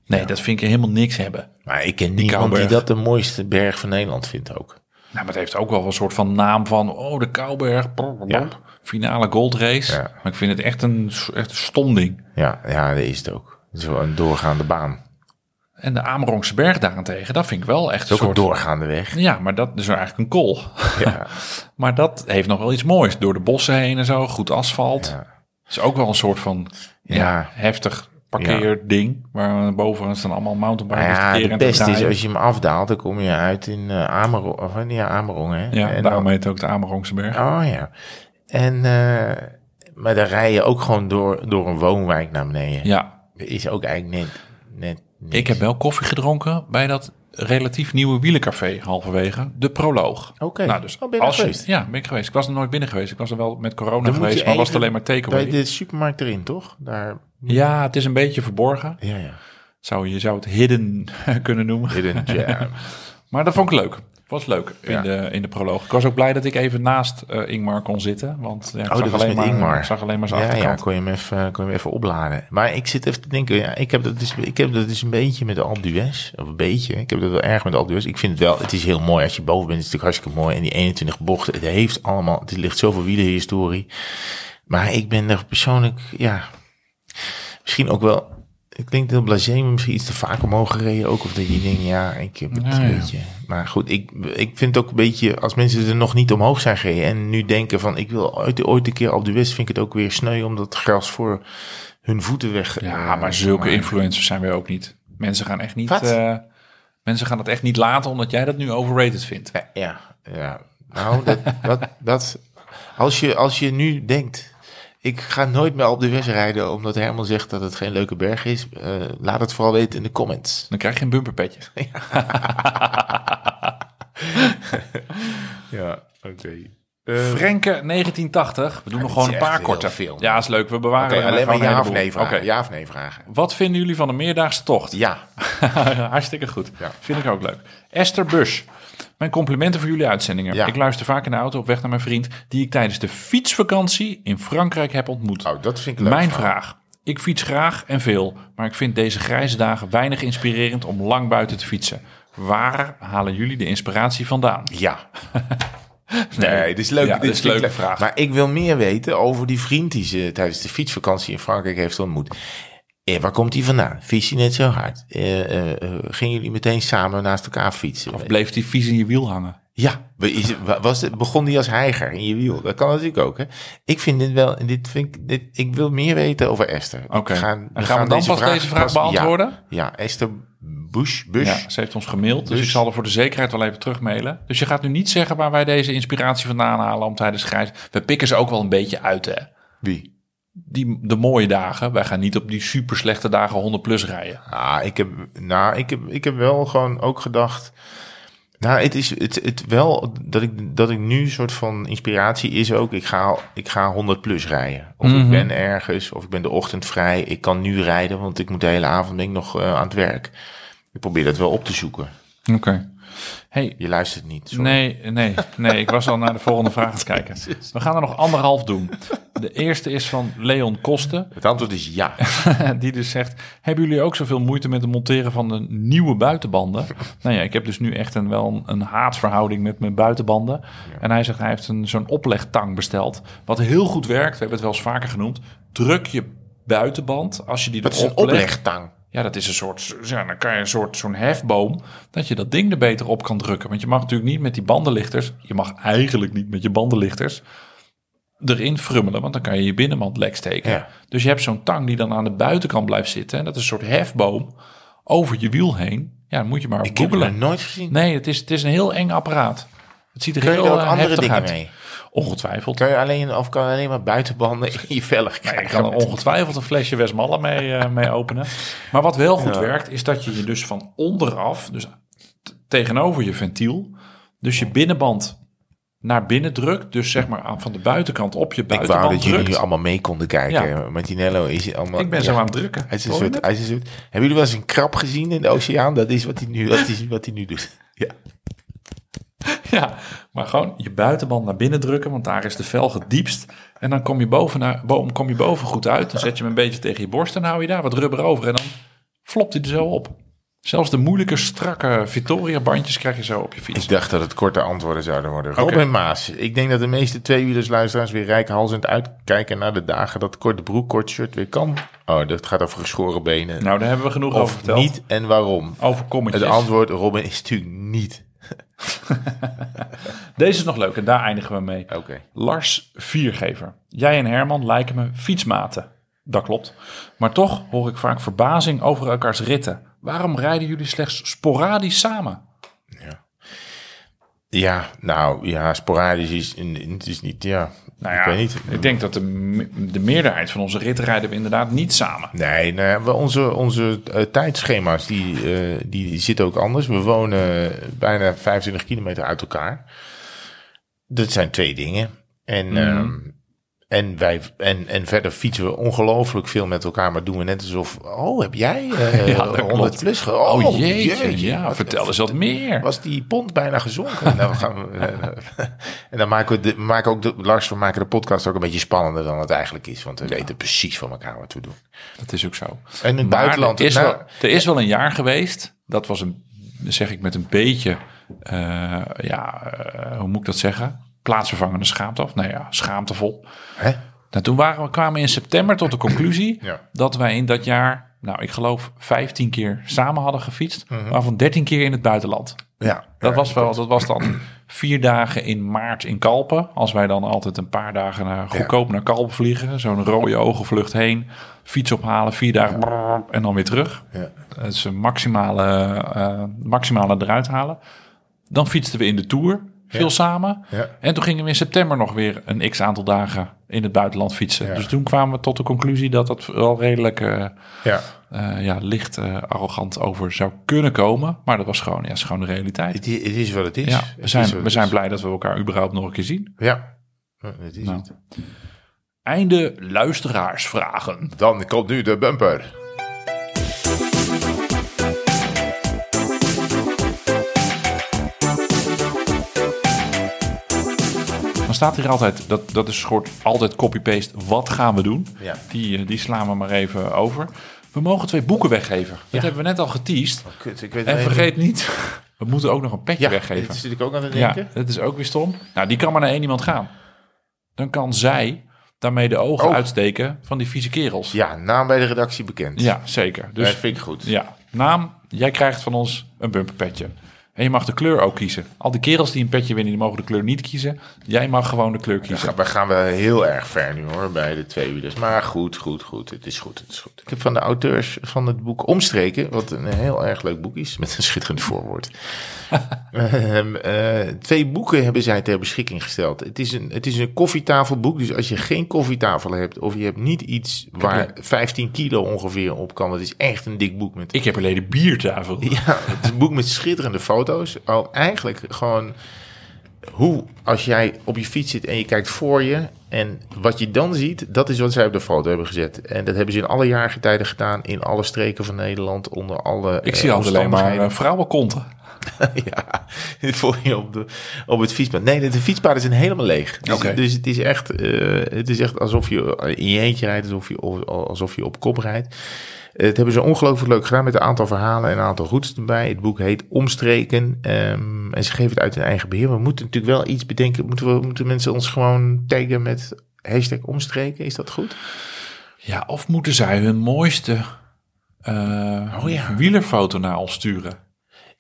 Nee, ja. dat vind ik helemaal niks hebben. Maar ik ken niemand die dat de mooiste berg van Nederland vindt ook. Nou, maar het heeft ook wel een soort van naam van, oh, de Kouberg, ja. finale goldrace. Maar ik vind het echt een, echt een stom ding. Ja, ja, dat is het ook. Zo een doorgaande baan. En de Amerongse berg daarentegen, dat vind ik wel echt een soort... een doorgaande weg. Ja, maar dat is eigenlijk een kool. Ja. maar dat heeft nog wel iets moois. Door de bossen heen en zo, goed asfalt. Ja. is ook wel een soort van ja. ja heftig parkeerding. Waar boven staan allemaal mountainbikes. Ja, het beste is als je hem afdaalt, dan kom je uit in uh, Amerong. Of ja, Amerong, hè? Ja, en daarom dan, heet het ook de Amerongse berg. Oh ja. En, uh, maar dan rij je ook gewoon door, door een woonwijk naar beneden. Ja. Is ook eigenlijk net, net Niks. Ik heb wel koffie gedronken bij dat relatief nieuwe wielencafé halverwege. De Proloog. Oké. Nou, dus Oh, ben je als daar je- geweest? Ja, ben ik geweest. Ik was er nooit binnen geweest. Ik was er wel met corona Dan geweest, maar was het alleen maar takeaway. Bij de supermarkt erin, toch? Daar, Ja, het is een beetje verborgen. ja, ja. Zou, je zou het hidden kunnen noemen. Hidden Jam. Maar dat vond ik leuk. Was leuk in, Ja. de, in de proloog. Ik was ook blij dat ik even naast eh, Ingmar kon zitten. Want ja, ik Oh, zag alleen maar, Ingmar. ik zag alleen maar zijn Ja, ja, achterkant. kon je, hem even, kon je hem even opladen. Maar ik zit even te denken, ja, ik heb dat dus, ik heb dat dus een beetje met de Alpe d'Huez. Of een beetje, ik heb dat wel erg met de Alpe d'Huez. Ik vind het wel, het is heel mooi als je boven bent, het is natuurlijk hartstikke mooi. En die 21 bochten, het heeft allemaal, er ligt zoveel wielenhistorie. Maar ik ben er persoonlijk, ja, misschien ook wel... Ik denk dat Blasé misschien iets te vaak omhoog gereden ook. Of dat je denkt, ja, ik heb het Ja, een ja. beetje... Maar goed, ik, ik vind het ook een beetje... Als mensen er nog niet omhoog zijn gereden... en nu denken van, ik wil ooit, ooit een keer op de West... vind ik het ook weer sneu om dat gras voor hun voeten weg... Ja, eh, maar zulke influencers zijn we ook niet. Mensen gaan echt niet... Eh, mensen gaan het echt niet laten omdat jij dat nu overrated vindt. Ja, ja, ja. Nou, dat, dat, dat, als, je, als je nu denkt... Ik ga nooit meer op de West rijden... omdat Herman zegt dat het geen leuke berg is... eh, laat het vooral weten in de comments. Dan krijg je een bumperpetje. Ja, oké. Frenke 1980. We doen nog dit gewoon een paar korte. veel. Ja, is leuk. We bewaren er alleen maar ja of nee vragen. Ja of nee vragen. Wat vinden jullie van de meerdaagse tocht? Ja. Hartstikke goed. Ja. Vind ik ook leuk. Esther Bush. Mijn complimenten voor jullie uitzendingen. Ja. Ik luister vaak in de auto op weg naar mijn vriend... die ik tijdens de fietsvakantie in Frankrijk heb ontmoet. Oh, dat vind ik leuk. Mijn vraag. Ik fiets graag en veel, maar ik vind deze grijze dagen weinig inspirerend om lang buiten te fietsen. Waar halen jullie de inspiratie vandaan? Ja. Nee, dit is leuk. Ja, dit dit is een leuke leuk. vraag. Maar ik wil meer weten over die vriend die ze tijdens de fietsvakantie in Frankrijk heeft ontmoet. Eh, waar komt hij vandaan? Fiets hij net zo hard? Eh, eh, eh, gingen jullie meteen samen naast elkaar fietsen? Of bleef die vies in je wiel hangen? Ja, was het, begon die als heiger in je wiel? Dat kan natuurlijk ook. Hè? Ik vind dit wel, dit vind ik, dit, ik wil meer weten over Esther. Oké. We gaan we dan pas deze vraag pas- beantwoorden? Ja, ja, Esther Bush. Bush. Ja, ze heeft ons gemaild, dus Dus- ik zal er voor de zekerheid wel even terugmailen. Dus je gaat nu niet zeggen waar wij deze inspiratie vandaan halen om tijdens grijs. We pikken ze ook wel een beetje uit, hè? Wie? Die, de mooie dagen. Wij gaan niet op die super slechte dagen 100 plus rijden. Ah, ik heb, nou, ik heb, ik heb wel gewoon ook gedacht. Nou, het is het, het wel dat ik, dat ik nu een soort van inspiratie is ook. Ik ga, ik ga 100 plus rijden. Of ik Mhm. ben ergens, of ik ben de ochtend vrij. Ik kan nu rijden, want ik moet de hele avond ben ik nog eh, aan het werk. Ik probeer dat wel op te zoeken. Oké. Hey, Je luistert niet. sorry. Nee, nee, nee. Ik was al naar de volgende vraag aan het kijken. We gaan er nog anderhalf doen. De eerste is van Leon Kosten. Het antwoord is ja. Die dus zegt, hebben jullie ook zoveel moeite met het monteren van de nieuwe buitenbanden? nou ja, ik heb dus nu echt een, wel een, een haatverhouding met mijn buitenbanden. En hij zegt, hij heeft een, zo'n oplegtang besteld. Wat heel goed werkt, we hebben het wel eens vaker genoemd. Druk je buitenband, als je die Dat is een oplegtang. Ja, dat is een soort, ja, dan kan je een soort zo'n hefboom, dat je dat ding er beter op kan drukken. Want je mag natuurlijk niet met die bandenlichters, je mag eigenlijk niet met je bandenlichters erin frummelen, want dan kan je je binnenband lek steken. Ja. Dus je hebt zo'n tang die dan aan de buitenkant blijft zitten. En dat is een soort hefboom over je wiel heen. Ja, dan moet je maar Ik heb het nooit gezien. Nee, het is, het is een heel eng apparaat. Het ziet er Kun je heel er ook eh, andere dingen uit. mee? Ongetwijfeld. Kan je alleen, of kan je alleen maar buitenbanden in je velg Nee, krijgen? ik kan ongetwijfeld een flesje Westmalle mee, eh, mee openen. Maar wat wel goed werkt, is dat je je dus van onderaf, dus tegenover je ventiel, dus je binnenband naar binnen drukt. Dus zeg maar aan- van de buitenkant op je Ik wou buitenband dat jullie drukt. allemaal mee konden kijken. Ja. Martinello is allemaal... Ik ben ja. zo aan het drukken. Hij is een je soort, hij is een soort, hebben jullie wel eens een krab gezien in de oceaan? Dat is wat hij nu, wat hij, wat hij nu doet. Ja. Ja, maar gewoon je buitenband naar binnen drukken, want daar is de velg het diepst. En dan kom je boven, naar, boven, kom je boven goed uit. Dan zet je hem een beetje tegen je borst en hou je daar wat rubber over. En dan flopt hij er zo op. Zelfs de moeilijke, strakke Victoria-bandjes krijg je zo op je fiets. Ik dacht dat het korte antwoorden zouden worden. Robin Maas. Ik denk dat de meeste tweewielers luisteraars weer rijkhalsend uitkijken naar de dagen dat korte broek, kort shirt weer kan. Oh, dat gaat over geschoren benen. Nou, daar hebben we genoeg over verteld. niet en waarom? Over kommetjes. Het antwoord, Robin, is natuurlijk niet. Deze is nog leuk en daar eindigen we mee. Oké. Lars Viergever. Jij en Herman lijken me fietsmaten. Dat klopt. Maar toch hoor ik vaak verbazing over elkaars ritten. Waarom rijden jullie slechts sporadisch samen? Ja, nou ja, sporadisch is, het is niet, ja, Nou ik ja, weet niet. ik denk dat de, de meerderheid van onze ritten rijden we inderdaad niet samen. Nee, nou onze, onze eh, tijdschema's die, eh, die zitten ook anders. We wonen bijna 25 kilometer uit elkaar. Dat zijn twee dingen. En, Mhm. En, wij, en, en verder fietsen we ongelooflijk veel met elkaar, maar doen we net alsof, oh, heb jij eh Ja, dat 100 klopt. plus? ge- Oh, jeetje, jeetje, ja, wat- vertel eens wat meer. Was die pond bijna gezonken? nou, gaan we, en dan maken we, de, maken ook de, Lars, we maken de podcast ook een beetje spannender dan het eigenlijk is, want we weten precies van elkaar wat we doen. Dat is ook zo. En in het Maar buitenland, Er is, nou, wel, er is wel een jaar geweest. Dat was een, zeg ik met een beetje, eh, ja, eh, hoe moet ik dat zeggen? Plaatsvervangende schaamte of, nou ja, schaamtevol. hè? Nou, toen waren we, kwamen we in september tot de conclusie Ja. dat wij in dat jaar, nou, ik geloof 15 keer samen hadden gefietst, Mhm. waarvan 13 keer in het buitenland. Ja, Dat ja, was wel, dat was dan vier dagen in maart in Kalpen. Als wij dan altijd een paar dagen naar, goedkoop naar Kalpen vliegen, zo'n rode ogenvlucht heen, fiets ophalen, vier dagen brrr, en dan weer terug. Ja. Dat is een maximale, eh, maximale eruit halen. Dan fietsten we in de Tour, veel Ja. samen. Ja. En toen gingen we in september nog weer een x aantal dagen in het buitenland fietsen. Ja. Dus toen kwamen we tot de conclusie dat dat wel redelijk eh, Ja, eh, ja, licht eh, arrogant over zou kunnen komen. Maar dat was gewoon, ja, is gewoon de realiteit. het, is wat het is. Ja, we zijn, we zijn blij dat we elkaar überhaupt nog een keer zien. Ja, Ja, het is Nou. het. Einde luisteraarsvragen. Dan komt nu de bumper. Staat hier altijd, dat, dat is soort altijd copy-paste, wat gaan we doen? Ja. Die, eh, die slaan we maar even over. We mogen twee boeken weggeven. Dat hebben we net al geteased. Kut, ik weet En vergeet niet, we moeten ook nog een petje ja, weggeven. Dat zit ik ook aan het Ja, denken. dat is ook weer stom. Nou, die kan maar naar één iemand gaan. Dan kan zij daarmee de ogen Oh. uitsteken van die vieze kerels. Ja, naam bij de redactie bekend. Ja, zeker. Dus dat vind ik goed. ja, naam, jij krijgt van ons een bumperpetje. En je mag de kleur ook kiezen. Al die kerels die een petje winnen, die mogen de kleur niet kiezen. Jij mag gewoon de kleur kiezen. we gaan we heel erg ver nu hoor, bij de tweewielers. Maar goed, goed, goed. Het is goed, het is goed. Ik heb van de auteurs van het boek Omstreken, wat een heel erg leuk boek is, met een schitterend voorwoord. Ehm, eh, twee boeken hebben zij ter beschikking gesteld. Het is, een, het is een koffietafelboek, dus als je geen koffietafel hebt... of je hebt niet iets waar 15 kilo ongeveer op kan... het is echt een dik boek met Ik heb alleen de biertafel. ja, het is een boek met schitterende foto's. Al eigenlijk gewoon hoe, als jij op je fiets zit en je kijkt voor je... en wat je dan ziet, dat is wat zij op de foto hebben gezet. En dat hebben ze in alle jaargetijden gedaan... in alle streken van Nederland, onder alle Ik eh, zie altijd alleen maar eh, vrouwenkonten. ja, voor je op, de, op het fietspad. Nee, de, fietspaden zijn helemaal leeg. Dus, dus het, is echt, eh, het is echt alsof je in je eentje rijdt, alsof je, alsof je op kop rijdt. Het hebben ze ongelooflijk leuk gedaan met een aantal verhalen en een aantal routes erbij. Het boek heet Omstreken ehm, en ze geven het uit hun eigen beheer. We moeten natuurlijk wel iets bedenken. Moeten, we, moeten mensen ons gewoon taggen met hashtag Omstreken? Is dat goed? Ja, of moeten zij hun mooiste eh, Oh ja. wielerfoto naar ons sturen?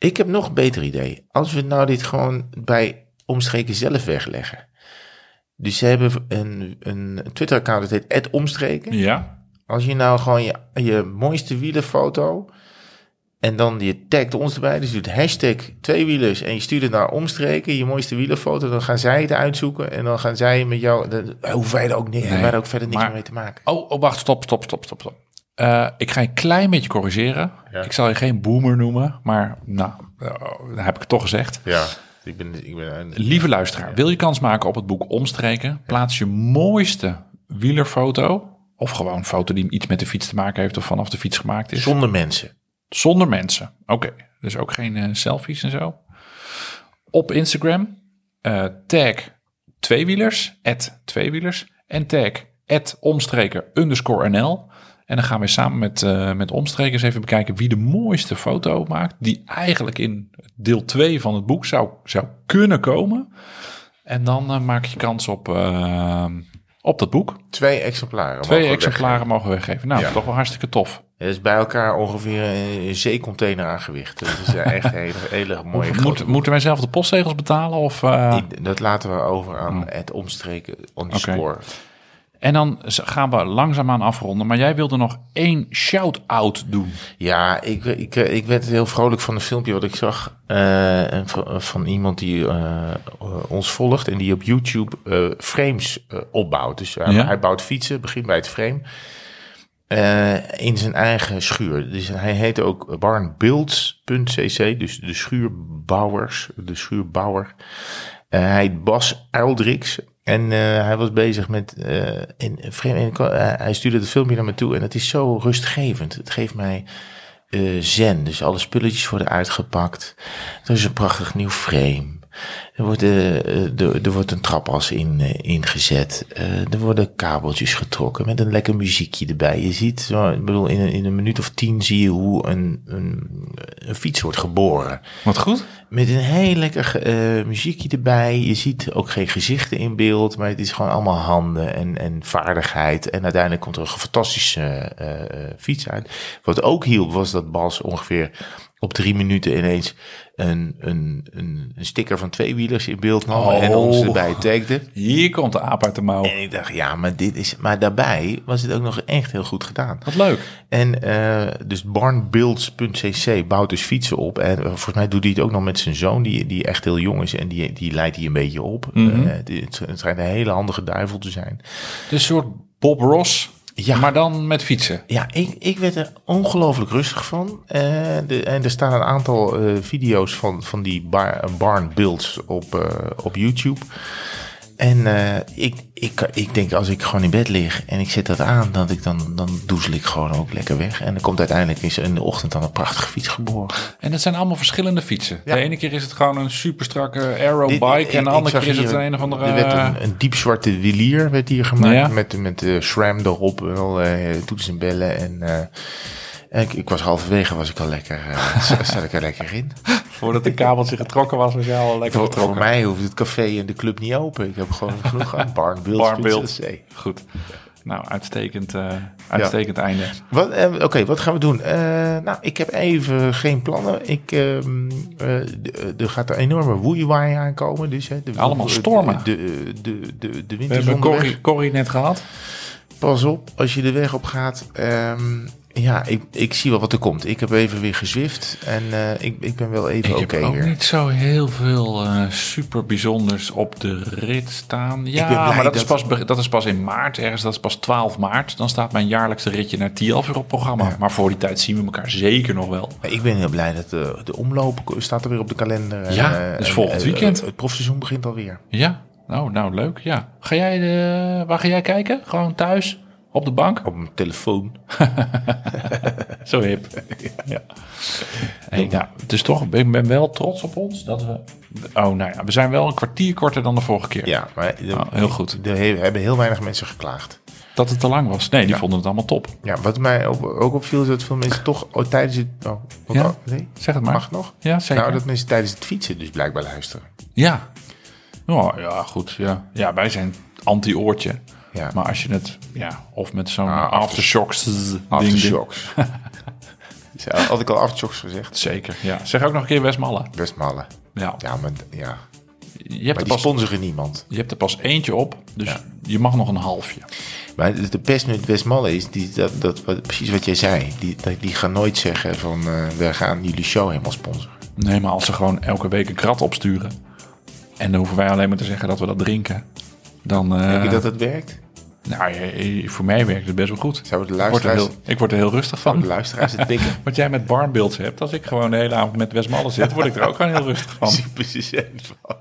Ik heb nog een beter idee. Als we nou dit gewoon bij Omstreken zelf wegleggen. Dus ze hebben een, een Twitter-account, dat heet @omstreken. Ja, Als je nou gewoon je, je mooiste wielerfoto en dan je tagt ons erbij, dus je doet hashtag tweewielers en je stuurt het naar omstreken, je mooiste wielerfoto, dan gaan zij het uitzoeken en dan gaan zij met jou, dan hoeven wij er ook, niet, wij er ook verder niks maar- mee te maken. Oh, oh, wacht, stop, stop, stop, stop, stop. Eh, ik ga je een klein beetje corrigeren. Ja. Ik zal je geen boomer noemen, maar nou, eh, heb ik het toch gezegd. Ja, ik ben, ik ben een, Lieve luisteraar, wil je kans maken op het boek Omstreken? Plaats je mooiste wielerfoto, of gewoon een foto die iets met de fiets te maken heeft of vanaf de fiets gemaakt is. zonder mensen. Zonder mensen. Oké, dus ook geen eh, selfies en zo. Op Instagram tag tweewielers, at tweewielers en tag at omstreken underscore nl. En dan gaan we samen met, eh, met omstrekers even bekijken wie de mooiste foto maakt. Die eigenlijk in deel 2 van het boek zou, zou kunnen komen. En dan eh, maak je kans op, eh, op dat boek. Twee exemplaren. Twee mogen exemplaren mogen we weggeven. Nou, Ja. toch wel hartstikke tof. Dat is bij elkaar ongeveer een, zeecontainer aan gewicht. Dat is eh, echt een hele, hele mooie Moet, moeten wij zelf de postzegels betalen? Of, Dat laten we over aan het omstreken underscore. En dan gaan we langzaamaan afronden. Maar jij wilde nog één shout-out doen. Ja, ik, ik, ik werd heel vrolijk van een filmpje wat ik zag eh, en van, van iemand die eh, eh, ons volgt en die op YouTube eh, frames eh, opbouwt. Dus hij- Ja. hij bouwt fietsen, begint bij het frame, eh, in zijn eigen schuur. Dus hij heet ook barnbuilds.cc, dus de schuurbouwers, de schuurbouwer. Eh, hij heet Bas Uildriks. En eh, hij was bezig met. eh in, ik- eh, hij stuurde het filmpje naar me toe. En het is zo rustgevend. Het geeft mij zen. Dus alle spulletjes worden uitgepakt. Er is een prachtig nieuw frame. Er wordt, eh, eh, er, er wordt een trapas in, eh, ingezet. Eh, er worden kabeltjes getrokken met een lekker muziekje erbij. Je ziet, zo, ik bedoel, in een, in een minuut of tien zie je hoe een, een, een fiets wordt geboren. Wat goed. Met een heel lekker muziekje erbij. Je ziet ook geen gezichten in beeld, maar het is gewoon allemaal handen en, en vaardigheid. En uiteindelijk komt er een fantastische fiets uit. Wat ook hielp was dat Bas ongeveer op drie minuten ineens een, een, een, een sticker van twee wielers in beeld nam Oh. en ons erbij tagde. Hier komt de aap uit de mouw. En ik dacht, ja, maar dit is. Maar daarbij was het ook nog echt heel goed gedaan. Wat leuk. En eh, dus barnbuilds.cc bouwt dus fietsen op. En eh, volgens mij doet hij het ook nog met zijn zoon, die, die echt heel jong is. En die, die leidt hij een beetje op. Eh, het, het schijnt een hele handige duivel te zijn. Dus een soort Bob Ross, Ja. maar dan met fietsen. Ja, ik, ik werd er ongelooflijk rustig van. Eh, de, en er staan een aantal eh, video's van, van die bar, barn builds op, eh, op YouTube. En eh, ik, ik, ik denk als ik gewoon in bed lig en ik zet dat aan, dat ik dan, dan doezel ik gewoon ook lekker weg. En dan komt uiteindelijk is in de ochtend dan een prachtige fiets geboren. En dat zijn allemaal verschillende fietsen. Ja. De ene keer is het gewoon een super strakke aero bike. ik- En de andere keer is het hier- een of andere... Er werd een, een diepzwarte wielier werd hier gemaakt Ja. met, met de SRAM erop en al eh, toetsen en bellen. En, en ik, ik was halverwege, was ik al lekker, eh, zat- ik er lekker in. Voordat de kabeltje getrokken was, was jij al lekker Voor, vertrokken. voor mij hoeft het café en de club niet open. Ik heb gewoon genoeg aan barnbeeld. Goed. Nou, uitstekend, eh, uitstekend einde. Eh, Oké, wat gaan we doen? Nou, ik heb even geen plannen. Ik, ehm, eh, er gaat een enorme woeiwaai aankomen. Dus, de, Allemaal stormen. De, de, de, de, de We hebben Corrie net gehad. Pas op, als je de weg op gaat. Ehm, ja, ik, ik zie wel wat er komt. Ik heb even weer gezwift. En eh, ik, ik ben wel even Ik oké heb ook niet zo heel veel eh, super bijzonders op de rit staan. Ja, maar dat, Is pas, dat is pas in maart. Ergens, dat is pas 12 maart. Dan staat mijn jaarlijkse ritje naar Tialf weer op programma. Maar voor die tijd zien we elkaar zeker nog wel. Ik ben heel blij dat de, de omloop staat er weer op de kalender. En, Ja, eh, dus en, volgend eh, weekend. Het profseizoen begint alweer. Ja, nou, nou leuk. Ja. Ga jij de, waar ga jij kijken? Gewoon thuis? Op de bank? Op mijn telefoon. Zo hip. ja. Hey, nou, het is toch, ik ben wel trots op ons dat we. Oh, nou ja, we zijn wel een kwartier korter dan de vorige keer. Ja, maar de- Oh, heel goed. Er he- hebben heel weinig mensen geklaagd. Dat het te lang was. Nee, die Ja. vonden het allemaal top. Ja, wat mij ook, opviel is dat veel mensen toch oh, tijdens het... Oh, wat Ja? nee? Zeg het maar. Mag het nog? Ja, zeker. Nou, dat mensen tijdens het fietsen dus blijkbaar luisteren. Ja. Oh, ja, goed. Ja. ja, wij zijn anti-oortje. Ja. Maar als je het, ja, of met zo'n Ah, aftershocks ding. Aftershocks. Ja, had ik al aftershocks gezegd. Zeker, ja. Zeg ook nog een keer Westmalle. Best mallen. Ja. Ja, maar, ja. Je, hebt er pas, sponsoren niemand. je hebt er pas eentje op, dus je mag nog een halfje. Maar de- pest met Westmalle is die, dat, dat, wat, precies wat jij zei. Die, die gaan nooit zeggen van uh, we gaan jullie show helemaal sponsoren. Nee, maar als ze gewoon elke week een krat opsturen. En dan hoeven wij alleen maar te zeggen dat we dat drinken. Dan, Denk je dat het werkt? Nou, voor mij werkt het best wel goed. Zou de ik, word heel, ik word er heel rustig van. de luisteraars het pikken? Wat jij met barnbeelds hebt. Als ik gewoon de hele avond met Westmalle zit, word ik er ook gewoon heel rustig van. Precies van.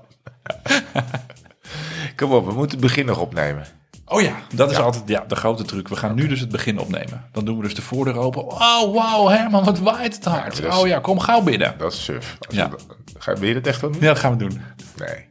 Kom op, we moeten het begin nog opnemen. Oh ja, dat is ja. altijd ja, de grote truc. We gaan nu dus het begin opnemen. Dan doen we dus de voordeur open. Oh, wauw, Herman, wat waait het hard. Ja, is, oh ja, kom gauw binnen. Dat is suf. Ja. We, ga, wil je dat echt wel doen? Ja, dat gaan we doen. Nee.